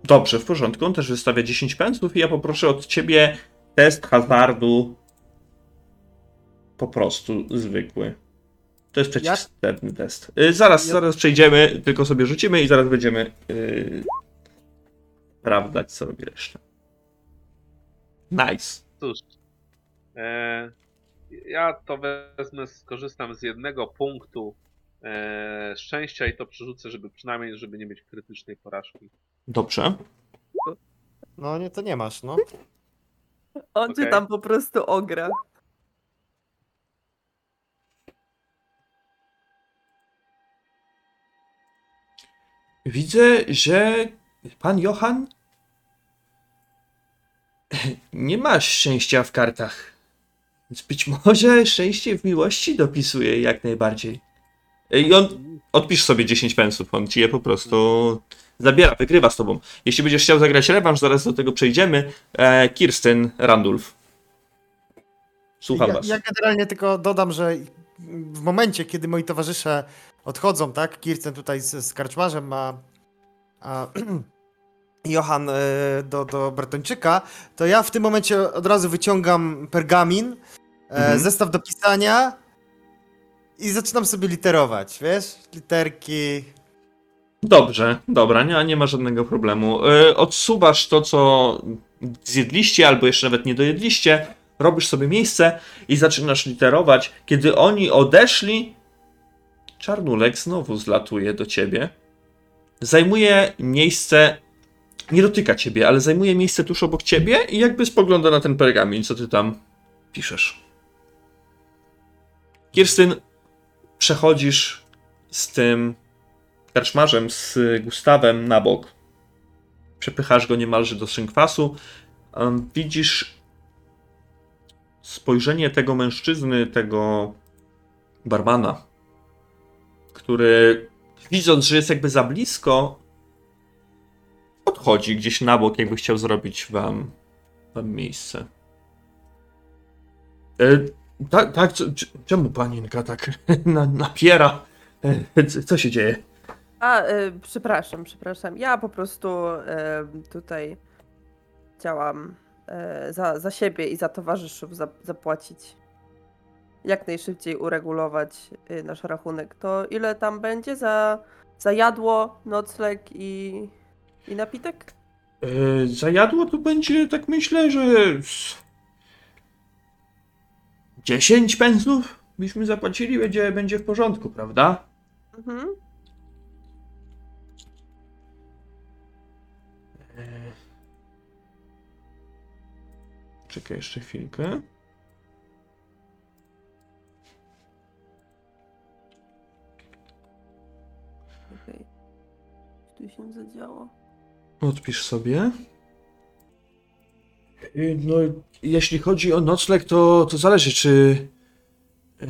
Dobrze, w porządku. On też wystawia 10 pensów i ja poproszę od ciebie test hazardu. Po prostu zwykły. To jest przeciwstawny test. Y, zaraz, Ja- zaraz przejdziemy, tylko sobie rzucimy i zaraz będziemy yy, sprawdzać, co robi reszta. Nice. Cóż, e, ja to wezmę, skorzystam z jednego punktu e, szczęścia i to przerzucę, żeby przynajmniej, żeby nie mieć krytycznej porażki. Dobrze. No nie, to nie masz, no. On cię Okej. tam po prostu ogra. Widzę, że pan Johan nie ma szczęścia w kartach. Więc być może szczęście w miłości dopisuje jak najbardziej. I on odpisz sobie 10 pensów, on ci je po prostu zabiera, wygrywa z tobą. Jeśli będziesz chciał zagrać rewanż, zaraz do tego przejdziemy. E, Kirsten Randulf. Słucham ja, was. ja generalnie tylko dodam, że w momencie, kiedy moi towarzysze odchodzą, tak? Kirsten tutaj z, z karczmarzem ma a, Johan e, do, do Bretończyka, to ja w tym momencie od razu wyciągam pergamin, e, Mhm. zestaw do pisania i zaczynam sobie literować, wiesz? Literki. Dobrze, dobra, nie, nie ma żadnego problemu. Yy, odsuwasz to, co zjedliście, albo jeszcze nawet nie dojedliście, robisz sobie miejsce i zaczynasz literować. Kiedy oni odeszli, Czarnulek znowu zlatuje do ciebie. Zajmuje miejsce nie dotyka ciebie, ale zajmuje miejsce tuż obok ciebie i jakby spogląda na ten pergamin, co ty tam piszesz. Kirstyn, przechodzisz z tym karczmarzem, z Gustawem na bok. Przepychasz go niemalże do szynkwasu. Widzisz spojrzenie tego mężczyzny, tego barmana, który widząc, że jest jakby za blisko, odchodzi gdzieś na bok, jakby chciał zrobić wam, wam miejsce. E, tak, tak, czemu panienka tak na, napiera? E, c- co się dzieje? A, y, przepraszam, przepraszam. Ja po prostu y, tutaj chciałam y, za, za siebie i za towarzyszów za, zapłacić. Jak najszybciej uregulować y, nasz rachunek. To ile tam będzie za, za jadło, nocleg i, i napitek? E, za jadło to będzie, tak myślę, że... z 10 pensów byśmy zapłacili, będzie, będzie w porządku, prawda? Mhm. Czekaj jeszcze chwilkę. Tu się zadziało? Odpisz sobie. Y, No, jeśli chodzi o nocleg, to, to zależy, czy e,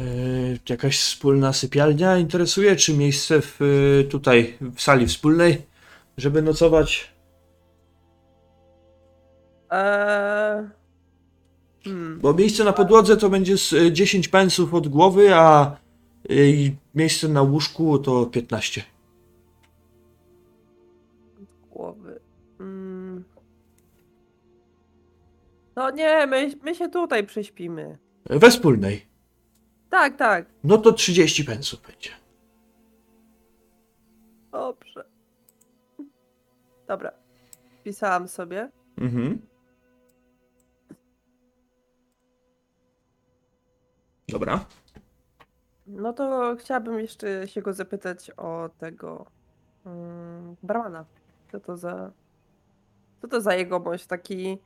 jakaś wspólna sypialnia interesuje, czy miejsce w, y, tutaj w sali wspólnej, żeby nocować. Eee... Hmm. Bo miejsce na podłodze to będzie z y, 10 pensów od głowy, a y, miejsce na łóżku to 15. No nie, my, my się tutaj prześpimy. We wspólnej. Tak, tak. No to 30 pensów będzie. Dobrze. Dobra. Pisałam sobie. Mhm. Dobra. No to chciałabym jeszcze się go zapytać o tego mm, barmana. Co to za. Co to za jegomość taki.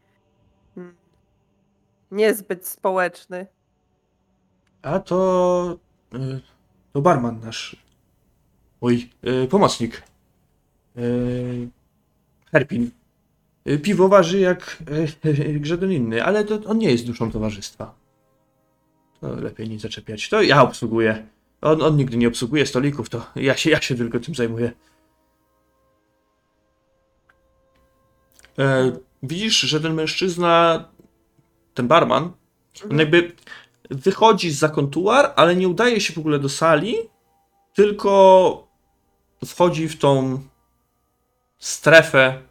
Niezbyt społeczny. A to. y, To barman nasz. Oj, y, pomocnik. Y, Herpin. Y, Piwo waży jak y, żaden inny, ale to on nie jest duszą towarzystwa. To lepiej nie zaczepiać. To ja obsługuję. On, on nigdy nie obsługuje stolików, to ja się, ja się tylko tym zajmuję. E, widzisz, że ten mężczyzna, ten barman, on jakby wychodzi za kontuar, ale nie udaje się w ogóle do sali, tylko wchodzi w tą strefę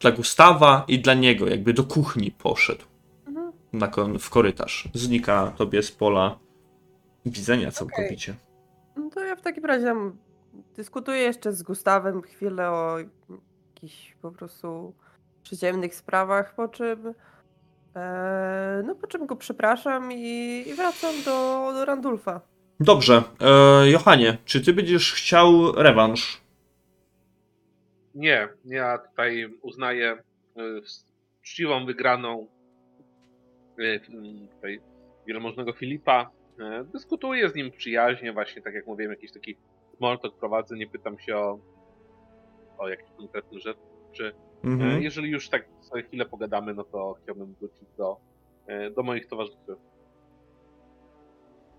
dla Gustawa i dla niego, jakby do kuchni poszedł Mhm. na kon- w korytarz. Znika tobie z pola widzenia całkowicie. No to ja w takim razie dyskutuję jeszcze z Gustawem chwilę o jakichś po prostu przyziemnych sprawach, po czym no po czym go przepraszam i, i wracam do, do Randulfa. Dobrze, e, Johanie, czy ty będziesz chciał rewanż? Nie, ja tutaj uznaję y, czciwą wygraną y, tutaj wielmożnego Filipa. Y, Dyskutuję z nim przyjaźnie, właśnie tak jak mówiłem, jakiś taki small talk prowadzę, nie pytam się o, o jakieś konkretne rzeczy. Mhm. Jeżeli już tak sobie chwilę pogadamy, no to chciałbym wrócić do, y, do moich towarzyszy.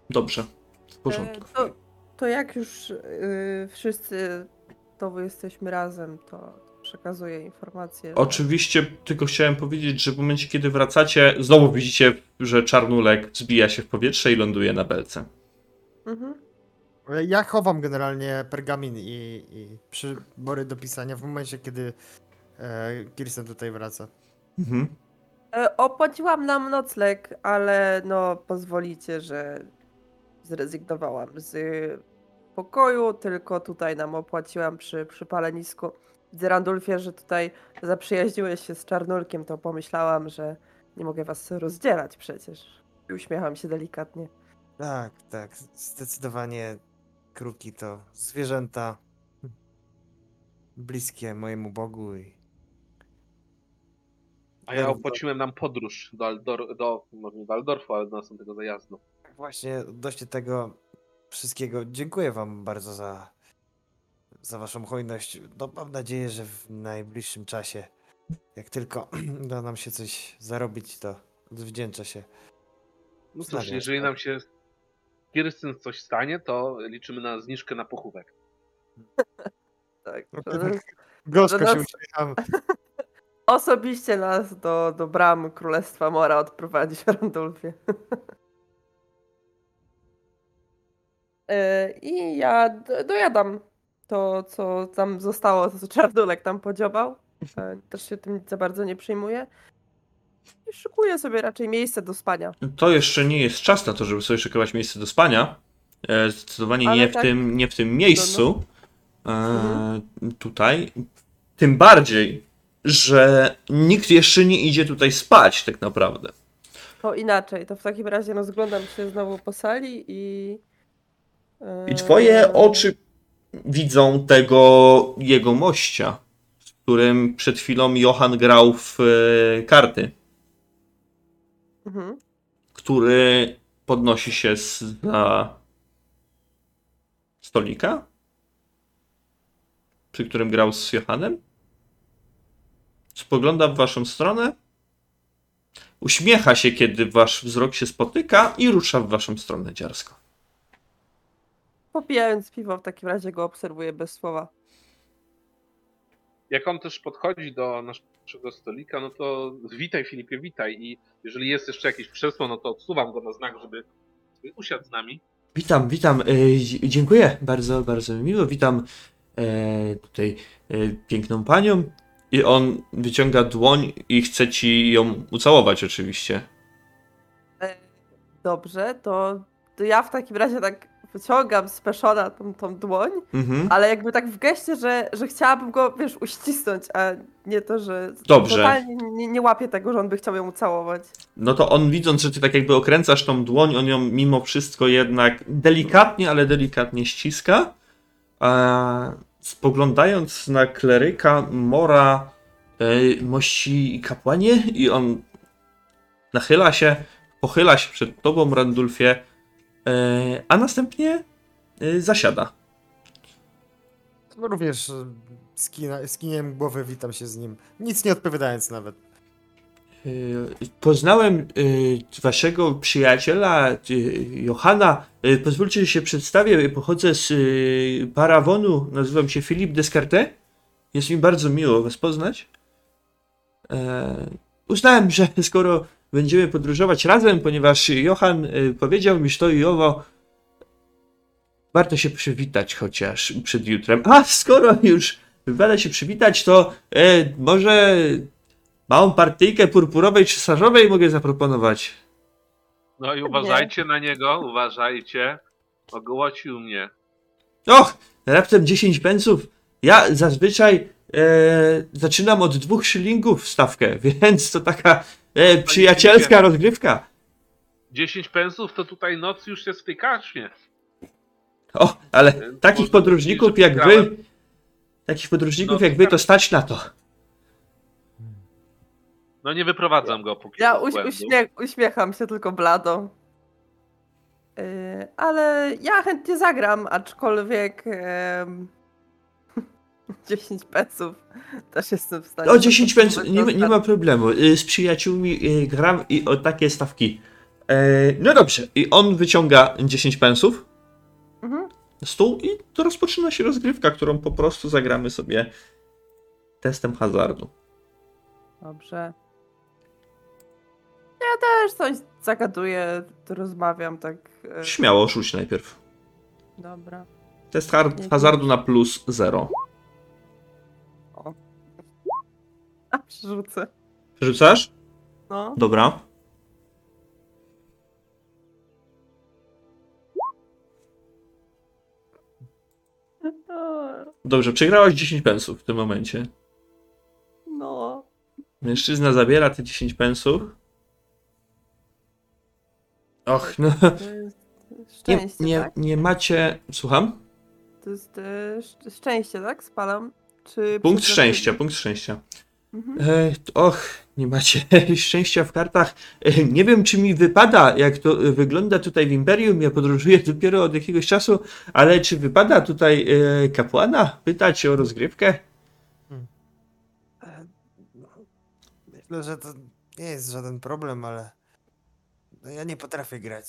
Dobrze, w E, porządku. to, to jak już wszyscy to wy jesteśmy razem, to przekazuję informację. że- Oczywiście tylko chciałem powiedzieć, że w momencie, kiedy wracacie, znowu widzicie, że czarnulek zbija się w powietrze i ląduje na belce. Mhm. E, Ja chowam generalnie pergamin i, i przybory do pisania w momencie, kiedy e, Kirsten tutaj wraca. Mhm. E, Opłaciłam nam nocleg, ale no pozwolicie, że zrezygnowałam z pokoju, tylko tutaj nam opłaciłam przy, przy palenisku. Widzę, Randulfie, że tutaj zaprzyjaźniłeś się z Czarnulkiem, to pomyślałam, że nie mogę was rozdzielać przecież. I uśmiecham się delikatnie. Tak, tak, zdecydowanie kruki to zwierzęta bliskie mojemu Bogu i A ja opłaciłem nam podróż do, Aldor, do może nie do Aldorfu, ale do następnego zajazdu. Właśnie dość tego wszystkiego. Dziękuję wam bardzo za, za waszą hojność. No, mam nadzieję, że w najbliższym czasie, jak tylko uda nam się coś zarobić, to odwdzięczę się. No cóż, Znawiam jeżeli się. nam się Kirstyn coś stanie, to liczymy na zniżkę na pochówek. Tak. No, tak. Gorzko się uśmiecham. Osobiście nas do, do bram Królestwa Mora odprowadzić, Randolfie. E, I ja dojadam to, co tam zostało, to co Czardulek tam podziobał. E, Też się tym za bardzo nie przejmuję. I szykuję sobie raczej miejsce do spania. To jeszcze nie jest czas na to, żeby sobie szykować miejsce do spania. E, Zdecydowanie Ale nie w, tak- tym, nie w tym miejscu. E, Mhm. Tutaj. Tym bardziej, że nikt jeszcze nie idzie tutaj spać, tak naprawdę. To inaczej, to w takim razie rozglądam się znowu po sali i. e, I twoje oczy widzą tego jego mościa, z którym przed chwilą Johan grał w e, karty, Mhm. który podnosi się z za stolika, przy którym grał z Johanem. Spogląda w waszą stronę. Uśmiecha się, kiedy wasz wzrok się spotyka i rusza w waszą stronę dziarsko. Popijając piwo, w takim razie go obserwuję bez słowa. Jak on też podchodzi do naszego stolika, no to witaj Filipie, witaj. I jeżeli jest jeszcze jakieś krzesło, no to odsuwam go na znak, żeby usiadł z nami. Witam, witam. e, Dziękuję bardzo, bardzo mi miło. Witam e, tutaj e, piękną panią. I on wyciąga dłoń i chce ci ją ucałować, oczywiście. E, Dobrze, to, to ja w takim razie tak wyciągam z peszona tą, tą dłoń, Mhm. ale jakby tak w geście, że, że chciałabym go, wiesz, uścisnąć, a nie to, że Dobrze. totalnie nie, nie łapię tego, że on by chciał ją ucałować. No to on widząc, że ty tak jakby okręcasz tą dłoń, on ją mimo wszystko jednak delikatnie, ale delikatnie ściska. A spoglądając na kleryka Mora, e, mości kapłanie, i on nachyla się, pochyla się przed tobą, Randulfie, e, a następnie e, zasiada. No również skina, skiniłem głowę, witam się z nim. Nic nie odpowiadając nawet. Y, Poznałem y, waszego przyjaciela y, Johana. Pozwólcie, że się przedstawię. Pochodzę z Parawonu. Nazywam się Filip Descartes. Jest mi bardzo miło was poznać. E, uznałem, że skoro będziemy podróżować razem, ponieważ Johan powiedział mi to i owo, warto się przywitać chociaż przed jutrem. A skoro już wypada się przywitać, to e, może Małą partyjkę purpurowej czy sarzowej mogę zaproponować. No i uważajcie na niego, uważajcie. Ogłocił mnie. Och, raptem 10 pensów. Ja zazwyczaj e, zaczynam od dwóch szylingów stawkę, więc to taka e, przyjacielska rozgrywka. 10 pensów to tutaj noc już jest w tej karczmie. O, ale takich podróżników jak wy, takich podróżników jak wy, to stać na to. No nie wyprowadzam go póki Ja uś, uśmiech, uśmiecham się tylko blado. Yy, ale ja chętnie zagram, aczkolwiek em, 10 pesów też jestem w stanie. O 10 pensów, nie, ma- nie ma problemu. Y, Z przyjaciółmi y, gram i o takie stawki. E, no dobrze, i on wyciąga 10 pensów. Mhm. stół i to rozpoczyna się rozgrywka, którą po prostu zagramy sobie testem hazardu. Dobrze. Ja też coś zagaduję, rozmawiam tak. e, Śmiało rzuć najpierw. Dobra. Test hazardu na plus 0. A przerzucę. Rzucasz? No. Dobra. Dobrze, przegrałaś 10 pensów w tym momencie. No. Mężczyzna zabiera te 10 pensów. Och, no. To jest Nie, szczęście, nie, tak? nie macie. Słucham? To jest e, szcz- szczęście, tak? Spalam? Czy Punkt szczęścia, punkt szczęścia. Mhm. E, och, nie macie szczęścia w kartach. E, nie wiem, czy mi wypada, jak to e, wygląda tutaj w Imperium. Ja podróżuję dopiero od jakiegoś czasu, ale czy wypada tutaj e, kapłana pytać o rozgrywkę? E, no, Myślę, że to nie jest żaden problem, ale no ja nie potrafię grać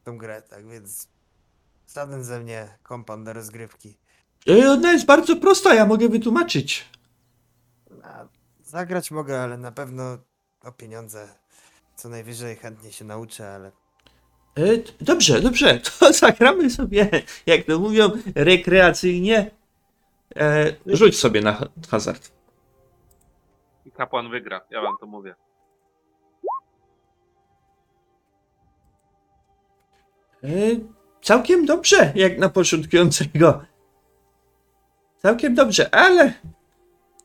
w tą grę, tak więc żaden ze mnie kompan do rozgrywki. E, ona jest bardzo prosta, ja mogę wytłumaczyć. A zagrać mogę, ale na pewno o pieniądze co najwyżej chętnie się nauczę, ale E, t- dobrze, dobrze, to zagramy sobie, jak to mówią, rekreacyjnie. E, rzuć sobie na ha- hazard. I kapłan wygra, ja wam to mówię. Całkiem dobrze, jak na początkującego. Całkiem dobrze, ale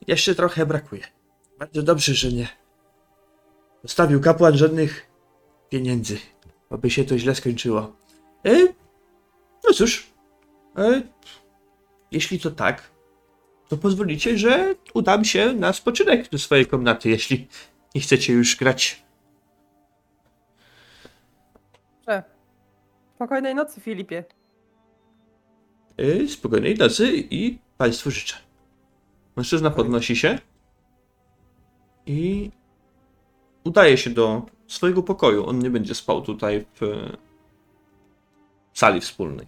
jeszcze trochę brakuje. Bardzo dobrze, że nie zostawił kapłan żadnych pieniędzy, aby się to źle skończyło. E, no cóż, e, jeśli to tak, to pozwolicie, że udam się na spoczynek do swojej komnaty, jeśli nie chcecie już grać. Spokojnej nocy, Filipie. Yy, spokojnej nocy i Państwu życzę. Mężczyzna podnosi się i udaje się do swojego pokoju. On nie będzie spał tutaj w e, sali wspólnej.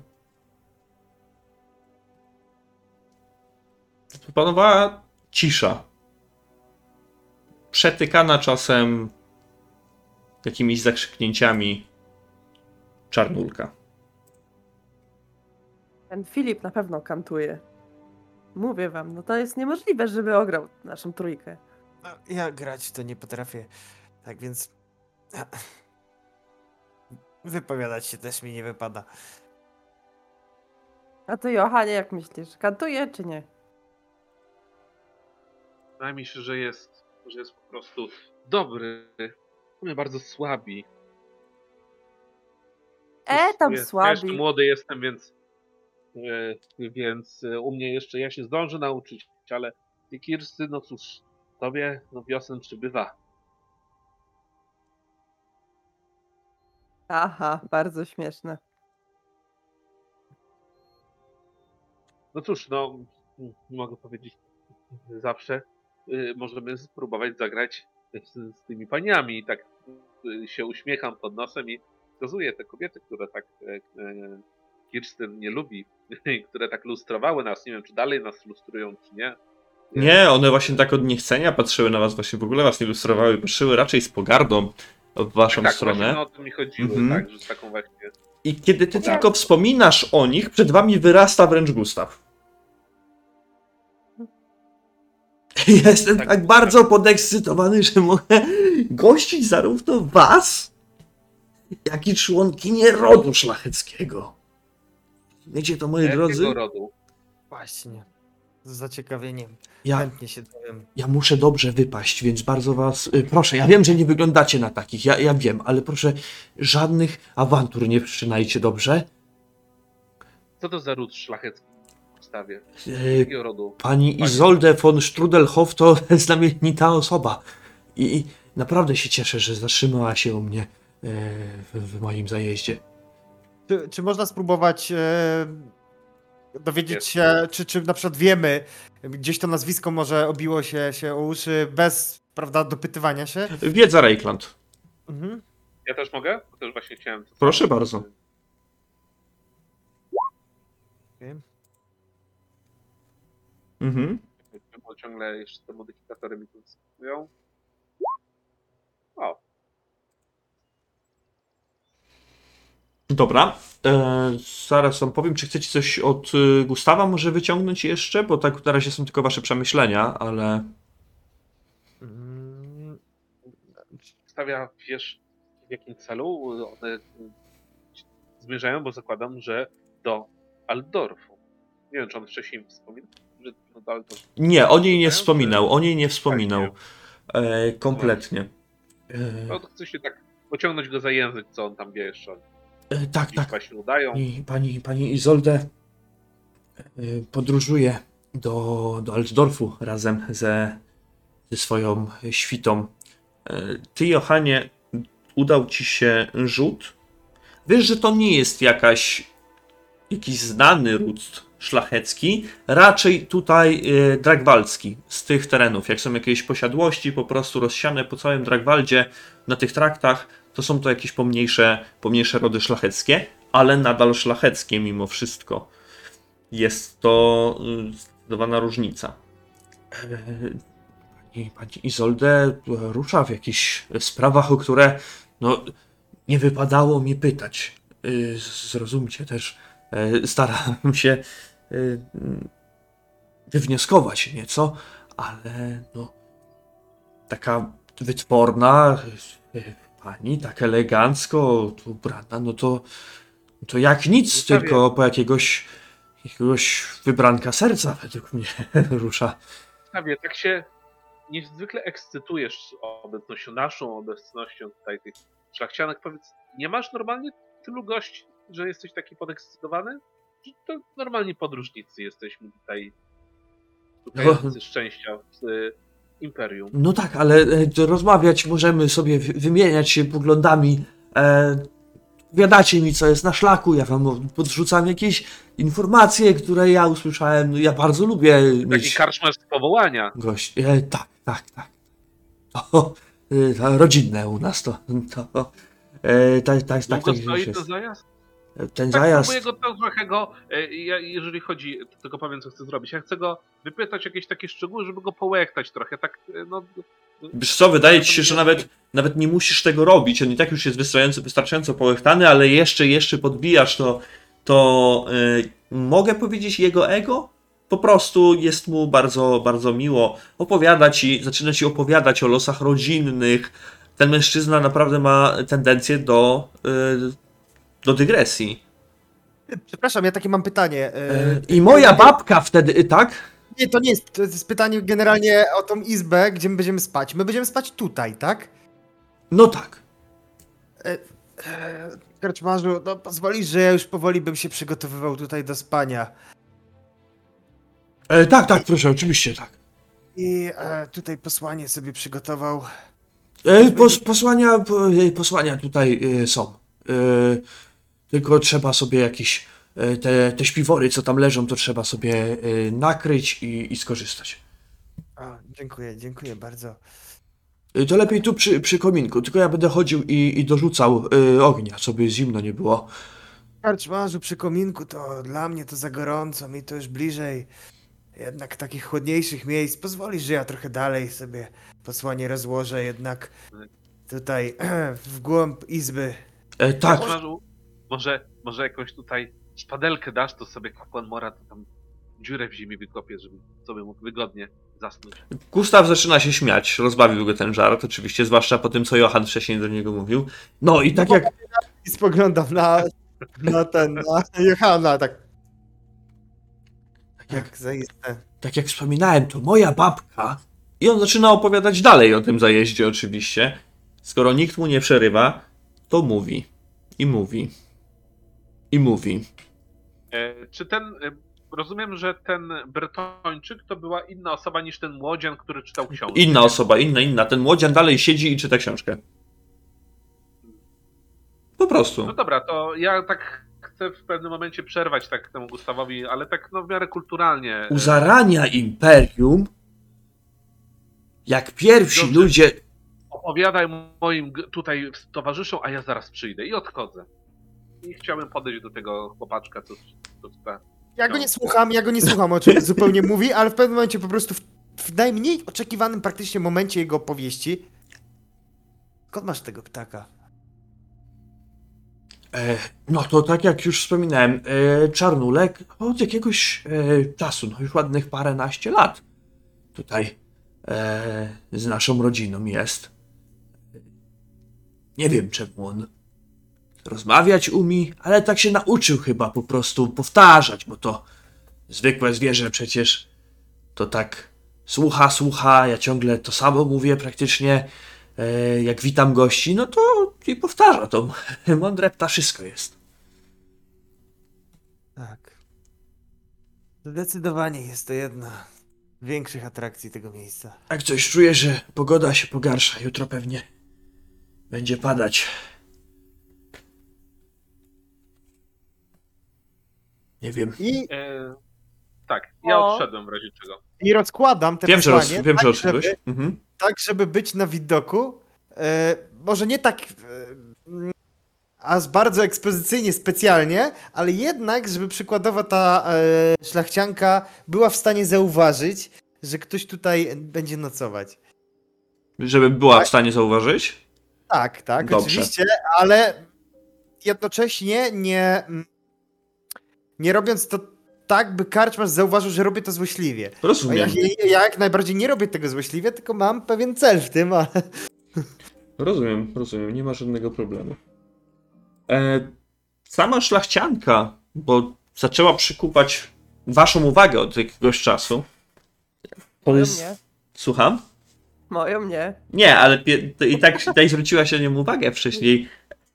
Panowała cisza. Przetykana czasem jakimiś zakrzyknięciami czarnulka. Ten Filip na pewno kantuje. Mówię wam, no to jest niemożliwe, żeby ograł naszą trójkę. no, ja grać to nie potrafię, tak więc wypowiadać się też mi nie wypada. A ty, Johanie, jak myślisz? Kantuje czy nie? Wydaje mi się, że jest, że jest po prostu dobry. My bardzo słabi. E, tam Jest- Ja słabi. jeszcze młody jestem, więc, e, więc e, u mnie jeszcze ja się zdążę nauczyć, ale ty Kirsty, no cóż, tobie no wiosen przybywa. Aha, bardzo śmieszne. No cóż, no mogę powiedzieć zawsze y, możemy spróbować zagrać z, z tymi paniami i tak y, się uśmiecham pod nosem i wskazuję te kobiety, które tak e, e, Kirsten nie lubi, które tak lustrowały nas, nie wiem czy dalej nas lustrują czy nie. Nie, one właśnie tak od niechcenia patrzyły na was, właśnie w ogóle was nie ilustrowały, patrzyły raczej z pogardą w waszą tak, stronę. No, o to mi chodziło, Mhm. tak, że z taką właśnie I kiedy ty Tak. tylko wspominasz o nich, przed wami wyrasta wręcz Gustaw. Jestem tak, Tak. bardzo podekscytowany, że mogę gościć zarówno was, jak i członkinię rodu szlacheckiego. Wiecie to, moi jakiego drodzy? rodu. Właśnie, z zaciekawieniem, Ja, chętnie się dowiem. ja muszę dobrze wypaść, więc bardzo was y, proszę. Ja wiem, że nie wyglądacie na takich, ja, ja wiem, ale proszę, żadnych awantur nie wszczynajcie, dobrze? Co to za ród szlachecki w ustawie? Y, Jakiego rodu? Pani Izolde von Strudelhoff to znamienita osoba. I, I naprawdę się cieszę, że zatrzymała się u mnie w, w moim zajeździe. Czy, czy można spróbować e, dowiedzieć Jest. się, czy, czy na przykład wiemy, gdzieś to nazwisko może obiło się, się o uszy bez, prawda, dopytywania się? Wiedza Reikland. Mhm. Ja też mogę? Bo też właśnie chciałem. Proszę bardzo. Mhm. Ciągle jeszcze te modyfikatory mi tu wskazują. O, Dobra. E, zaraz wam powiem, czy chcecie coś od y, Gustawa może wyciągnąć jeszcze, bo tak na razie są tylko wasze przemyślenia, ale... Mm, stawia, wiesz, w jakim celu one y, zmierzają, bo zakładam, że do Aldorfu. Nie wiem, czy on wcześniej wspominał, że do Aldorfu. Nie, o niej nie wspominał, o niej nie wspominał. Tak, E, kompletnie. E, No to chce się tak pociągnąć go za język, co on tam wie jeszcze. E, tak, tak. właśnie udają. Pani, pani, pani Izolde y, podróżuje do, do Altdorfu razem ze ze swoją świtą. E, Ty, Johanie, udał ci się rzut. Wiesz, że to nie jest jakaś, jakiś znany ród szlachecki, raczej tutaj e, dragwaldzki z tych terenów. Jak są jakieś posiadłości po prostu rozsiane po całym Dragwaldzie na tych traktach, to są to jakieś pomniejsze, pomniejsze rody szlacheckie, ale nadal szlacheckie mimo wszystko. Jest to y, zdecydowana różnica. E, Pani, pani Izolde rusza w jakichś sprawach, o które no, nie wypadało mi pytać. Y, Zrozumcie też, e, starałem się wywnioskować nieco, ale no, taka wytworna pani, tak elegancko ubrana, no to, to jak nic, tylko po jakiegoś, jakiegoś wybranka serca według mnie rusza. Prawie, tak się niezwykle ekscytujesz obecnością, naszą obecnością tutaj tych szlachcianek. Powiedz, nie masz normalnie tylu gości, że jesteś taki podekscytowany? Czy to normalni podróżnicy jesteśmy tutaj, szukający szczęścia w Imperium? No tak, ale e, rozmawiać możemy sobie, wy- wymieniać się poglądami. E, Powiadacie mi, co jest na szlaku, ja wam podrzucam jakieś informacje, które ja usłyszałem. No, Ja bardzo lubię Taki mieć karczmasz z powołania. gości. E, tak, tak, tak. To, e, to rodzinne u nas to. to e, tak, tak, tak, Długo tak stoi to zajazd? Ten Tak, zajazd. próbuję go trochę go, e, ja, jeżeli chodzi, tylko powiem co chcę zrobić, ja chcę go wypytać jakieś takie szczegóły, żeby go połechtać trochę, tak e, no... Wiesz co, wydaje ci się, że nawet, nawet nie musisz tego robić. On i tak już jest wystarczająco, wystarczająco połechtany, ale jeszcze, jeszcze podbijasz to, to yy, mogę powiedzieć jego ego? Po prostu jest mu bardzo, bardzo miło. Opowiada ci, zaczyna ci opowiadać o losach rodzinnych. Ten mężczyzna naprawdę ma tendencję do, do dygresji. Przepraszam, ja takie mam pytanie. e, Yy, I moja babka wtedy, y, tak? Nie, to nie jest, to jest pytanie generalnie o tą izbę, gdzie my będziemy spać. My będziemy spać tutaj, tak? No tak. E, Karczmarzu, no pozwolisz, że ja już powoli bym się przygotowywał tutaj do spania. E, tak, tak, proszę, oczywiście, tak. I e, tutaj posłanie sobie przygotował. E, Pos, posłania, po- e, posłania tutaj e, są. Tylko trzeba sobie jakieś e, te, te śpiwory, co tam leżą, to trzeba sobie e, nakryć i, i skorzystać. A, dziękuję, dziękuję bardzo. E, To lepiej tu przy, przy kominku, tylko ja będę chodził i, i dorzucał e, ognia, żeby zimno nie było. Karczmarzu, przy kominku to dla mnie to za gorąco, mi to już bliżej jednak takich chłodniejszych miejsc. Pozwolisz, że ja trochę dalej sobie posłanie rozłożę jednak tutaj w głąb izby. E, tak, Karczmarzu, może, może jakąś tutaj szpadelkę dasz, to sobie kapłan Mora to tam dziurę w ziemi wykopie, żeby sobie mógł wygodnie zasnąć. Gustaw zaczyna się śmiać, rozbawił go ten żart, oczywiście, zwłaszcza po tym, co Johan wcześniej do niego mówił. No i tak jak I spoglądam na, na ten, na Johana, tak. Tak jak- Jak zaiste. tak jak wspominałem, to moja babka. I on zaczyna opowiadać dalej o tym zajeździe, oczywiście. Skoro nikt mu nie przerywa, to mówi. I mówi. I mówi. E, czy ten, e, rozumiem, że ten Bretończyk to była inna osoba niż ten młodzian, który czytał książkę. Inna osoba, inna, inna. Ten młodzian dalej siedzi i czyta książkę. Po prostu. No dobra, to ja tak chcę w pewnym momencie przerwać tak temu Gustawowi, ale tak no w miarę kulturalnie. E, U zarania imperium, jak pierwsi Dobrze. ludzie. Opowiadaj moim tutaj towarzyszom, a ja zaraz przyjdę i odchodzę. I chciałbym podejść do tego chłopaczka, co, co czyta. Ja go nie słucham, ja go nie słucham, o czym zupełnie mówi, ale w pewnym momencie po prostu w, w najmniej oczekiwanym praktycznie momencie jego opowieści. Skąd masz tego ptaka? E, no to tak jak już wspominałem, e, Czarnulek od jakiegoś e, czasu, no już ładnych paręnaście lat tutaj e, z naszą rodziną jest. Nie wiem czemu on rozmawiać umie, ale tak się nauczył chyba po prostu powtarzać, bo to zwykłe zwierzę przecież to tak słucha, słucha, ja ciągle to samo mówię praktycznie, e, jak witam gości, no to i powtarza to. Mądre ptaszysko jest. Tak. Zdecydowanie jest to jedna większych atrakcji tego miejsca. Jak coś czuję, że pogoda się pogarsza. Jutro pewnie będzie padać. Nie wiem. I, E, tak, ja O. odszedłem w razie czego. i rozkładam te Wiem, że, roz, wiem, że tak, odszedłeś. żeby, Mhm. tak, żeby być na widoku. E, może nie tak. E, aż bardzo ekspozycyjnie, specjalnie, ale jednak, żeby przykładowo ta e, szlachcianka była w stanie zauważyć, że ktoś tutaj będzie nocować. Żeby była Tak. w stanie zauważyć. Tak, tak, Dobrze. oczywiście, ale jednocześnie nie, mm, nie robiąc to tak, by karczmarz zauważył, że robię to złośliwie. A ja, Rozumiem. ja jak najbardziej nie robię tego złośliwie, tylko mam pewien cel w tym, ale... Rozumiem, rozumiem. Nie ma żadnego problemu. E, sama szlachcianka, bo zaczęła przykuwać waszą uwagę od jakiegoś czasu. To Moją jest... nie. Słucham? Moją nie. Nie, ale i tak, i tak zwróciła się na nią uwagę wcześniej.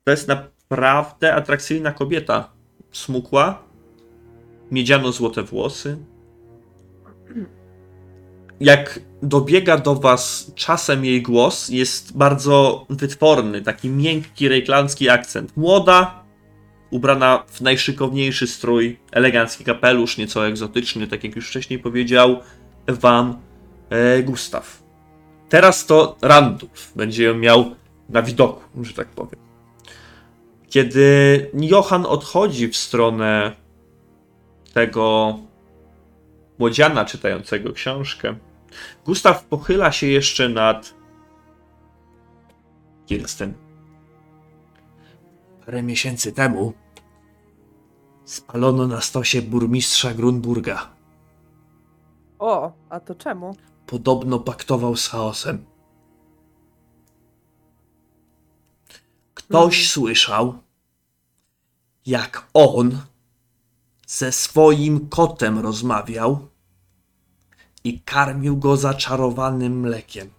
To jest naprawdę atrakcyjna kobieta. Smukła, miedziano-złote włosy. Jak dobiega do was czasem jej głos, jest bardzo wytworny, taki miękki, rejklandzki akcent. Młoda, ubrana w najszykowniejszy strój, elegancki kapelusz, nieco egzotyczny, tak jak już wcześniej powiedział wam e, Gustaw. Teraz to Randulf będzie ją miał na widoku, że tak powiem. Kiedy Johan odchodzi w stronę tego młodziana czytającego książkę, Gustaw pochyla się jeszcze nad Kirsten. Parę miesięcy temu spalono na stosie burmistrza Grunburga. O, a to czemu? podobno paktował z chaosem. Ktoś Mhm. słyszał, jak on ze swoim kotem rozmawiał i karmił go zaczarowanym mlekiem.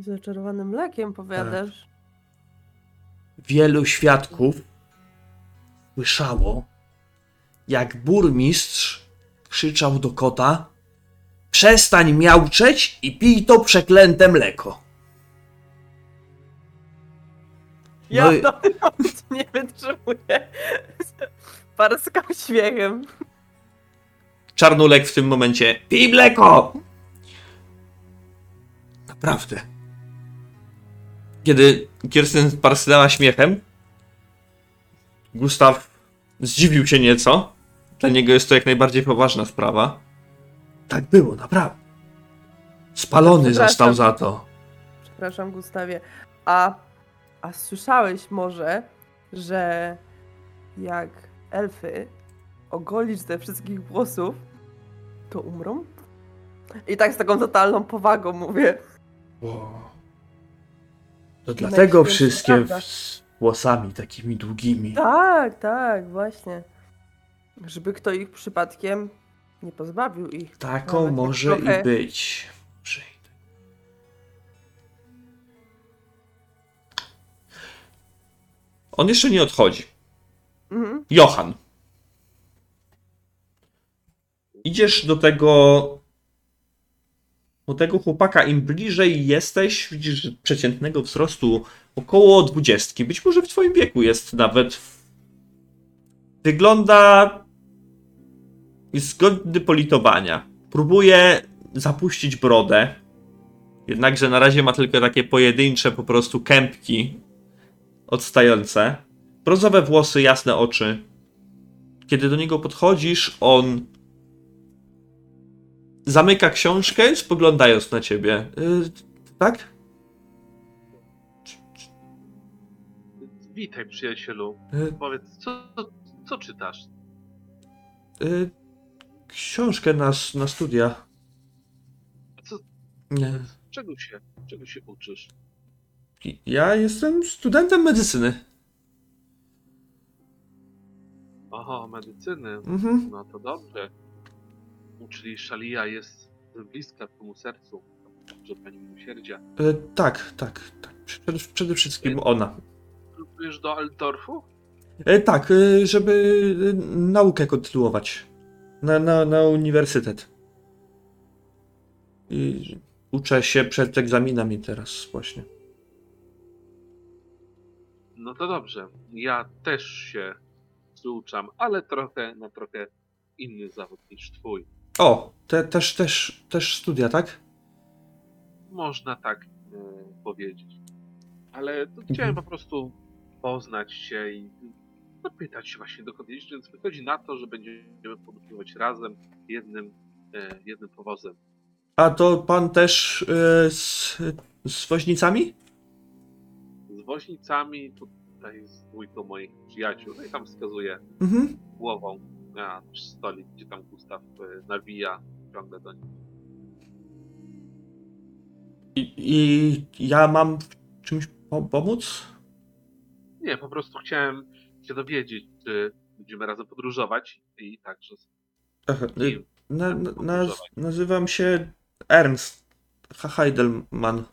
Zaczarowanym mlekiem powiadasz. Wielu świadków słyszało, jak burmistrz krzyczał do kota: Przestań miauczeć i pij to przeklęte mleko. Ja No i- no, nie wytrzymuję. Parskam śmiechem. Czarnulek w tym momencie: Pij mleko! Naprawdę. Kiedy Kirsten parsknęła śmiechem, Gustaw zdziwił się nieco. Dla niego jest to jak najbardziej poważna sprawa. Tak było, naprawdę. Spalony został za to. Przepraszam, Gustawie. A, a słyszałeś może, że jak elfy ogolić ze wszystkich włosów, to umrą? I tak z taką totalną powagą mówię. To dlatego najświętsza wszystkie z włosami takimi długimi. Tak, tak, właśnie. Żeby kto ich przypadkiem nie pozbawił ich. Taką może trochę- i być. On jeszcze nie odchodzi. Mhm. Johan. Idziesz do tego. Do tego chłopaka, im bliżej jesteś, widzisz przeciętnego wzrostu około dwudziestki. Być może w twoim wieku jest nawet. Wygląda. Jest godny politowania. Próbuje zapuścić brodę. Jednakże na razie ma tylko takie pojedyncze po prostu kępki odstające. Brązowe włosy, jasne oczy. Kiedy do niego podchodzisz, on zamyka książkę, spoglądając na ciebie. Y, tak? Witaj, przyjacielu. Y, Powiedz, co, co czytasz? y, książkę na, na studia. Co, Nie. czego, się, czego się uczysz? Ja jestem studentem medycyny. Oho, medycyny. Mhm. No to dobrze. Czyli Szalia jest bliska twemu sercu. Dobrze, pani miłosierdzia. Y, tak, tak, tak. Przede, przede wszystkim ona. Próbujesz do Altdorfu? Y, tak, y, żeby y, naukę kontynuować. Na, na, na uniwersytet. I uczę się przed egzaminami teraz właśnie. No to dobrze. Ja też się przyuczam, ale trochę na trochę inny zawód niż twój. O, te, też, też, też studia, tak? Można tak e, powiedzieć. Ale to chciałem Mhm. po prostu poznać się i zapytać się właśnie dokąd więc wychodzi na to, że będziemy podróżować razem jednym, e, jednym powozem. A to pan też y, z, z woźnicami? Woźnicami tutaj z dwójką moich przyjaciół, no i tam wskazuje Mhm. głową na stolik, gdzie tam Gustaw e, nawija ciągle do nich. I, I ja mam w czymś po- pomóc? Nie, po prostu chciałem się dowiedzieć, czy będziemy razem podróżować i także Aha, I na, na, naz, podróżować. nazywam się Ernst H- Heidelmann.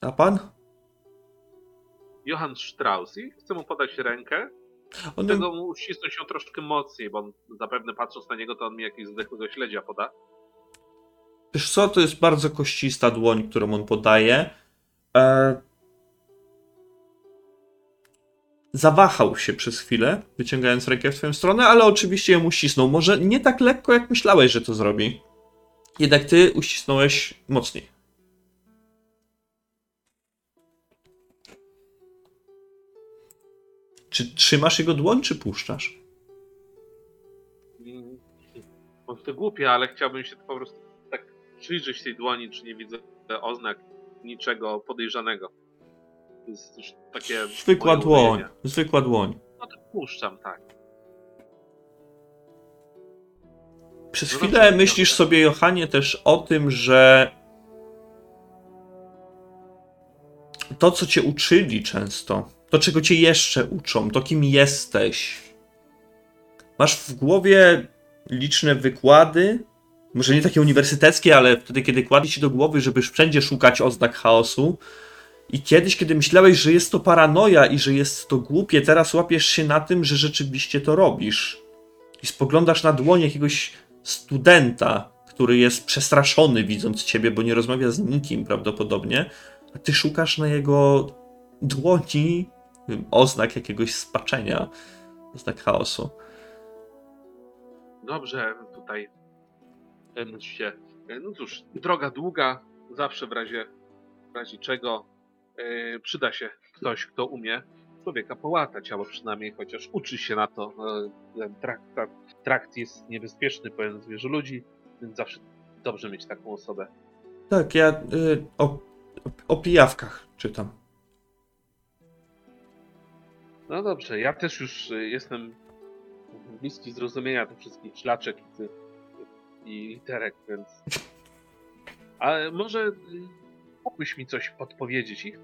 A pan? Johann Strauss i chcę mu podać rękę, On tego mu uścisnąć ją troszkę mocniej, bo on zapewne patrząc na niego, to on mi jakiegoś zdechłego śledzia poda. Wiesz co, to jest bardzo koścista dłoń, którą on podaje. E... Zawahał się przez chwilę, wyciągając rękę w twoją stronę, ale oczywiście ją uścisnął. Może nie tak lekko, jak myślałeś, że to zrobi. Jednak ty uścisnąłeś mocniej. Czy trzymasz jego dłoń, czy puszczasz? Może to głupie, ale chciałbym się po prostu tak przyjrzeć tej dłoni, czy nie widzę oznak niczego podejrzanego. To jest już takie. Zwykła dłoń. Zwykła dłoń. No to puszczam, tak. Przez No chwilę myślisz sobie, Johanie, też o tym, że to, co cię uczyli często, to, czego cię jeszcze uczą, to kim jesteś. Masz w głowie liczne wykłady, może nie takie uniwersyteckie, ale wtedy, kiedy kładli ci do głowy, żeby wszędzie szukać oznak chaosu. I kiedyś, kiedy myślałeś, że jest to paranoja i że jest to głupie, teraz łapiesz się na tym, że rzeczywiście to robisz. I spoglądasz na dłoń jakiegoś studenta, który jest przestraszony widząc ciebie, bo nie rozmawia z nikim prawdopodobnie, a ty szukasz na jego dłoni oznak jakiegoś spaczenia, oznak chaosu. Dobrze, tutaj. się. e, No cóż, droga długa, zawsze w razie, w razie czego e, przyda się ktoś, kto umie człowieka połatać, albo przynajmniej chociaż uczy się na to. E, ten trakt, trakt jest niebezpieczny, powiem zwierzę ludzi, więc zawsze dobrze mieć taką osobę. Tak, ja y, o, o pijawkach czytam. No dobrze, ja też już y, jestem bliski zrozumienia tych wszystkich szlaczek i, i literek, więc. Ale może y, mógłbyś mi coś podpowiedzieć ich?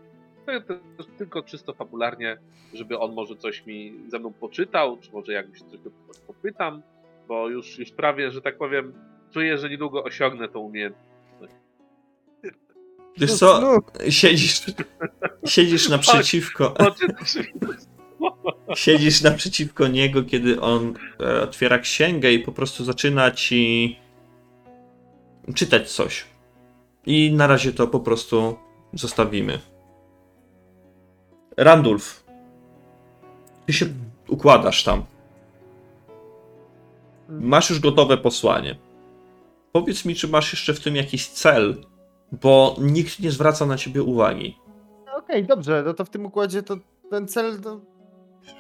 Tylko czysto fabularnie, żeby on może coś mi ze mną poczytał, czy może jakbyś coś popytam, bo już, już prawie, że tak powiem, czuję, że niedługo osiągnę tą umiejętność. Wiesz No, co, siedzisz, siedzisz naprzeciwko, to siedzisz naprzeciwko niego, kiedy on e, otwiera księgę i po prostu zaczyna ci czytać coś. I na razie to po prostu zostawimy. Randulf, ty się układasz tam. Masz już gotowe posłanie. Powiedz mi, czy masz jeszcze w tym jakiś cel, bo nikt nie zwraca na ciebie uwagi. Okej, dobrze, no to w tym układzie to ten cel to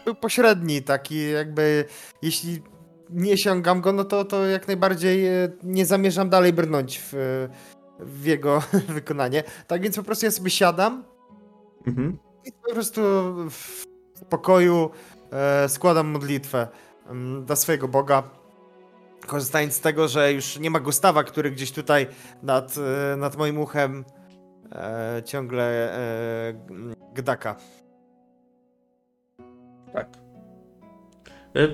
był pośredni, taki jakby jeśli nie sięgam go, no to, to jak najbardziej e, nie zamierzam dalej brnąć w, w jego wykonanie. Tak więc po prostu ja sobie siadam Mhm. i po prostu w spokoju e, składam modlitwę mm, dla swojego Boga. Korzystając z tego, że już nie ma Gustawa, który gdzieś tutaj nad, e, nad moim uchem ciągle gdaka. Tak. E,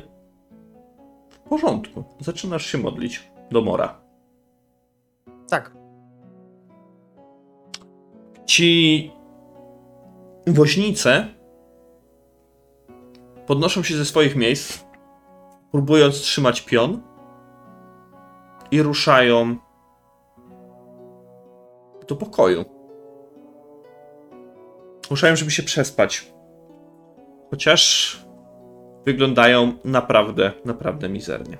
W porządku. Zaczynasz się modlić do Mora. Tak. Ci woźnice podnoszą się ze swoich miejsc próbując trzymać pion i ruszają do pokoju. Ruszają, żeby się przespać. Chociaż wyglądają naprawdę, naprawdę mizernie.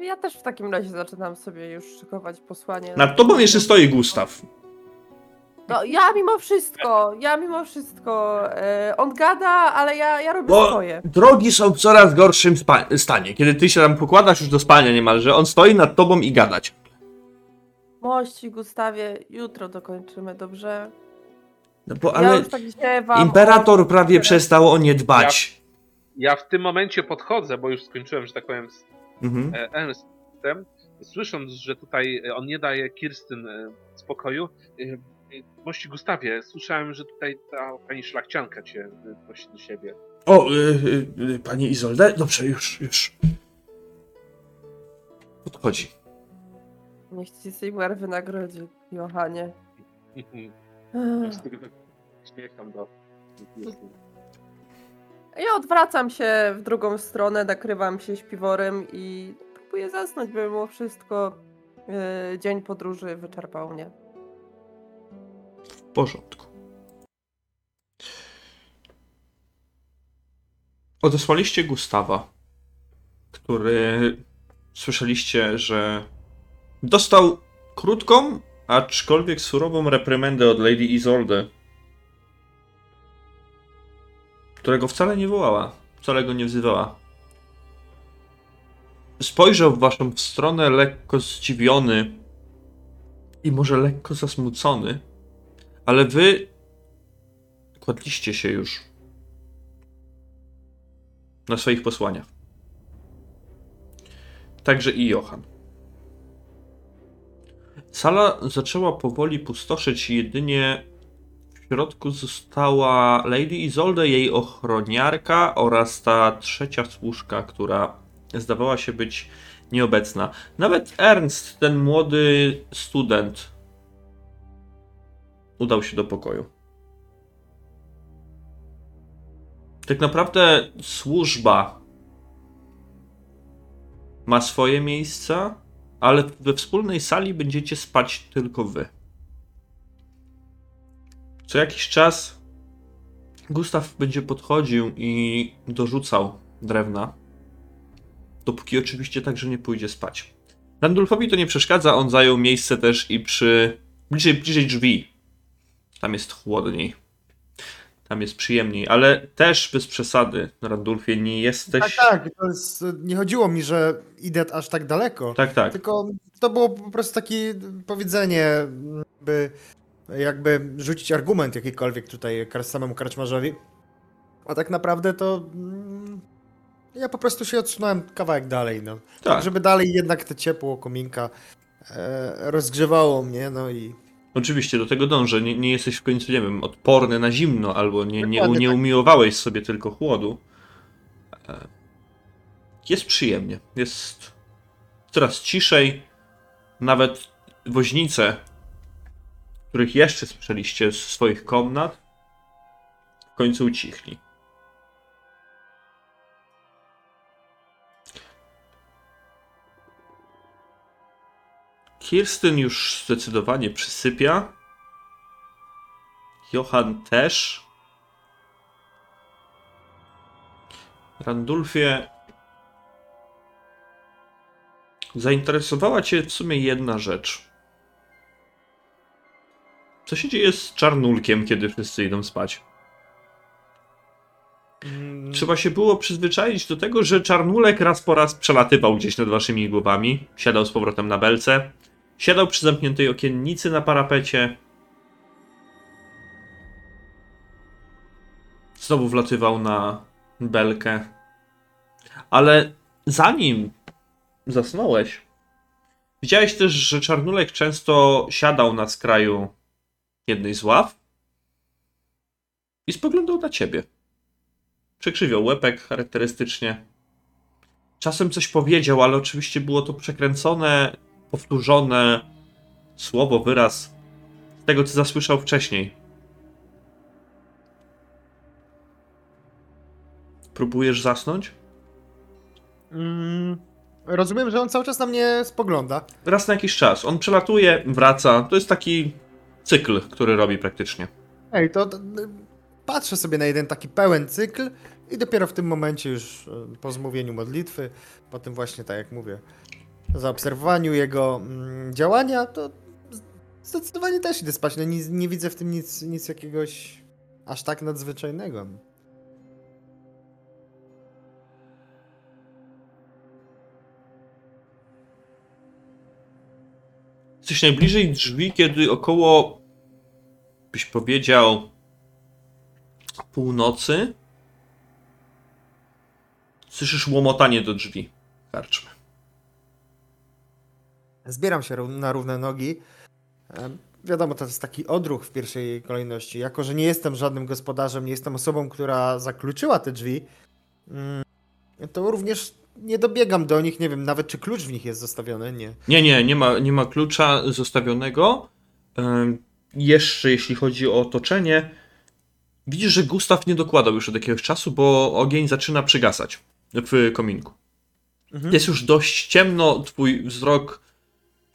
Ja też w takim razie zaczynam sobie już szykować posłanie. Nad tobą jeszcze stoi Gustaw. No, ja mimo wszystko, ja mimo wszystko. E, on gada, ale ja, ja robię Bo swoje. drogi są w coraz gorszym spa- stanie. Kiedy ty się tam pokładasz już do spania niemalże, on stoi nad tobą i gadać. Mości, Gustawie, jutro dokończymy, dobrze? No bo ja ale już tak imperator o- prawie przestał o nie dbać. Ja w tym momencie podchodzę, bo już skończyłem, że tak powiem, z Mhm. e, Ernstem, słysząc, że tutaj e, on nie daje Kirstyn e, spokoju. Mości Gustawie, słyszałem, że tutaj ta pani szlachcianka cię prosi do siebie. O, y, y, y, panie Izolde? Dobrze, już, już. Podchodzi. Niech ci Sigmar wynagrodzi, Johanie. Tak Śmiecham do. Ja odwracam się w drugą stronę, nakrywam się śpiworem i próbuję zasnąć, bo mimo wszystko e, dzień podróży wyczerpał mnie. W porządku. Odesłaliście Gustawa, który słyszeliście, że dostał krótką, aczkolwiek surową reprymendę od Lady Isolde, którego wcale nie wołała, wcale go nie wzywała. Spojrzał w waszą stronę lekko zdziwiony i może lekko zasmucony. Ale wy kładliście się już na swoich posłaniach. Także i Johan. Sala zaczęła powoli pustoszyć jedynie w środku została Lady Isolde, jej ochroniarka oraz ta trzecia służka, która zdawała się być nieobecna. Nawet Ernst, ten młody student, udał się do pokoju. Tak naprawdę służba ma swoje miejsca, ale we wspólnej sali będziecie spać tylko wy. Co jakiś czas Gustaw będzie podchodził i dorzucał drewna, dopóki oczywiście także nie pójdzie spać. Randulfowi to nie przeszkadza, on zajął miejsce też i przy bliżej, bliżej drzwi, tam jest chłodniej. Tam jest przyjemniej, ale też bez przesady, Randulfie, nie jesteś. Tak, tak, to jest, nie chodziło mi, że idę aż tak daleko. tak. tak. Tylko to było po prostu takie powiedzenie, by jakby rzucić argument jakikolwiek tutaj samemu karczmarzowi. A tak naprawdę to mm, ja po prostu się odsunąłem kawałek dalej, no. tak. Żeby dalej jednak to ciepło kominka e, rozgrzewało mnie, no i Oczywiście do tego dążę. Nie, nie jesteś w końcu, nie wiem, odporny na zimno, albo nie, nie, nie tak. umiłowałeś sobie tylko chłodu. E, Jest przyjemnie. Jest coraz ciszej. Nawet woźnice, których jeszcze słyszeliście z swoich komnat, w końcu ucichli. Kirstyn już zdecydowanie przysypia. Johan też. Randulfie. Zainteresowała Cię w sumie jedna rzecz. Co się dzieje z czarnulkiem, kiedy wszyscy idą spać? mm, Trzeba się było przyzwyczaić do tego, że czarnulek raz po raz przelatywał gdzieś nad waszymi głowami, siadał z powrotem na belce, siadał przy zamkniętej okiennicy na parapecie, znowu wlatywał na belkę. Ale zanim zasnąłeś, widziałeś też, że czarnulek często siadał na skraju jednej z ław i spoglądał na ciebie. Przekrzywiał łepek charakterystycznie. Czasem coś powiedział, ale oczywiście było to przekręcone, powtórzone słowo, wyraz z tego, co zasłyszał wcześniej. Próbujesz zasnąć? Mm, rozumiem, że on cały czas na mnie spogląda. Raz na jakiś czas. On przelatuje, wraca. To jest taki cykl, który robi praktycznie. Ej, to, to patrzę sobie na jeden taki pełen cykl i dopiero w tym momencie już e, po zmówieniu modlitwy, po tym właśnie, tak jak mówię, zaobserwowaniu jego mm, działania, to zdecydowanie też idę spać. No, nie, nie widzę w tym nic, nic jakiegoś aż tak nadzwyczajnego. Jesteś najbliżej drzwi, kiedy około, byś powiedział, północy słyszysz łomotanie do drzwi karczmy. Zbieram się na równe nogi. E, Wiadomo, to jest taki odruch w pierwszej kolejności. Jako, że nie jestem żadnym gospodarzem, nie jestem osobą, która zakluczyła te drzwi, mm, to również nie dobiegam do nich. Nie wiem nawet, czy klucz w nich jest zostawiony. Nie. Nie, nie, nie ma, nie ma klucza zostawionego. Ym, jeszcze jeśli chodzi o otoczenie, widzisz, że Gustaw nie dokładał już od jakiegoś czasu, bo ogień zaczyna przygasać w kominku. Mhm. Jest już dość ciemno, twój wzrok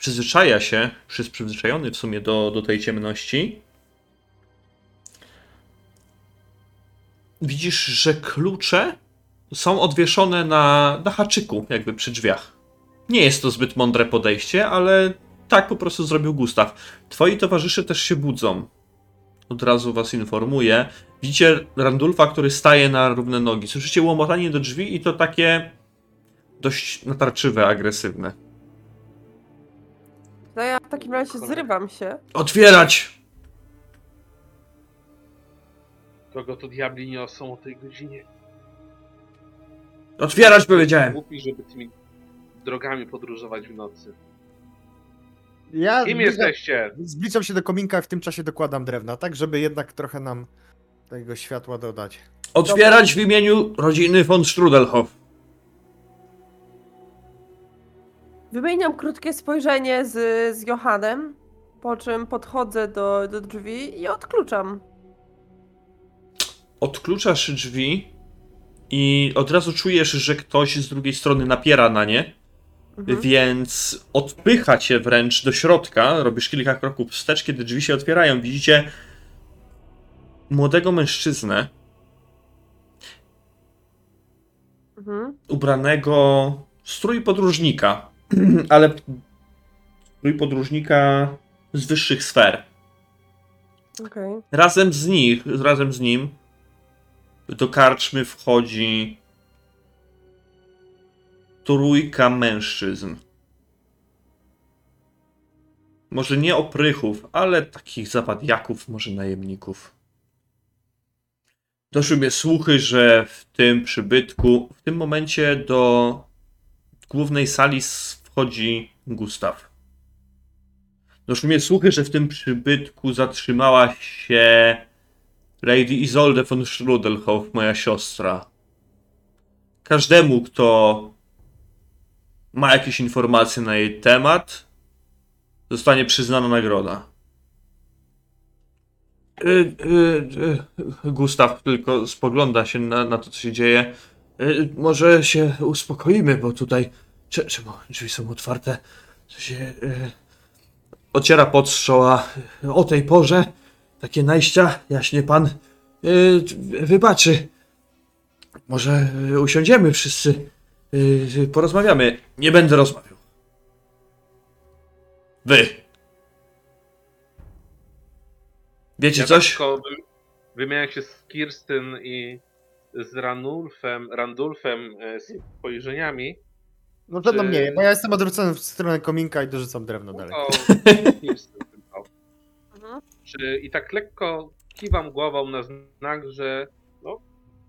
przyzwyczaja się, już jest przyzwyczajony w sumie do, do tej ciemności. Widzisz, że klucze są odwieszone na, na haczyku, jakby przy drzwiach. Nie jest to zbyt mądre podejście, ale tak po prostu zrobił Gustaw. Twoi towarzysze też się budzą. Od razu was informuję. Widzicie Randulfa, który staje na równe nogi. Słyszycie łomotanie do drzwi i to takie dość natarczywe, agresywne. No ja w takim razie Cholera. zrywam się. Otwierać! Kogo to diabli niosą o tej godzinie? Otwierać powiedziałem! Głupi, żeby tymi drogami podróżować w nocy. Ja Kim zbliżam- jesteście? Zbliżam się do kominka, w tym czasie dokładam drewna, tak, żeby jednak trochę nam tego światła dodać. Otwierać w imieniu rodziny von Strudelhoff. Wymieniam krótkie spojrzenie z, z Johanem, po czym podchodzę do, do drzwi i odkluczam. Odkluczasz drzwi i od razu czujesz, że ktoś z drugiej strony napiera na nie, Mhm. więc odpycha cię wręcz do środka. Robisz kilka kroków wstecz, kiedy drzwi się otwierają. Widzicie młodego mężczyznę Mhm. ubranego w strój podróżnika, ale podróżnika z wyższych sfer. Okej. Razem z nich, razem z nim do karczmy wchodzi trójka mężczyzn. Może nie oprychów, ale takich zawadiaków, może najemników. Doszły mnie słuchy, że w tym przybytku, w tym momencie do głównej sali wchodzi Gustaw. Doszły mnie słuchy, że w tym przybytku zatrzymała się Lady Isolde von Strudelhoff, moja siostra. Każdemu, kto ma jakieś informacje na jej temat, zostanie przyznana nagroda. Y, y, y, Gustaw tylko spogląda się na, na to, co się dzieje. Y, może się uspokoimy, bo tutaj. Cze- Czemu drzwi są otwarte? Co się. Y, ociera pod strzoła o tej porze. Takie najścia, jaśnie pan yy, wybaczy. Może yy, usiądziemy wszyscy, porozmawiamy. Nie będę rozmawiał. Wy. Wiecie Ja coś? tak tylko wy- wymieniam się z Kirstyn i z Ranulfem, Randulfem e, spojrzeniami. No to Czy- do mnie, bo ja jestem odwrócony w stronę kominka i dorzucam drewno No dalej. tylko. Mhm. Czy i tak lekko kiwam głową na znak, że no,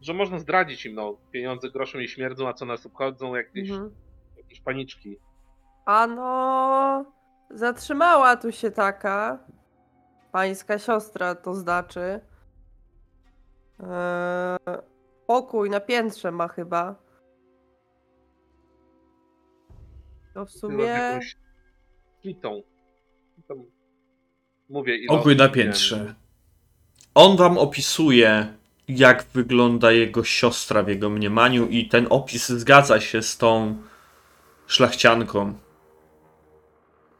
że można zdradzić im, no, pieniądze groszem nie śmierdzą, a co nas obchodzą, jakieś, Mhm. jakieś paniczki. A no, zatrzymała tu się taka pańska siostra, to znaczy. Eee, pokój na piętrze ma chyba. To w sumie. jakąś. Tam Mówię, ile Pokój na piętrze. On wam opisuje jak wygląda jego siostra w jego mniemaniu i ten opis zgadza się z tą szlachcianką.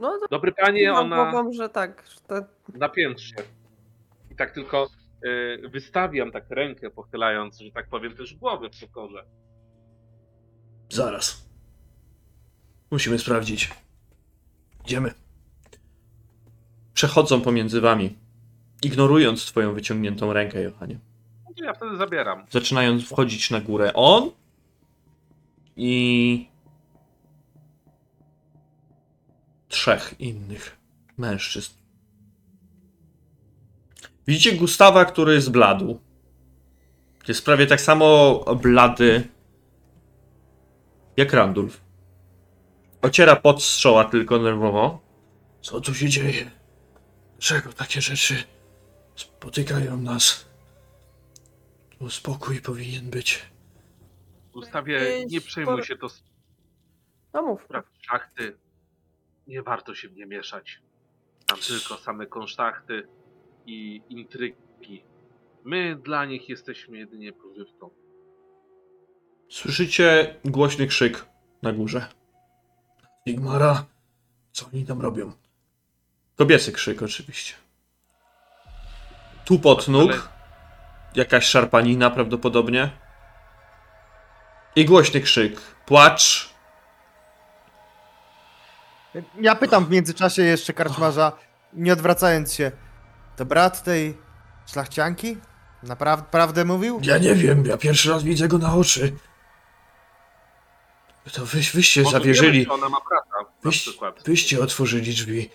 No to Dobry panie, ona głową, że tak, że to na piętrze. I tak tylko wystawiam tak rękę, pochylając, że tak powiem, też głowy w pokorze. Zaraz. Musimy sprawdzić. Idziemy. Przechodzą pomiędzy wami, ignorując twoją wyciągniętą rękę, Johanie. Ja wtedy zabieram. Zaczynając wchodzić na górę on i trzech innych mężczyzn. Widzicie Gustawa, który zbladł. Jest prawie tak samo blady jak Randulf. Ociera pot z czoła tylko nerwowo. Co tu się dzieje? Dlaczego takie rzeczy spotykają nas? Tu spokój powinien być. Gustawie, Jakieś nie przejmuj się, to no mów. spraw szachty. Nie warto się w nie mieszać. Tam tylko same konsztachty i intrygi. My dla nich jesteśmy jedynie pożywką. Słyszycie głośny krzyk na górze. Sigmara, co oni tam robią? Kobiecy krzyk oczywiście. Tupot nóg, Ale- jakaś szarpanina prawdopodobnie. I głośny krzyk. Płacz. Ja pytam w międzyczasie jeszcze karczmarza, nie odwracając się. To brat tej szlachcianki? Naprawdę prawdę mówił? Ja nie wiem, ja pierwszy raz widzę go na oczy. To wy, wyście Może zawierzyli, wiemy, czy ona ma brata, na wyś, przykład. wyście otworzyli drzwi.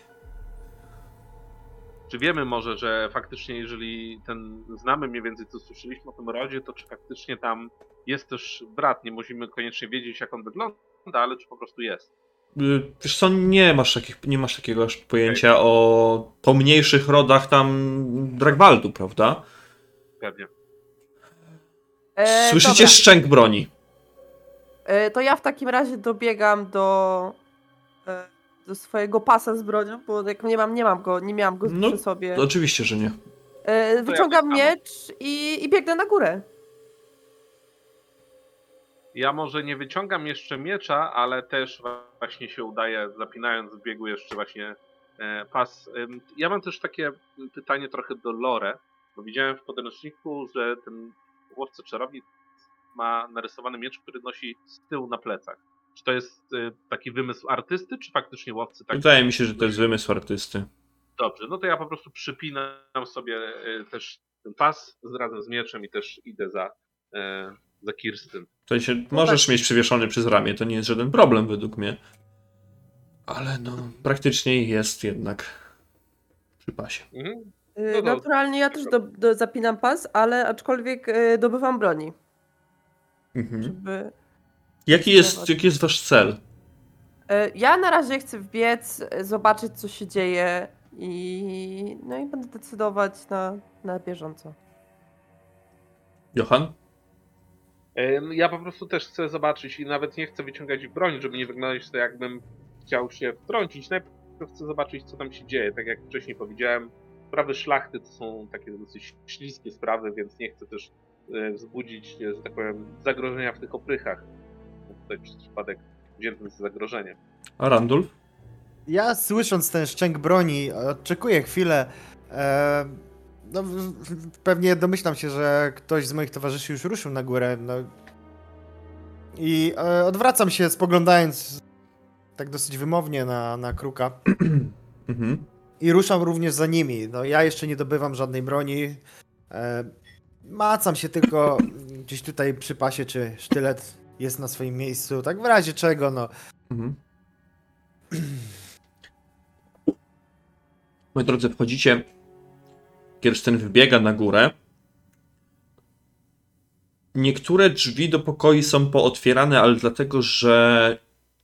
Czy wiemy może, że faktycznie, jeżeli ten znamy mniej więcej, co słyszeliśmy o tym rodzie, to czy faktycznie tam jest też brat? Nie musimy koniecznie wiedzieć, jak on wygląda, ale czy po prostu jest. Y, Wiesz co, nie masz, takich, nie masz takiego aż pojęcia o pomniejszych rodach tam Dragwaldu, prawda? Pewnie. E, Słyszycie dobra. szczęk broni. E, to ja w takim razie dobiegam do, e, do swojego pasa z bronią, bo jak nie mam, nie mam go, nie miałam go No, przy sobie. Oczywiście, że nie. E, wyciągam tak miecz i, i biegnę na górę. Ja może nie wyciągam jeszcze miecza, ale też właśnie się udaje, zapinając w biegu jeszcze właśnie e, pas. Ja mam też takie pytanie trochę do Lore, bo widziałem w podręczniku, że ten łowca czarownic ma narysowany miecz, który nosi z tyłu na plecach. Czy to jest y, taki wymysł artysty, czy faktycznie łowcy tak Wydaje mi się, że to jest wymysł artysty. Dobrze, no to ja po prostu przypinam sobie e, też ten pas razem z mieczem i też idę za, e, za Kirstyn. Sensie, możesz mieć przywieszony przez ramię, to nie jest żaden problem według mnie. Ale no, praktycznie jest jednak przy pasie. Mhm. No to- Naturalnie ja też do, do, zapinam pas, ale aczkolwiek e, dobywam broni, Mhm. żeby... Jaki, jest, jaki jest wasz cel? E, Ja na razie chcę wbiec, zobaczyć co się dzieje i no i będę decydować na, na bieżąco. Johan? Ja po prostu też chcę zobaczyć i nawet nie chcę wyciągać broni, żeby nie wyglądać to jakbym chciał się wtrącić. Najpierw chcę zobaczyć, co tam się dzieje. Tak jak wcześniej powiedziałem, sprawy szlachty to są takie dosyć śliskie sprawy, więc nie chcę też e, wzbudzić, e, że tak powiem, zagrożenia w tych oprychach. Tutaj przez przypadek wziętym za zagrożenie. A Randulf? Ja słysząc ten szczęk broni, oczekuję chwilę. E, no, pewnie domyślam się, że ktoś z moich towarzyszy już ruszył na górę. No. I e, odwracam się, spoglądając tak dosyć wymownie na, na kruka. Mhm. I ruszam również za nimi. No, ja jeszcze nie dobywam żadnej broni. E, macam się tylko gdzieś tutaj przy pasie, czy sztylet jest na swoim miejscu. Tak w razie czego, no. Mhm. Moi drodzy, wchodzicie. Kirsten wbiega na górę. Niektóre drzwi do pokoi są pootwierane, ale dlatego, że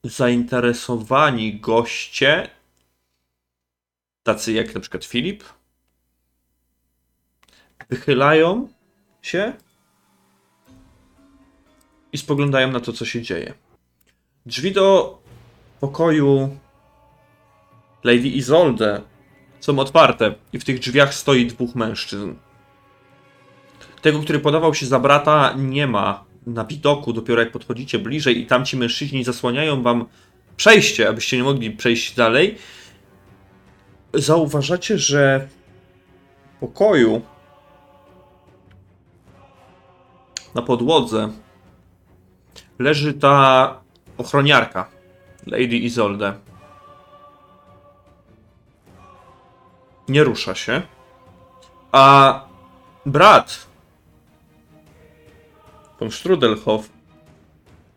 zainteresowani goście, tacy jak na przykład Filip, wychylają się i spoglądają na to, co się dzieje. Drzwi do pokoju Lady Isolde są otwarte i w tych drzwiach stoi dwóch mężczyzn. Tego, który podawał się za brata, nie ma na widoku, dopiero jak podchodzicie bliżej i tamci mężczyźni zasłaniają wam przejście, abyście nie mogli przejść dalej. Zauważacie, że w pokoju na podłodze leży ta ochroniarka, Lady Isolde. Nie rusza się. A brat, von Strudelhoff,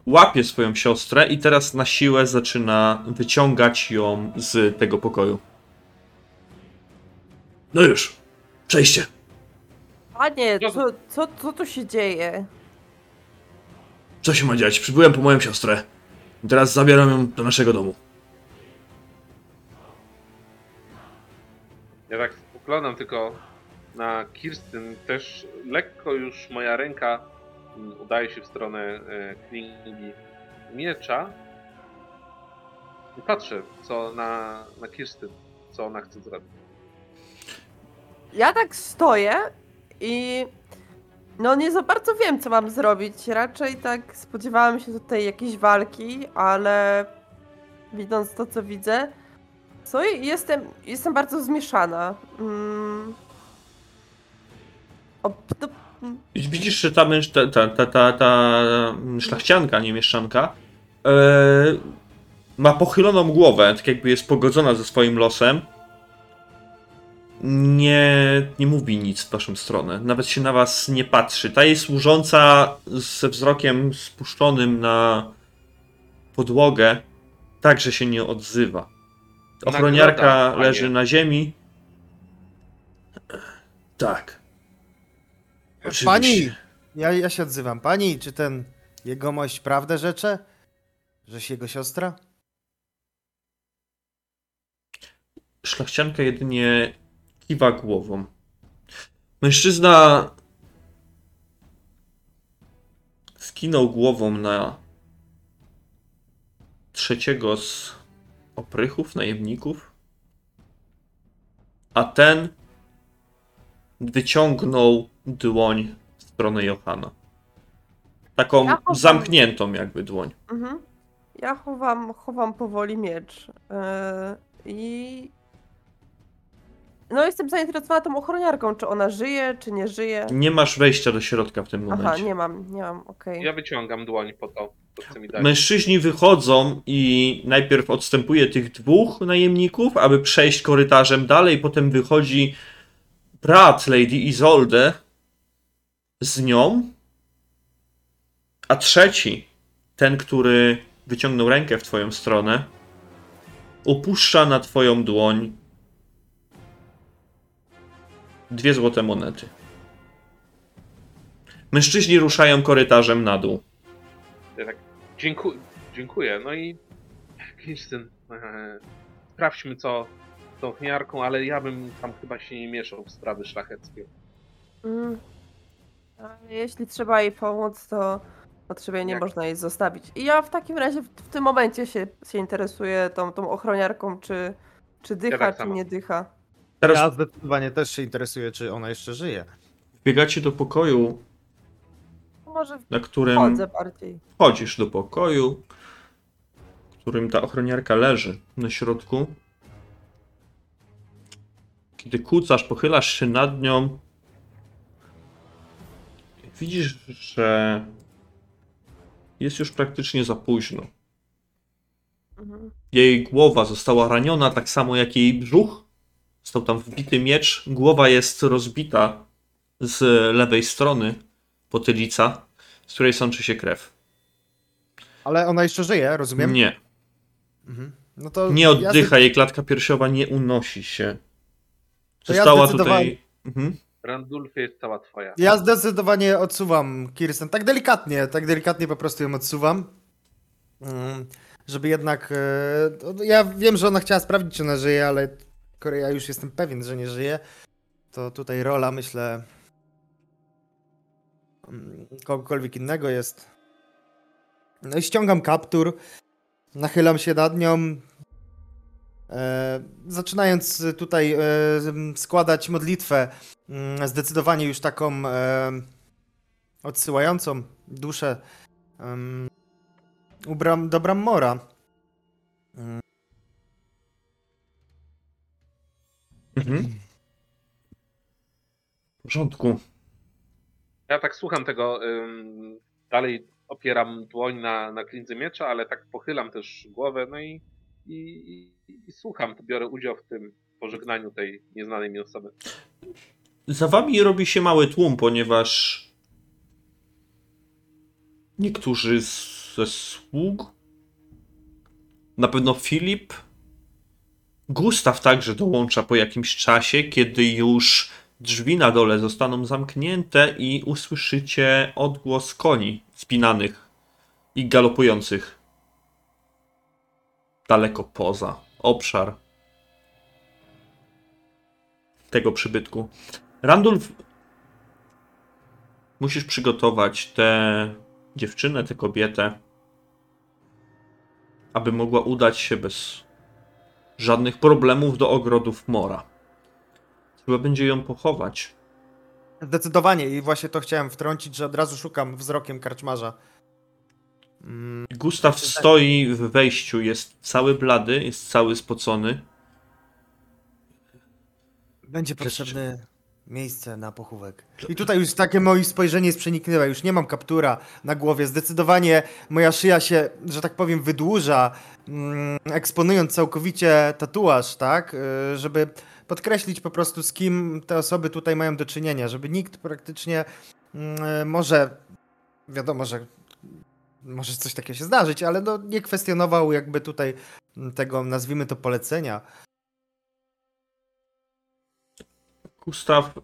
łapie swoją siostrę i teraz na siłę zaczyna wyciągać ją z tego pokoju. No już, przejście. Panie, co, co, co tu się dzieje? Co się ma dziać? Przybyłem po moją siostrę. Teraz zabieram ją do naszego domu. Ja tak spoglądam tylko na Kirstyn, też lekko już moja ręka mm, udaje się w stronę e, klingi miecza. I patrzę, co na, na Kirstyn, co ona chce zrobić. Ja tak stoję i no nie za bardzo wiem, co mam zrobić. Raczej tak spodziewałam się tutaj jakiejś walki, ale widząc to, co widzę, co jestem, jestem bardzo zmieszana. Mm. Mm, Widzisz, że ta, męż, ta, ta, ta, ta, ta szlachcianka, nie mieszczanka, e, ma pochyloną głowę, tak jakby jest pogodzona ze swoim losem. Nie, nie mówi nic w waszą stronę. Nawet się na was nie patrzy. Ta jej służąca ze wzrokiem spuszczonym na podłogę także się nie odzywa. Ochroniarka Nagroda, leży na ziemi. Tak. Oczywiście. Pani! Ja, ja się odzywam. Pani, czy ten jegomość prawdę rzecze? Żeś jego siostra? Szlachcianka jedynie kiwa głową. Mężczyzna skinął głową na trzeciego z oprychów, najemników, a ten wyciągnął dłoń w stronę Johana. Taką Ja chowam- zamkniętą jakby dłoń. mhm. Ja chowam, chowam powoli miecz. e, I. No, jestem zainteresowana tą ochroniarką, czy ona żyje, czy nie żyje. Nie masz wejścia do środka w tym momencie. Aha, nie mam, nie mam, okej. Ja wyciągam dłoń po to, Mężczyźni wychodzą i najpierw odstępuje tych dwóch najemników, aby przejść korytarzem dalej. Potem wychodzi brat Lady Isolde z nią. A trzeci, ten, który wyciągnął rękę w twoją stronę, opuszcza na twoją dłoń dwie złote monety. Mężczyźni ruszają korytarzem na dół. Ja dziękuję, dziękuję. No i Kirstyn, e, sprawdźmy co z tą ochniarką, ale ja bym tam chyba się nie mieszał w sprawy szlacheckie. Mm. Ale jeśli trzeba jej pomóc, to potrzebuje nie Jak? można jej zostawić. I ja w takim razie w, w tym momencie się, się interesuję tą, tą ochroniarką, czy, czy dycha, tak czy samo. nie dycha. Teraz Ja zdecydowanie też się interesuję, czy ona jeszcze żyje. Wbiegacie do pokoju, Może na którym wchodzę bardziej. wchodzisz do pokoju, w którym ta ochroniarka leży na środku. Kiedy kucasz, pochylasz się nad nią, widzisz, że jest już praktycznie za późno. Mhm. Jej głowa została raniona, tak samo jak jej brzuch. Został tam wbity miecz. Głowa jest rozbita z lewej strony, potylica, z której sączy się krew. Ale ona jeszcze żyje, rozumiem? Nie, Mhm. No to nie ja oddycha, jej klatka piersiowa nie unosi się. To ja Została zdecydowałem- tutaj. Mhm. Randulfie jest cała twoja. Ja zdecydowanie odsuwam Kirsten. Tak delikatnie, tak delikatnie po prostu ją odsuwam. Mm, Żeby jednak. e, Ja wiem, że ona chciała sprawdzić, czy ona żyje, ale skoro ja już jestem pewien, że nie żyje, to tutaj rola, myślę, kogokolwiek innego jest. No i ściągam kaptur, nachylam się nad nią. E, zaczynając tutaj e, składać modlitwę, mm, zdecydowanie już taką e, odsyłającą duszę u bram, do Brammora. Mm, Mhm. W porządku. Ja tak słucham tego, dalej opieram dłoń na, na klindzy miecza, ale tak pochylam też głowę, no i, i, i, i słucham, biorę udział w tym pożegnaniu tej nieznanej mi osoby. Za wami robi się mały tłum, ponieważ niektórzy ze sług, na pewno Filip, Gustaw także dołącza po jakimś czasie, kiedy już drzwi na dole zostaną zamknięte i usłyszycie odgłos koni spinanych i galopujących daleko poza obszar tego przybytku. Randulf, musisz przygotować tę dziewczynę, tę kobietę, aby mogła udać się bez żadnych problemów do ogrodów Mora. Trzeba będzie ją pochować. Zdecydowanie i właśnie to chciałem wtrącić, że od razu szukam wzrokiem karczmarza. Mm, Gustaw stoi w wejściu, jest cały blady, jest cały spocony. Będzie potrzebne miejsce na pochówek. I tutaj już takie moje spojrzenie jest przenikliwe. Już nie mam kaptura na głowie. Zdecydowanie moja szyja się, że tak powiem, wydłuża, mm, eksponując całkowicie tatuaż, tak? Y, Żeby podkreślić po prostu, z kim te osoby tutaj mają do czynienia. Żeby nikt praktycznie mm, może, wiadomo, że może coś takiego się zdarzyć, ale no, nie kwestionował jakby tutaj tego, nazwijmy to, polecenia. Gustaw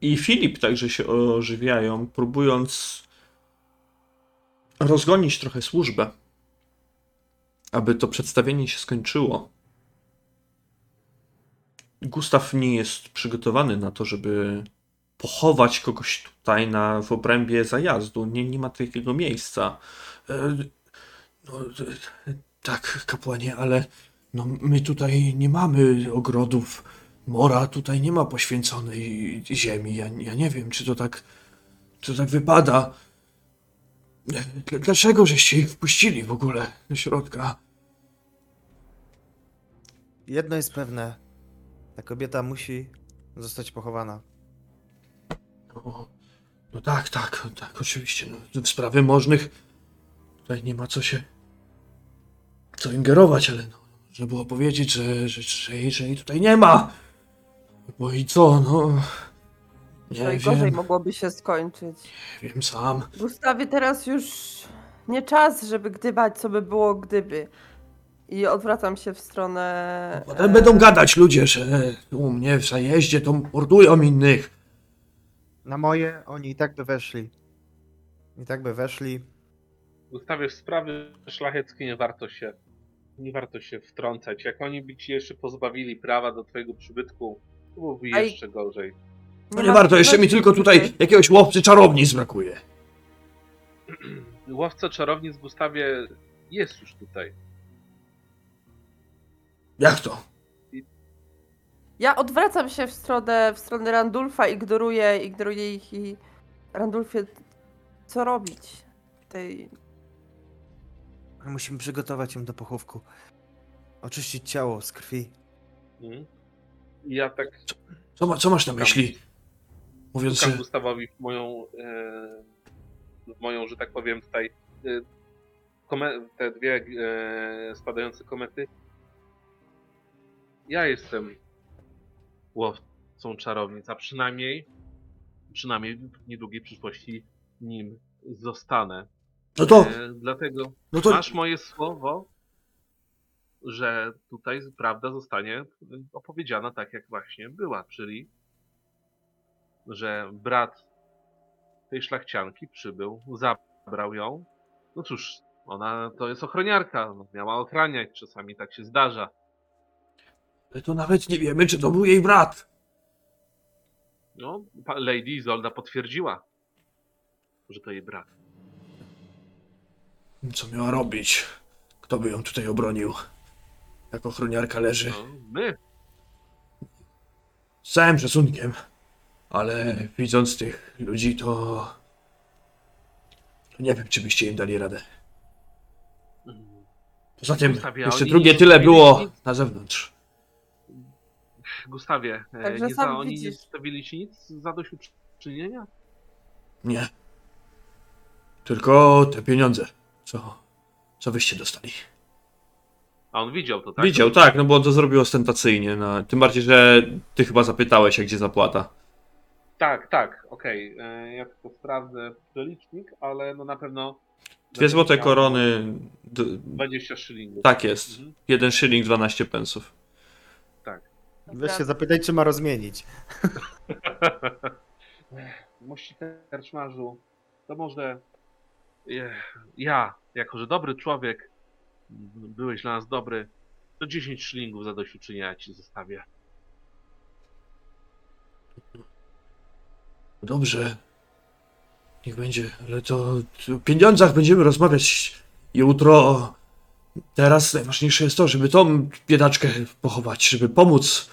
i Filip także się ożywiają, próbując rozgonić trochę służbę, aby to przedstawienie się skończyło. Gustaw nie jest przygotowany na to, żeby pochować kogoś tutaj na, w obrębie zajazdu. Nie, nie ma takiego miejsca. E, no, e, tak, kapłanie, ale no, my tutaj nie mamy ogrodów. Mora tutaj nie ma poświęconej ziemi. Ja, ja nie wiem, czy to tak, czy to tak wypada. Dl- Dlaczego żeście ich wpuścili w ogóle do środka? Jedno jest pewne. Ta kobieta musi zostać pochowana. No, no tak, tak, tak, oczywiście. No, w sprawy możnych tutaj nie ma co się co ingerować, ale no, można było powiedzieć, że, że, że, jej, że jej tutaj nie ma. Bo i co, no. Nie Najgorzej wiem, mogłoby się skończyć. wiem sam. Gustawie, teraz już nie czas, żeby gdybać, co by było gdyby. I odwracam się w stronę. Potem e, będą gadać ludzie, że u mnie w zajeździe to mordują innych. Na moje oni i tak by weszli. I tak by weszli. Gustawie, w sprawy szlacheckie nie warto się nie warto się wtrącać. Jak oni by ci jeszcze pozbawili prawa do twojego przybytku, to byłoby Aj. jeszcze gorzej. No nie warto, jeszcze mi tylko tutaj jakiegoś łowcy czarownic brakuje. Łowca czarownic Gustawie jest już tutaj. Jak to? Ja odwracam się w stronę, w stronę Randulfa, ignoruję, ignoruję ich i Randulfie, co robić? Tej... Musimy przygotować ją do pochówku. Oczyścić ciało z krwi. Mhm. I ja tak Co, ma, co masz na myśli? Mówiąc, szukam że... Gustawowi w moją, e, w moją, że tak powiem tutaj, e, kome, te dwie e, spadające komety. Ja jestem łowcą czarownic, a przynajmniej, przynajmniej w niedługiej przyszłości nim zostanę. No to, E, dlatego no to... masz moje słowo, że tutaj prawda zostanie opowiedziana tak, jak właśnie była, czyli że brat tej szlachcianki przybył, zabrał ją. No cóż, ona to jest ochroniarka, no, miała ochraniać, czasami tak się zdarza. My to nawet nie wiemy, czy to był jej brat. No, pa- Lady Izolda potwierdziła, że to jej brat. Co miała robić? Kto by ją tutaj obronił? Jak ochroniarka leży. No, my, Z całym szacunkiem. Ale widząc tych ludzi, to... Nie wiem, czy byście im dali radę. Mm. Poza tym, jeszcze drugie tyle zostawili było na zewnątrz. Gustawie, e, Także nie za, oni nie widzisz. zostawili ci nic zadośćuczynienia? Nie. Tylko te pieniądze, co, co wyście dostali. A on widział to, tak? Widział, tak, no bo on to zrobił ostentacyjnie. No. Tym bardziej, że ty chyba zapytałeś, jak gdzie zapłata. Tak, tak, okej. E, Ja tylko sprawdzę przelicznik, ale no na pewno... Dwie złote korony. d- 20 szylingów. Tak jest. Mhm. Jeden shilling, 12 pensów. Weź się zapytaj, czy ma rozmienić. Mości terczmarzu, to może e, ja, jako że dobry człowiek, m, byłeś dla nas dobry, to 10 szylingów zadośćuczynienia ci zostawię. Dobrze. Niech będzie, ale to o pieniądzach będziemy rozmawiać jutro. Teraz najważniejsze jest to, żeby tą biedaczkę pochować, żeby pomóc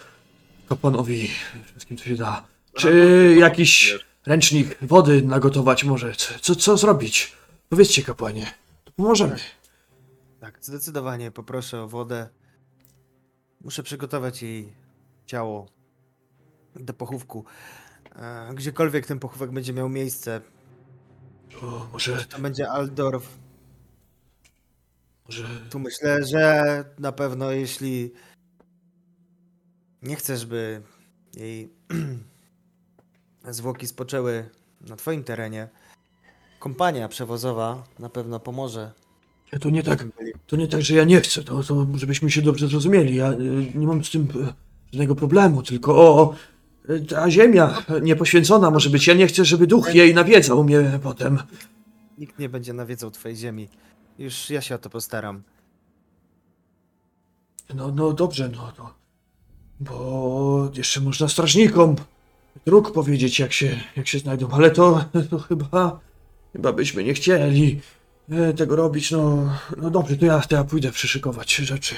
kapłanowi wszystkim, co się da. Czy jakiś ręcznik wody nagotować może? Co, co zrobić? Powiedzcie, kapłanie. To pomożemy. Tak, zdecydowanie poproszę o wodę. Muszę przygotować jej ciało do pochówku. E, Gdziekolwiek ten pochówek będzie miał miejsce, To może, to będzie Aldorf. Tu myślę, że na pewno jeśli nie chcesz, by jej zwłoki spoczęły na twoim terenie, kompania przewozowa na pewno pomoże. to nie tak, to nie tak, że ja nie chcę, to, to żebyśmy się dobrze zrozumieli. Ja y, nie mam z tym y, żadnego problemu, tylko o, y, ta ziemia niepoświęcona może być. Ja nie chcę, żeby duch jej nawiedzał mnie potem. Nikt nie będzie nawiedzał twojej ziemi. Już ja się o to postaram. No, no dobrze, no, no. Bo jeszcze można strażnikom dróg powiedzieć, jak się, jak się znajdą, ale to, to chyba, chyba byśmy nie chcieli e, tego robić. No, no dobrze, to ja, to ja pójdę przyszykować rzeczy.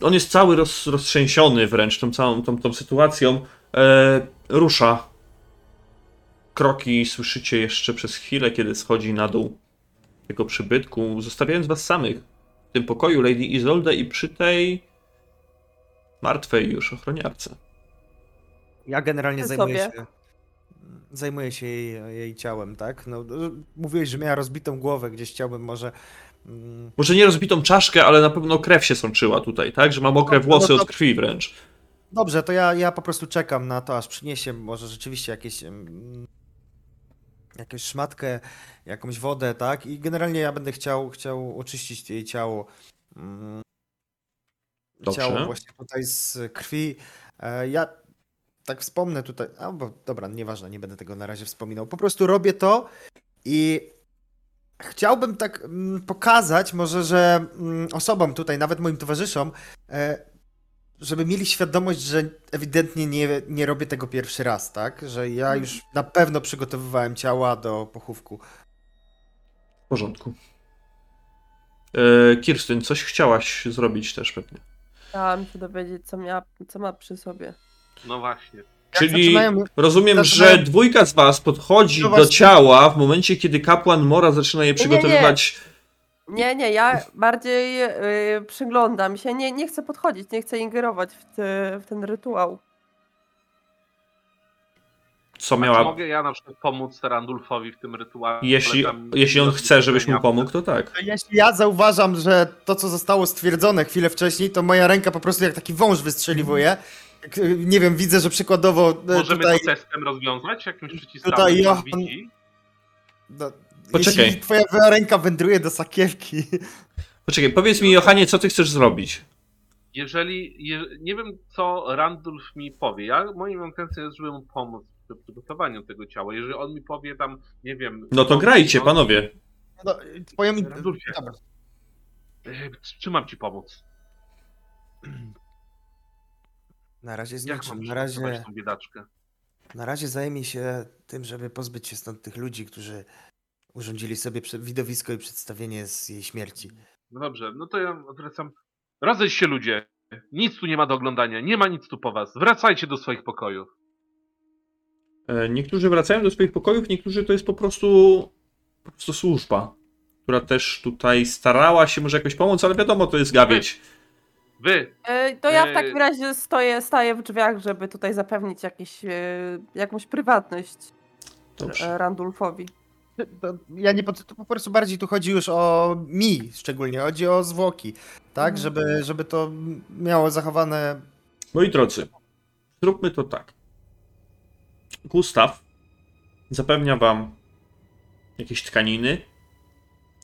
On jest cały roz, roztrzęsiony wręcz tą całą tą, tą sytuacją. E, rusza. Kroki słyszycie jeszcze przez chwilę, kiedy schodzi na dół tego przybytku, zostawiając was samych w tym pokoju Lady Izolde i przy tej martwej już ochroniarce. Ja generalnie Ty zajmuję sobie. się. Zajmuję się jej, jej ciałem, tak? No, mówiłeś, że miała rozbitą głowę, gdzieś chciałbym może. mm, Może nie rozbitą czaszkę, ale na pewno krew się sączyła tutaj, tak? Że ma mokre włosy no od krwi wręcz. Dobrze, to ja, ja po prostu czekam na to, aż przyniesie może rzeczywiście jakieś. Jakąś szmatkę, jakąś wodę, tak? I generalnie ja będę chciał, chciał oczyścić jej ciało. mm, Dobrze. Ciało właśnie tutaj z krwi. E, Ja tak wspomnę tutaj. A, bo, dobra, nieważne, nie będę tego na razie wspominał. Po prostu robię to i chciałbym tak mm, pokazać, może, że mm, osobom tutaj, nawet moim towarzyszom, e, żeby mieli świadomość, że ewidentnie nie, nie robię tego pierwszy raz, tak? Że ja już na pewno przygotowywałem ciała do pochówku. W porządku. E, Kirstyn, coś chciałaś zrobić też pewnie. Chciałam się dowiedzieć, co, miała, co ma przy sobie. No właśnie. Czyli zaczynają- rozumiem, zaczynają- że dwójka z was podchodzi No do właśnie. ciała w momencie, kiedy kapłan Mora zaczyna je nie, nie. przygotowywać. Nie, nie, ja bardziej y, przyglądam się. Nie, nie chcę podchodzić, nie chcę ingerować w, te, w ten rytuał. Co miała. mogę ja na przykład pomóc Randulfowi w tym rytuale? Jeśli, jeśli on chce, żebyś mu pomógł, to tak. Jeśli ja zauważam, że to, co zostało stwierdzone chwilę wcześniej, to moja ręka po prostu jak taki wąż wystrzeliwuje. Y, Nie wiem, widzę, że przykładowo y, Możemy tutaj... to testem rozwiązać? Jakimś przyciskiem? tutaj Johan-? No, Poczekaj. Jeśli twoja ręka wędruje do sakiewki. Poczekaj, powiedz mi, Johanie, co ty chcesz zrobić? Jeżeli, je, nie wiem co Randulf mi powie, ja, moją intencją jest, żeby mu pomóc przy przygotowaniu tego ciała. Jeżeli on mi powie tam, nie wiem... No to grajcie, no, panowie. No, twoją... Randulfie. Dobra. e, Czy mam ci pomóc? Na razie z niczym. Na razie, tą biedaczkę? na razie zajmij się tym, żeby pozbyć się stąd tych ludzi, którzy urządzili sobie widowisko i przedstawienie z jej śmierci. No dobrze, no to ja wracam. Rozejdź się ludzie. Nic tu nie ma do oglądania, nie ma nic tu po was. Wracajcie do swoich pokojów. E, Niektórzy wracają do swoich pokojów, niektórzy to jest po prostu po prostu służba, która też tutaj starała się może jakoś pomóc, ale wiadomo, to jest gawieć. Wy, E, To ja w Ej. takim razie stoję, staję w drzwiach, żeby tutaj zapewnić jakiś, e, jakąś prywatność Dobrze. e, Randulfowi. To ja nie pod, to po prostu bardziej tu chodzi już o mi szczególnie, chodzi o zwłoki, tak? Mhm. Żeby, żeby to miało zachowane. Moi drodzy, zróbmy to tak. Gustaw zapewnia wam jakieś tkaniny,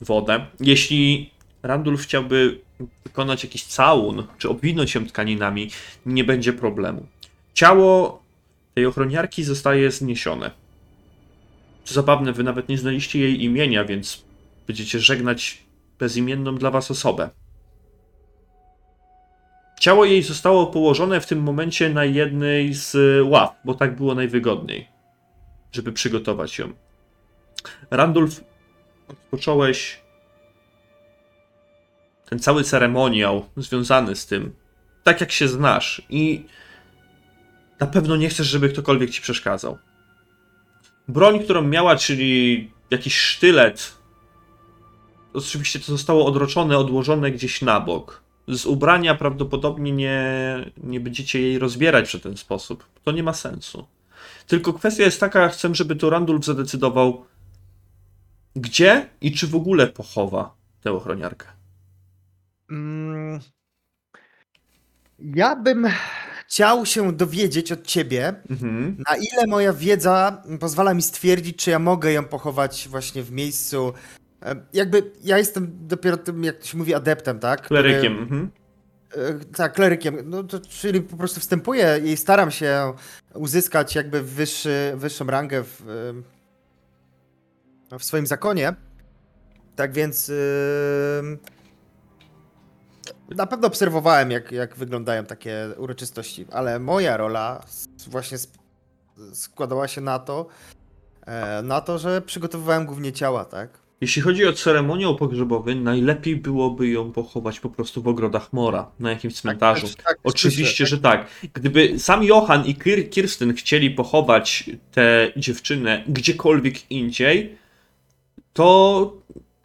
wodę. Jeśli Randulf chciałby wykonać jakiś całun, czy obwinąć się tkaninami, nie będzie problemu. Ciało tej ochroniarki zostaje zniesione. Co zabawne, wy nawet nie znaliście jej imienia, więc będziecie żegnać bezimienną dla was osobę. Ciało jej zostało położone w tym momencie na jednej z ław, bo tak było najwygodniej, żeby przygotować ją. Randulf, rozpocząłeś ten cały ceremoniał związany z tym, tak jak się znasz, i na pewno nie chcesz, żeby ktokolwiek ci przeszkadzał. Broń, którą miała, czyli jakiś sztylet, oczywiście to zostało odroczone, odłożone gdzieś na bok z ubrania prawdopodobnie nie, nie będziecie jej rozbierać w ten sposób. To nie ma sensu. Tylko kwestia jest taka, chcę, żeby to Randulf zadecydował, gdzie i czy w ogóle pochowa tę ochroniarkę. Mm, ja bym chciał się dowiedzieć od ciebie, Mhm. na ile moja wiedza pozwala mi stwierdzić, czy ja mogę ją pochować właśnie w miejscu. e, Jakby ja jestem dopiero tym, jak to się mówi, adeptem, tak? Który- Klerykiem. Mhm. E, Tak, klerykiem. No to, czyli po prostu wstępuję i staram się uzyskać jakby wyższy, wyższą rangę w, em, w swoim zakonie. Tak więc ym, na pewno obserwowałem, jak, jak wyglądają takie uroczystości, ale moja rola właśnie składała się na to, e, na to, że przygotowywałem głównie ciała, tak? Jeśli chodzi o ceremoniał pogrzebowy, najlepiej byłoby ją pochować po prostu w ogrodach Mora, na jakimś cmentarzu. Tak, tak, Oczywiście, myślę, że tak. Gdyby sam Johan i Kir- Kirsten chcieli pochować tę dziewczynę gdziekolwiek indziej, to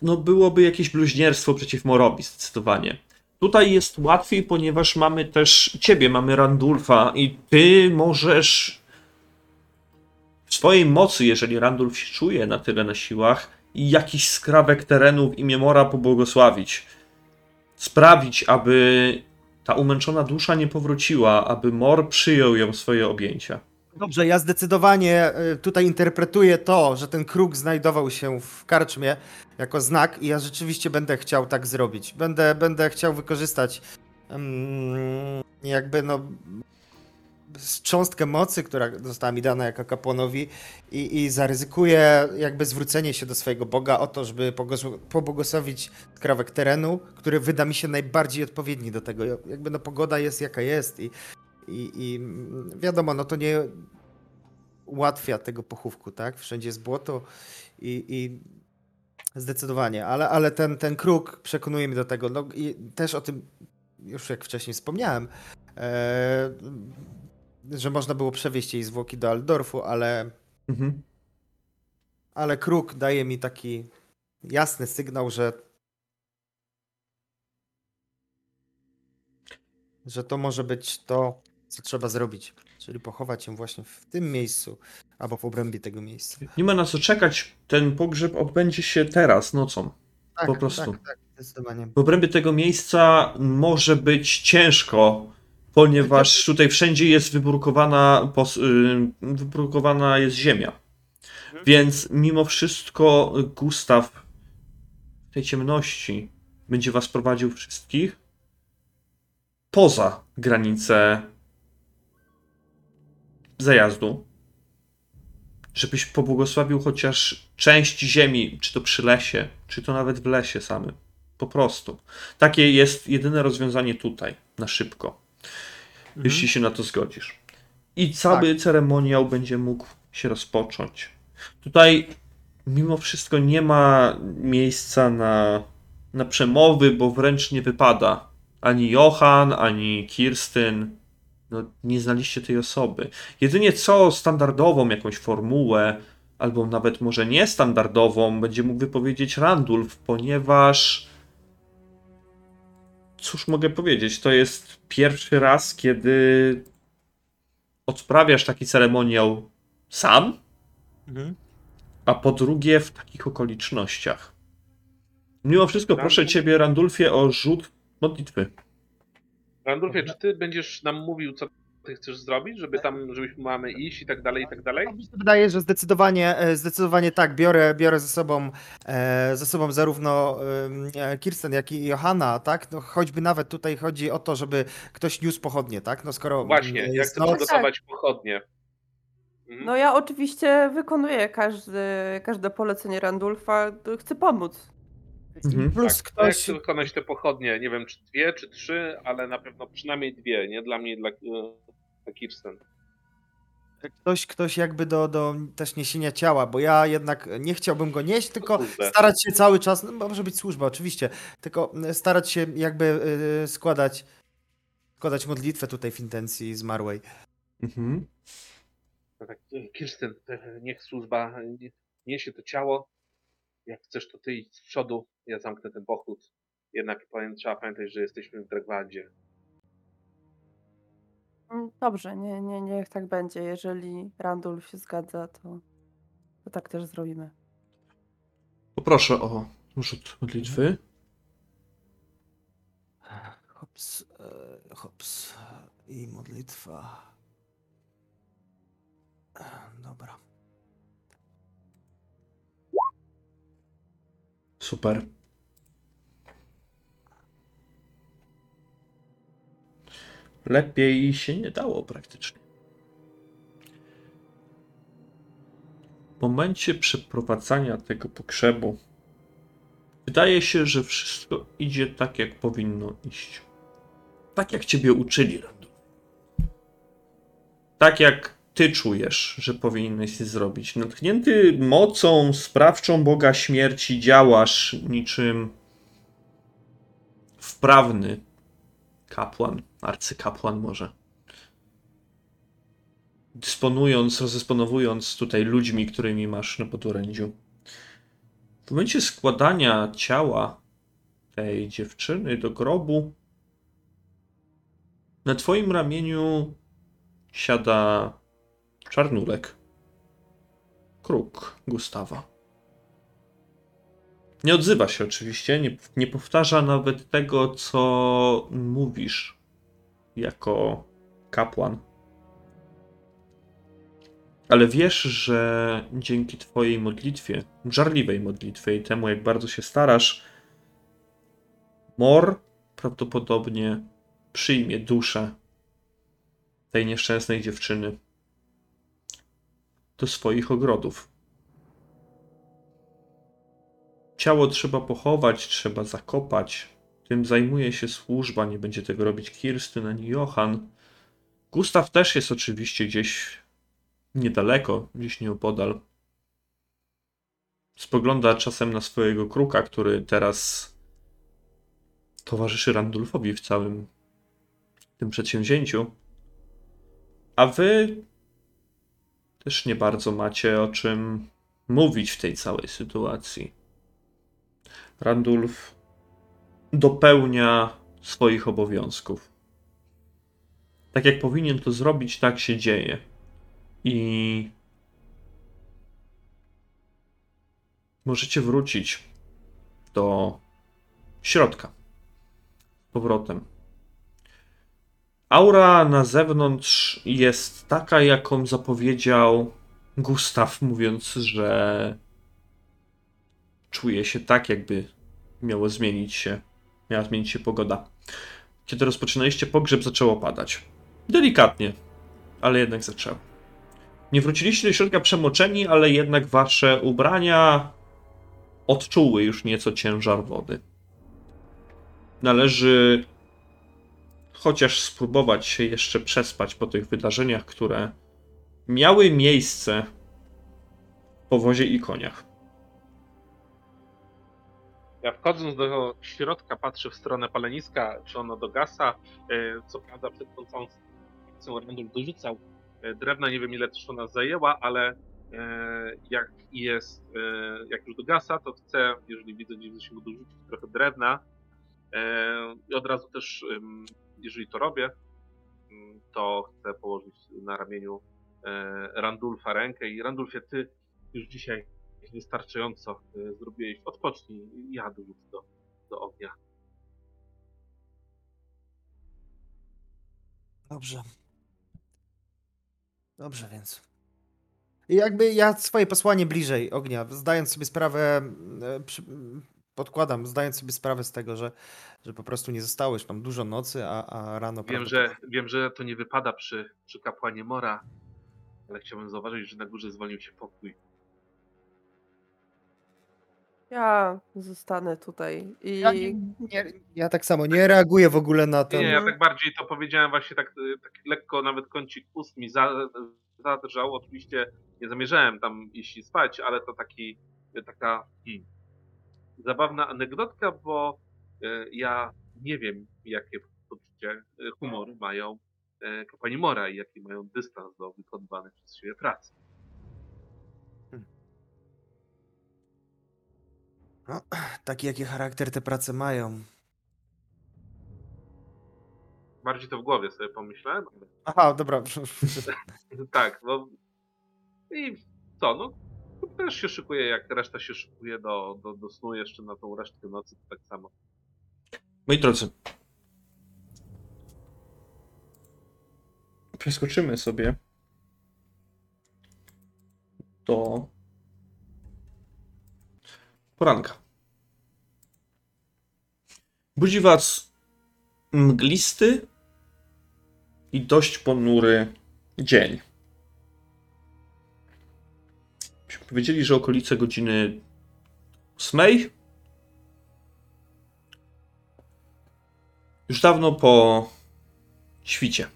no, byłoby jakieś bluźnierstwo przeciw Morowi, zdecydowanie. Tutaj jest łatwiej, ponieważ mamy też ciebie, mamy Randulfa i ty możesz w swojej mocy, jeżeli Randulf się czuje na tyle na siłach, jakiś skrawek terenu w imię Mora pobłogosławić. Sprawić, aby ta umęczona dusza nie powróciła, aby Mor przyjął ją w swoje objęcia. Dobrze, ja zdecydowanie y, tutaj interpretuję to, że ten kruk znajdował się w karczmie jako znak i ja rzeczywiście będę chciał tak zrobić. Będę, będę chciał wykorzystać mm, jakby no cząstkę mocy, która została mi dana jako kapłanowi i, i zaryzykuję jakby zwrócenie się do swojego Boga o to, żeby pobłogosławić skrawek terenu, który wyda mi się najbardziej odpowiedni do tego. Jakby no pogoda jest jaka jest i, i, i wiadomo, no to nie ułatwia tego pochówku, tak? Wszędzie jest błoto i, i zdecydowanie, ale, ale ten, ten kruk przekonuje mnie do tego. No i też o tym już jak wcześniej wspomniałem, e, że można było przewieźć jej zwłoki do Aldorfu, ale, Mhm. ale kruk daje mi taki jasny sygnał, że że to może być to, co trzeba zrobić. Czyli pochować ją właśnie w tym miejscu albo w obrębie tego miejsca. Nie ma na co czekać. Ten pogrzeb odbędzie się teraz, nocą. Tak, Po prostu. Tak, tak, zdecydowanie. W obrębie tego miejsca może być ciężko, ponieważ tutaj wszędzie jest wybrukowana, y, wybrukowana jest ziemia. Więc mimo wszystko Gustaw w tej ciemności będzie was prowadził wszystkich poza granice zajazdu, żebyś pobłogosławił chociaż część ziemi, czy to przy lesie, czy to nawet w lesie samym. Po prostu. Takie jest jedyne rozwiązanie tutaj, na szybko, jeśli się na to zgodzisz. I cały ceremoniał będzie mógł się rozpocząć. Tutaj mimo wszystko nie ma miejsca na, na przemowy, bo wręcz nie wypada. Ani Johan, ani Kirstyn. No, nie znaliście tej osoby. Jedynie co standardową jakąś formułę albo nawet może niestandardową, będzie mógł wypowiedzieć Randulf, ponieważ. Cóż mogę powiedzieć? To jest pierwszy raz, kiedy odprawiasz taki ceremoniał sam, Mhm. a po drugie w takich okolicznościach. Mimo wszystko, proszę Randulf? ciebie, Randulfie, o rzut modlitwy. Randolfie, czy ty będziesz nam mówił, co ty chcesz zrobić, żeby tam, żebyśmy mamy iść i tak dalej, i tak dalej? Mi się wydaje, że zdecydowanie, e, zdecydowanie tak. Biorę, biorę ze sobą, e, ze sobą zarówno e, Kirsten, jak i Johanna, tak? No, choćby nawet tutaj chodzi o to, żeby ktoś niósł pochodnie, tak? No skoro Właśnie, jak chcę noc, przygotować pochodnie. Mhm. No ja oczywiście wykonuję każdy, każde polecenie Randulfa, chcę pomóc. Mhm. plus tak, to jak ktoś, chcę wykonać te pochodnie, nie wiem czy dwie, czy trzy, ale na pewno przynajmniej dwie, nie dla mnie i dla, e, dla Kirsten. ktoś, ktoś jakby do, do też niesienia ciała, bo ja jednak nie chciałbym go nieść, tylko kurde. starać się cały czas, no może być służba oczywiście, tylko starać się jakby e, składać, składać modlitwę tutaj w intencji zmarłej. Mhm. No tak, e, Kirsten, e, niech służba nie- niesie to ciało. Jak chcesz, to ty idź z przodu, ja zamknę ten pochód. Jednak trzeba pamiętać, że jesteśmy w Dragwadzie. Mm, Dobrze, nie, nie, niech tak będzie. Jeżeli Randulf się zgadza, to, to tak też zrobimy. Poproszę o rzut modlitwy. Hops, e, hops i modlitwa. E, Dobra. Super. Lepiej się nie dało praktycznie. W momencie przeprowadzania tego pogrzebu wydaje się, że wszystko idzie tak, jak powinno iść. Tak, jak ciebie uczyli, Randu. Tak, jak ty czujesz, że powinieneś zrobić. Natchnięty mocą sprawczą Boga śmierci działasz niczym wprawny kapłan, arcykapłan może. Dysponując, rozdysponowując tutaj ludźmi, którymi masz na podorędziu. W momencie składania ciała tej dziewczyny do grobu, na twoim ramieniu siada czarnulek. Kruk Gustawa. Nie odzywa się oczywiście, nie, nie powtarza nawet tego, co mówisz jako kapłan. Ale wiesz, że dzięki Twojej modlitwie, żarliwej modlitwie i temu, jak bardzo się starasz, Mor prawdopodobnie przyjmie duszę tej nieszczęsnej dziewczyny do swoich ogrodów. Ciało trzeba pochować, trzeba zakopać. Tym zajmuje się służba, nie będzie tego robić Kirstyn ani Johan. Gustaw też jest oczywiście gdzieś niedaleko, gdzieś nieopodal. Spogląda czasem na swojego kruka, który teraz towarzyszy Randulfowi w całym tym przedsięwzięciu. A wy też nie bardzo macie o czym mówić w tej całej sytuacji. Randulf dopełnia swoich obowiązków. Tak jak powinien to zrobić, tak się dzieje. I możecie wrócić do środka. Z powrotem. Aura na zewnątrz jest taka, jaką zapowiedział Gustaw, mówiąc, że czuje się tak, jakby miało zmienić się, miała zmienić się pogoda. Kiedy rozpoczynaliście pogrzeb, zaczęło padać. Delikatnie, ale jednak zaczęło. Nie wróciliście do środka przemoczeni, ale jednak wasze ubrania odczuły już nieco ciężar wody. Należy chociaż spróbować się jeszcze przespać po tych wydarzeniach, które miały miejsce w powozie i koniach. Ja wchodząc do środka patrzę w stronę paleniska, czy ono dogasa. E, Co prawda przed tą całą akcją Randall dorzucał e, drewna, nie wiem ile też ona zajęła, ale E, Jak jest, jak już dogasa, to chcę, jeżeli widzę gdzieś w zasięgu, dorzucić trochę drewna. I od razu też, jeżeli to robię, mm, to chcę położyć na ramieniu Randulfa rękę i Randulfie, ty już dzisiaj wystarczająco e, zrobiłeś. Odpocznij, ja dorzucę do, do ognia. Dobrze. Dobrze więc. I jakby ja swoje posłanie bliżej ognia, zdając sobie sprawę, e, podkładam, zdając sobie sprawę z tego, że, że po prostu nie zostało już tam dużo nocy, a, a rano Wiem, że, wiem, że to nie wypada przy, przy kapłanie Mora, ale chciałbym zauważyć, że na górze zwolnił się pokój. Ja zostanę tutaj i Ja, nie, nie, ja tak samo nie reaguję w ogóle na ten. nie, ja tak bardziej to powiedziałem właśnie tak, y, tak lekko, nawet kącik ust mi za, zadrżał. Oczywiście nie zamierzałem tam iść i spać, ale to taki, y, taka hmm, zabawna anegdotka, bo y, ja nie wiem, jakie poczucie, y, humor mają y, kapłani Mora i jaki mają dystans do wykonywanej przez siebie pracy. No, taki jaki charakter te prace mają. Bardziej to w głowie sobie pomyślałem. Aha, dobra. Tak, no i co, no też się szykuje, jak reszta się szykuje do, do, do snu jeszcze na tą resztkę nocy, to tak samo. Moi drodzy, przeskoczymy sobie do poranka. Budzi was mglisty i dość ponury dzień. Powiedzieli, że okolice godziny 8. Już dawno po świcie.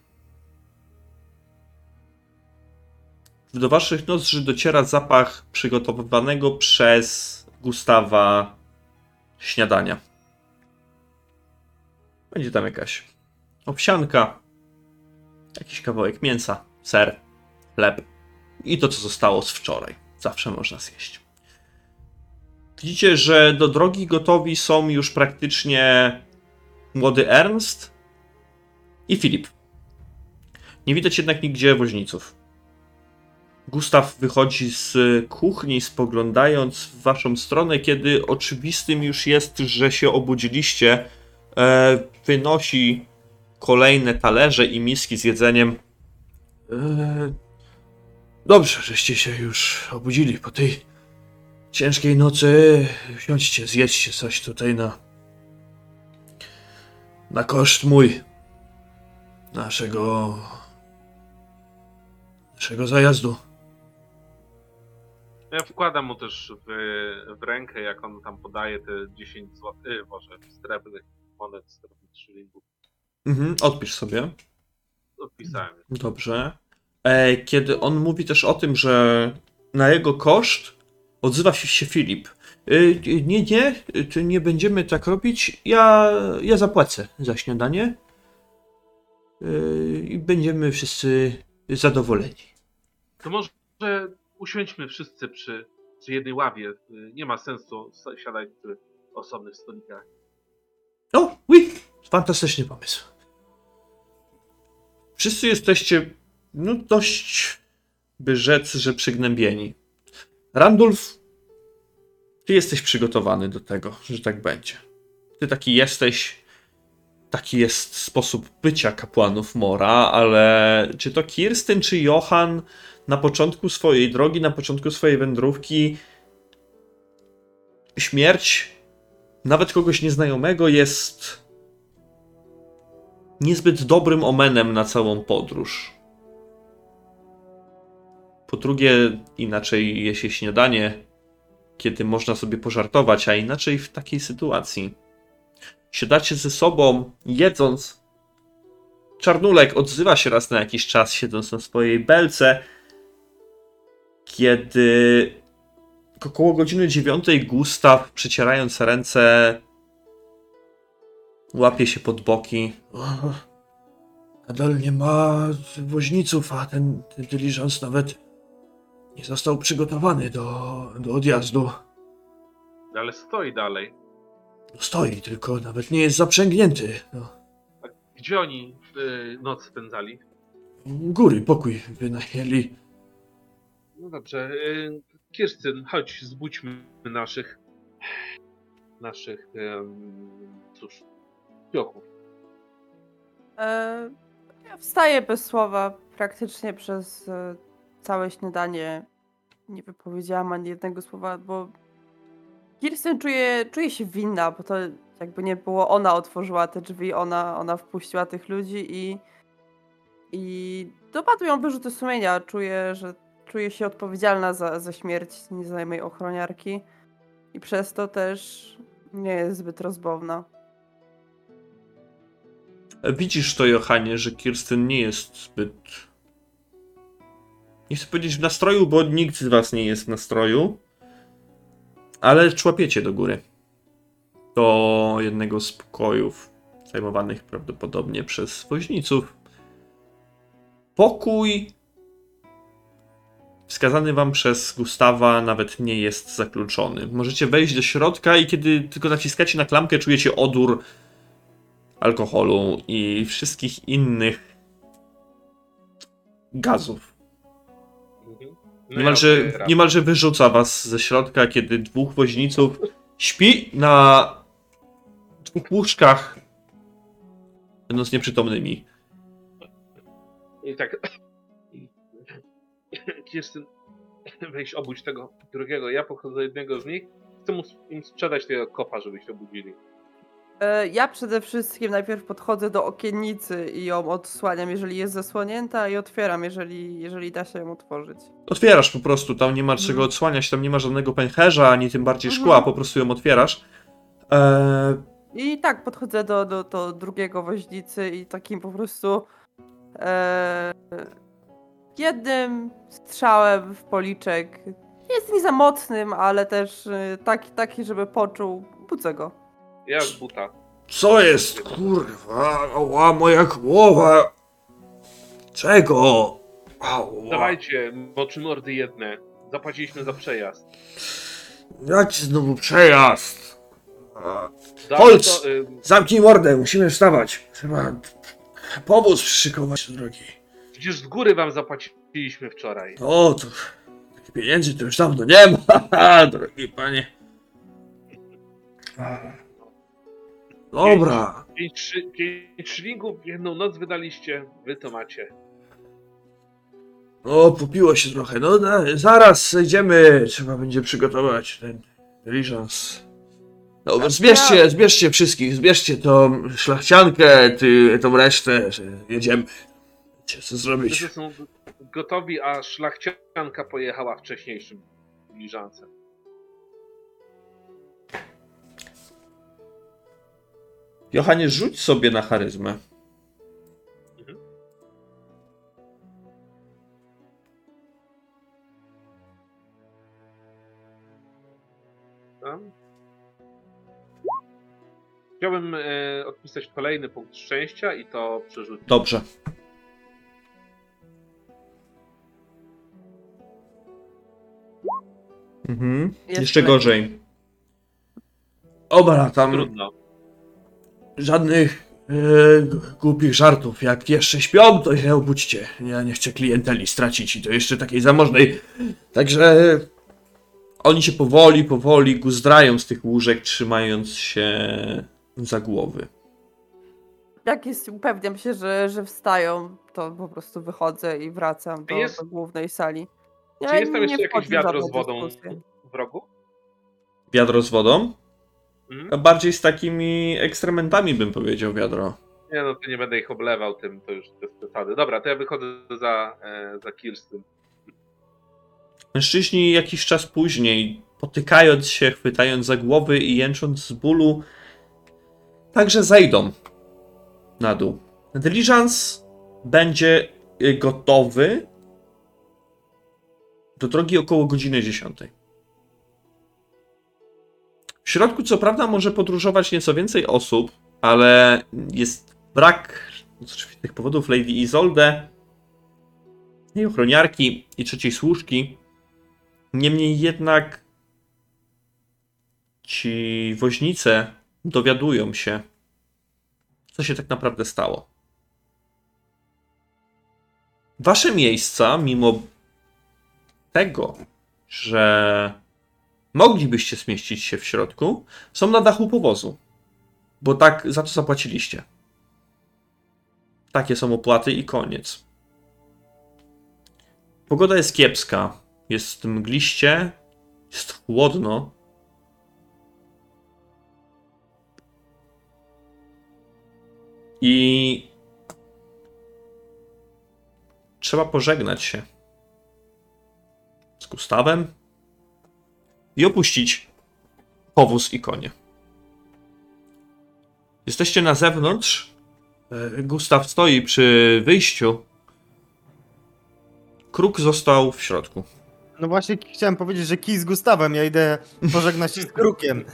Do waszych nozdrzy dociera zapach przygotowywanego przez Gustawa śniadania. Będzie tam jakaś owsianka, jakiś kawałek mięsa, ser, chleb i to, co zostało z wczoraj. Zawsze można zjeść. Widzicie, że do drogi gotowi są już praktycznie młody Ernst i Filip. Nie widać jednak nigdzie woźniców. Gustaw wychodzi z kuchni, spoglądając w waszą stronę, kiedy oczywistym już jest, że się obudziliście. E, wynosi kolejne talerze i miski z jedzeniem. E, dobrze, żeście się już obudzili po tej ciężkiej nocy. Siądźcie, zjedźcie coś tutaj na na koszt mój naszego naszego zajazdu. Ja wkładam mu też w, w rękę, jak on tam podaje te 10 zł, y, może srebrnych monet, srebrnych szylingów. Mhm, odpisz sobie. Odpisałem. Dobrze. E, kiedy on mówi też o tym, że na jego koszt odzywa się, Filip. E, nie, nie, nie będziemy tak robić. Ja, ja zapłacę za śniadanie. E, I będziemy wszyscy zadowoleni. To może usiądźmy wszyscy przy, przy jednej ławie. Y, Nie ma sensu siadać przy osobnych stolikach. O, oui, fantastyczny pomysł. Wszyscy jesteście, no dość, by rzec, że przygnębieni. Randulf, ty jesteś przygotowany do tego, że tak będzie. Ty taki jesteś, taki jest sposób bycia kapłanów Mora, ale czy to Kirstyn, czy Johan na początku swojej drogi, na początku swojej wędrówki śmierć nawet kogoś nieznajomego jest niezbyt dobrym omenem na całą podróż. Po drugie, inaczej je się śniadanie, kiedy można sobie pożartować, a inaczej w takiej sytuacji. Siadacie ze sobą, jedząc. Czarnulek odzywa się raz na jakiś czas, siedząc na swojej belce. Kiedy około godziny dziewiątej Gustaw, przecierając ręce, łapie się pod boki. Nadal nie ma woźniców, a ten, ten dyliżans nawet nie został przygotowany do, do odjazdu. Ale stoi dalej. Stoi, tylko nawet nie jest zaprzęgnięty. No. Gdzie oni y, noc spędzali? Góry, pokój wynajęli. No dobrze. Y, Kirstyn, chodź, zbudźmy naszych. naszych. em, cóż. piochów. E, ja wstaję bez słowa. Praktycznie przez e, całe śniadanie nie wypowiedziałam ani jednego słowa, bo Kirsten czuje, czuje się winna, bo to jakby nie było ona otworzyła te drzwi, ona, ona wpuściła tych ludzi i i dopadają wyrzuty sumienia. Czuję, że czuje się odpowiedzialna za, za śmierć nieznajomej ochroniarki i przez to też nie jest zbyt rozbowna. Widzisz to, Johanie, że Kirsten nie jest zbyt. Nie chcę powiedzieć w nastroju, bo nikt z was nie jest w nastroju. Ale człapiecie do góry. Do jednego z pokojów, zajmowanych prawdopodobnie przez woźniców. Pokój wskazany wam przez Gustawa nawet nie jest zakluczony. Możecie wejść do środka i kiedy tylko naciskacie na klamkę, czujecie odór alkoholu i wszystkich innych gazów. No ja Niemalże, otwieram. niemalże wyrzuca was ze środka, kiedy dwóch woźniców śpi na dwóch łóżkach, będąc nieprzytomnymi. I tak. Kirstyn, weź obudź tego drugiego. Ja pochodzę do jednego z nich. Chcę mu im sprzedać tego kopa, żeby się obudzili. E, Ja przede wszystkim najpierw podchodzę do okiennicy i ją odsłaniam, jeżeli jest zasłonięta, i otwieram, jeżeli, jeżeli da się ją otworzyć. Otwierasz po prostu, tam nie ma czego Mhm. odsłaniać, tam nie ma żadnego pęcherza, ani tym bardziej Mhm. szkła, po prostu ją otwierasz. Eee, I tak podchodzę do, do, do drugiego woźnicy i takim po prostu e, jednym strzałem w policzek. Nie jest mi za mocnym, ale też e, taki, taki, żeby poczuł. Budzę go. Ja z buta. co jest, kurwa, ała, moja głowa. Czego? Ała. Dawajcie, moczy mordy jedne. Zapłaciliśmy za przejazd. Jaki znowu przejazd? A, Holc! To, y, Zamknij mordę, musimy wstawać. Trzeba powóz przyszykować do drogi. przecież z góry wam zapłaciliśmy wczoraj. O, to pieniędzy to już dawno nie ma, drogi panie. Dobra, Pięć, szy- pięć szlingów w jedną noc wydaliście. Wy to macie. no popiło się trochę, no da, zaraz idziemy, trzeba będzie przygotować ten diligence. No, zbierzcie, zbierzcie wszystkich, zbierzcie tą szlachciankę, ty, tą resztę, że jedziemy. Wiecie, co zrobić? Wszyscy są gotowi, a szlachcianka pojechała wcześniejszym diligencem. Johanie, rzuć sobie na charyzmę. Tam. Chciałbym e, odpisać kolejny punkt szczęścia i to przerzucić. Dobrze. Mhm. Jeszcze gorzej. Dobra, tam Trudno. Żadnych e, głupich żartów. Jak jeszcze śpią, to się obudźcie. Ja nie chcę klienteli stracić i to jeszcze takiej zamożnej. Także oni się powoli, powoli guzdrają z tych łóżek, trzymając się za głowy. Jak jest, upewniam się, że, że wstają, to po prostu wychodzę i wracam do, jest- do głównej sali. Czy jest tam nie jeszcze jakieś wiadro z wodą dyskusje. w rogu? Wiadro z wodą? Mhm. Bardziej z takimi ekstrementami bym powiedział wiadro. Nie no, to nie będę ich oblewał tym, to już bez przesady. Dobra, to ja wychodzę za, e, za Kirstyn. Mężczyźni jakiś czas później, potykając się, chwytając za głowy i jęcząc z bólu, także zejdą na dół. Diligence będzie gotowy do drogi około godziny 10. W środku, co prawda, może podróżować nieco więcej osób, ale jest brak z oczywistych powodów Lady Isolde, jej ochroniarki i trzeciej służki. Niemniej jednak ci woźnice dowiadują się, co się tak naprawdę stało. Wasze miejsca, mimo tego, że moglibyście zmieścić się w środku, są na dachu powozu. Bo tak za to zapłaciliście. Takie są opłaty i koniec. Pogoda jest kiepska. Jest mgliście, jest chłodno. I trzeba pożegnać się z Gustawem i opuścić powóz i konie. Jesteście na zewnątrz. E, Gustaw stoi przy wyjściu. Kruk został w środku. No właśnie chciałem powiedzieć, że kij z Gustawem, ja idę pożegnać się z Krukiem.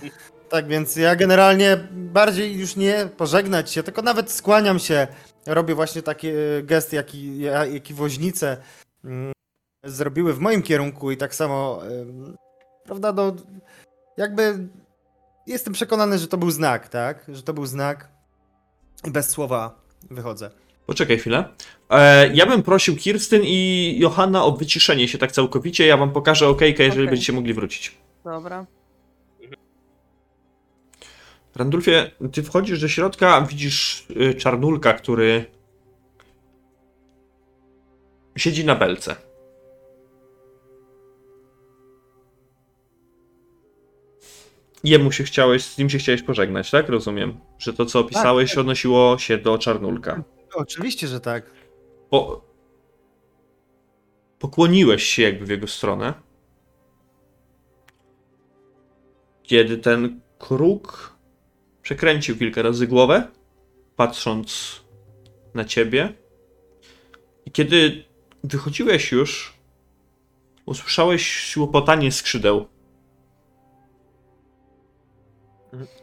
Tak więc ja generalnie bardziej już nie pożegnać się, tylko nawet skłaniam się. Robię właśnie taki e, gest, jaki, ja- jaki woźnice mm, zrobiły w moim kierunku i tak samo, prawda, no jakby jestem przekonany, że to był znak, tak? Że to był znak i bez słowa wychodzę. Poczekaj chwilę. E, ja bym prosił Kirstyn i Johanna o wyciszenie się tak całkowicie. Ja wam pokażę okejkę, jeżeli Okej. będziecie mogli wrócić. Dobra. Randulfie, ty wchodzisz do środka, widzisz y, czarnulka, który siedzi na belce. Jemu się chciałeś, z nim się chciałeś pożegnać, tak? Rozumiem, że to co opisałeś odnosiło się do czarnulka. Oczywiście, że tak. Po... Pokłoniłeś się jakby w jego stronę. Kiedy ten kruk przekręcił kilka razy głowę, patrząc na ciebie. I kiedy wychodziłeś już, usłyszałeś łopotanie skrzydeł.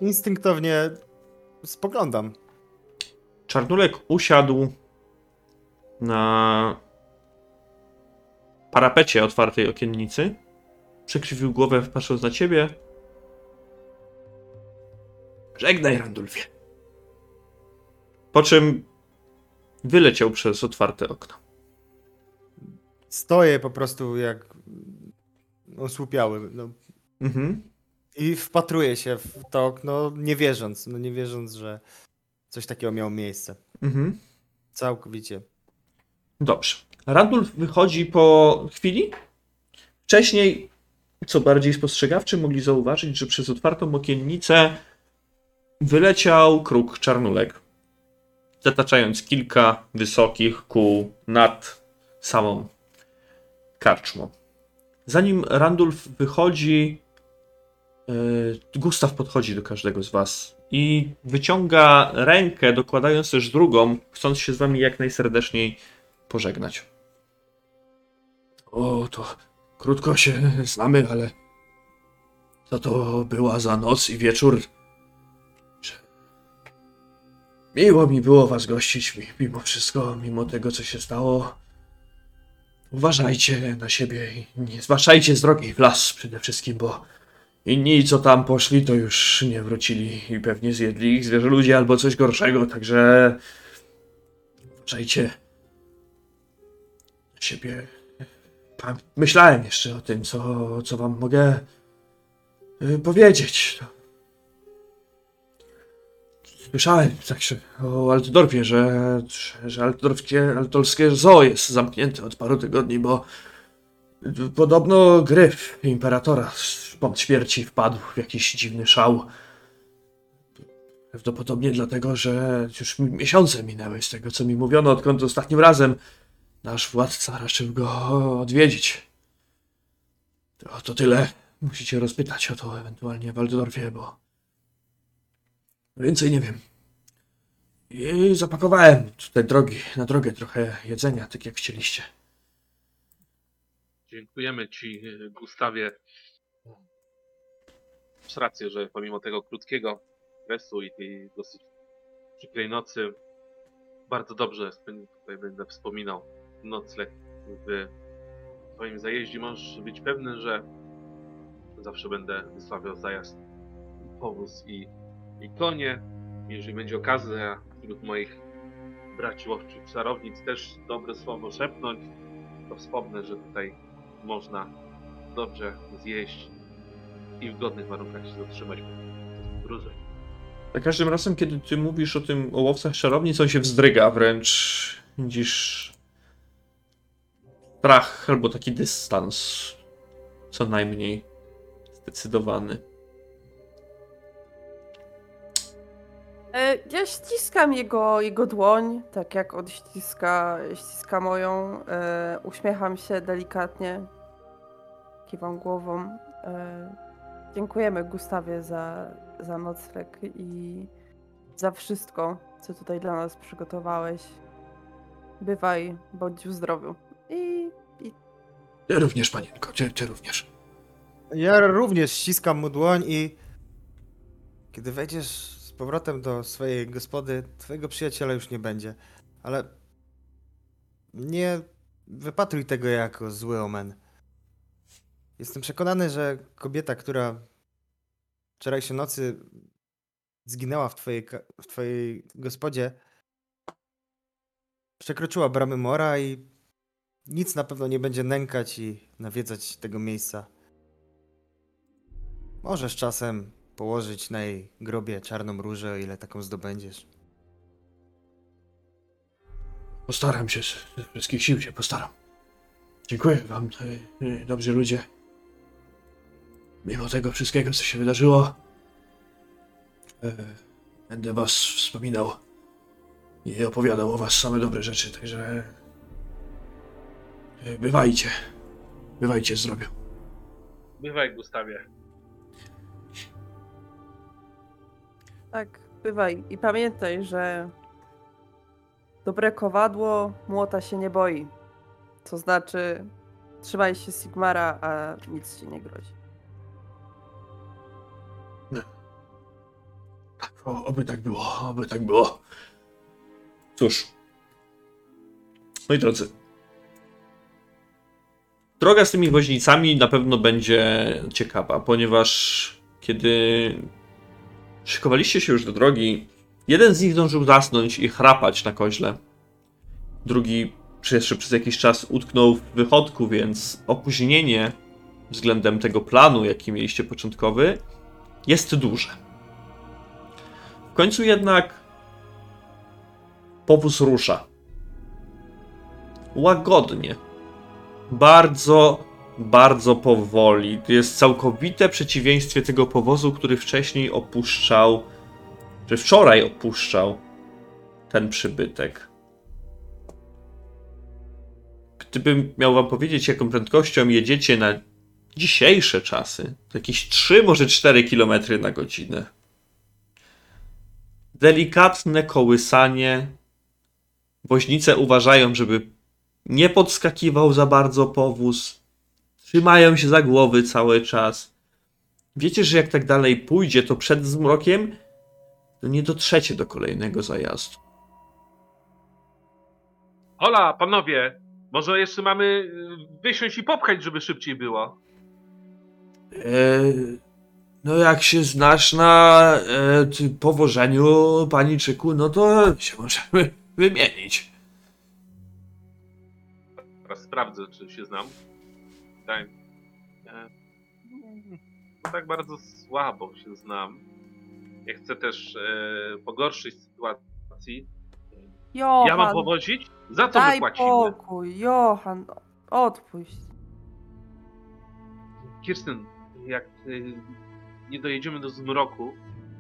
Instynktownie spoglądam. Czarnulek usiadł na parapecie otwartej okiennicy. Przekrzywił głowę, patrząc na ciebie. Żegnaj, Randulfie. Po czym wyleciał przez otwarte okno. Stoję po prostu jak osłupiały. No. Mhm. I wpatruję się w to okno, nie wierząc, no nie wierząc, że coś takiego miało miejsce. Mhm. Całkowicie. Dobrze. Randulf wychodzi po chwili. Wcześniej, co bardziej spostrzegawczy, mogli zauważyć, że przez otwartą okiennicę wyleciał kruk czarnulek, zataczając kilka wysokich kół nad samą karczmą. Zanim Randulf wychodzi, Gustaw podchodzi do każdego z was i wyciąga rękę, dokładając też drugą, chcąc się z wami jak najserdeczniej pożegnać. O, to krótko się znamy, ale co to była za noc i wieczór? Miło mi było was gościć, mi- mimo wszystko, mimo tego, co się stało. Uważajcie na siebie i nie zwłaszczajcie z drogi w las przede wszystkim, bo inni, co tam poszli, to już nie wrócili i pewnie zjedli ich zwierzę ludzie albo coś gorszego, także uważajcie siebie. Myślałem jeszcze o tym, co, co wam mogę y, powiedzieć. Słyszałem także o Altdorfie, że, że, Altdorfskie, altolskie zoo jest zamknięte od paru tygodni, bo podobno gryf imperatora po śmierci wpadł w jakiś dziwny szał. Prawdopodobnie dlatego, że już mi- miesiące minęły z tego, co mi mówiono, odkąd ostatnim razem nasz władca raczył go odwiedzić. To, to tyle. Musicie rozpytać o to ewentualnie w Waldorfie, bo więcej nie wiem. I zapakowałem tutaj drogi, na drogę trochę jedzenia, tak jak chcieliście. Dziękujemy Ci, Gustawie. Masz rację, że pomimo tego krótkiego stresu i tej dosyć przykrej nocy, bardzo dobrze tutaj będę wspominał nocleg w swoim zajeździe możesz być pewny, że zawsze będę wysławiał zajazd, powóz i, i konie. Jeżeli będzie okazja wśród moich braci łowczych czarownic też dobre słowo szepnąć, to wspomnę, że tutaj można dobrze zjeść i w godnych warunkach się zatrzymać gruzę. Za każdym razem, kiedy ty mówisz o tym o łowcach czarownic, on się wzdryga wręcz. Widzisz strach albo taki dystans. Co najmniej zdecydowany. E, Ja ściskam jego, jego dłoń, tak jak on ściska, ściska moją. E, uśmiecham się delikatnie. Kiwam głową. E, dziękujemy Gustawie za, za nocleg i za wszystko, co tutaj dla nas przygotowałeś. Bywaj, bądź w zdrowiu. I Ty również, panienko, ty, ty również. Ja również ściskam mu dłoń i kiedy wejdziesz z powrotem do swojej gospody, twojego przyjaciela już nie będzie. Ale nie wypatruj tego jako zły omen. Jestem przekonany, że kobieta, która wczorajszej nocy zginęła w twojej, w twojej gospodzie, przekroczyła bramy mora i nic na pewno nie będzie nękać i nawiedzać tego miejsca. Możesz czasem położyć na jej grobie czarną różę, o ile taką zdobędziesz. Postaram się, z wszystkich sił się postaram. Dziękuję wam, y, y, dobrzy ludzie. Mimo tego wszystkiego, co się wydarzyło, y, będę was wspominał i opowiadał o was same dobre rzeczy, także y, bywajcie. Bywajcie zdrowiu. Bywaj, Gustawie. tak, bywaj. I pamiętaj, że dobre kowadło młota się nie boi. To znaczy, trzymaj się Sigmara, a nic ci nie grozi. O, oby tak było, oby tak było. Cóż. Moi drodzy. Droga z tymi woźnicami na pewno będzie ciekawa, ponieważ kiedy szykowaliście się już do drogi, jeden z nich zdążył zasnąć i chrapać na koźle. Drugi jeszcze przez jakiś czas utknął w wychodku, więc opóźnienie względem tego planu, jaki mieliście początkowy, jest duże. W końcu jednak powóz rusza. Łagodnie. Bardzo, bardzo powoli. Jest całkowite przeciwieństwie tego powozu, który wcześniej opuszczał, czy wczoraj opuszczał ten przybytek. Gdybym miał wam powiedzieć, jaką prędkością jedziecie na dzisiejsze czasy, to jakieś 3, może 4 km na godzinę delikatne kołysanie. Woźnice uważają, żeby nie podskakiwał za bardzo powóz. Trzymają się za głowy cały czas. Wiecie, że jak tak dalej pójdzie, to przed zmrokiem to nie dotrzecie do kolejnego zajazdu. Hola, panowie! Może jeszcze mamy y, wysiąść i popchać, żeby szybciej było. Eee, no jak się znasz na e, ty- powożeniu, paniczyku, no to się możemy wymienić. Teraz sprawdzę, czy się znam. Tak. E, No tak bardzo słabo się znam. Nie chcę też e, pogorszyć sytuacji. Johan, Ja mam powozić? Za co my daj płacimy? pokój, Johan, odpuść. Kirsten, jak y, nie dojedziemy do zmroku,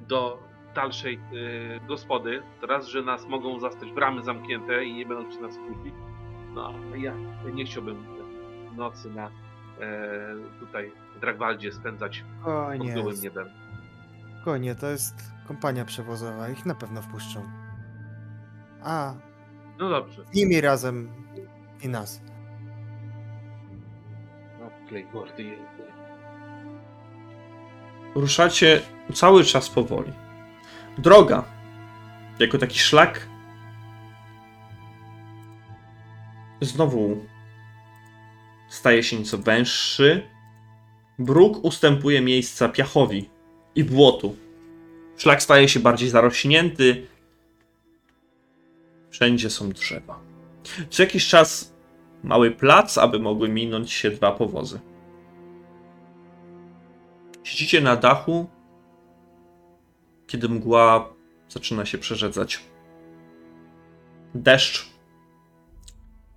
do dalszej y, gospody, to raz, że nas mogą zastać bramy zamknięte i nie będą przy nas kupić. No, ja nie chciałbym nocy na e, tutaj w Dragwaldzie spędzać pod gołym niebem. spokojnie, to jest kompania przewozowa, ich na pewno wpuszczą. A, No dobrze. z nimi razem i nas. No, klej mordy jej. Ruszacie cały czas powoli. Droga, jako taki szlak, znowu staje się nieco węższy. Bruk ustępuje miejsca piachowi i błotu. Szlak staje się bardziej zarośnięty. Wszędzie są drzewa. Co jakiś czas mały plac, aby mogły minąć się dwa powozy. Siedzicie na dachu, kiedy mgła zaczyna się przerzedzać. Deszcz.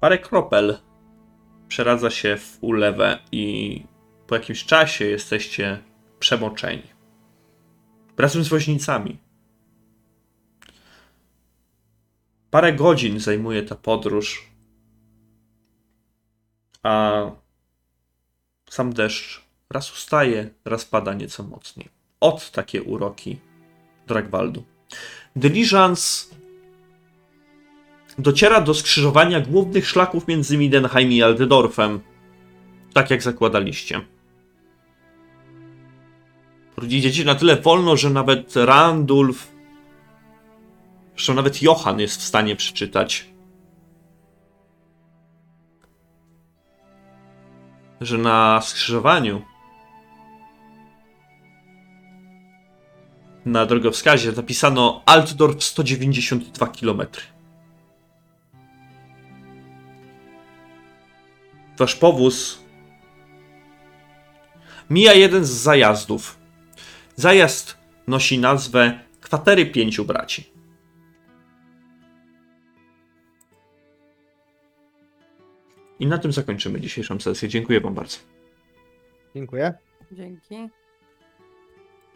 Parę kropel przeradza się w ulewę i po jakimś czasie jesteście przemoczeni. Razem z woźnicami. Parę godzin zajmuje ta podróż, a sam deszcz raz ustaje, raz pada nieco mocniej. Od takie uroki Dragwaldu. Diligence dociera do skrzyżowania głównych szlaków między Midenheim i Aldedorfem, tak jak zakładaliście. Idziecie na tyle wolno, że nawet Randulf, zresztą nawet Johan jest w stanie przeczytać, że na skrzyżowaniu na drogowskazie napisano Altdorf 192 km. Wasz powóz mija jeden z zajazdów. Zajazd nosi nazwę Kwatery Pięciu Braci. I na tym zakończymy dzisiejszą sesję. Dziękuję Wam bardzo. Dziękuję. Dzięki.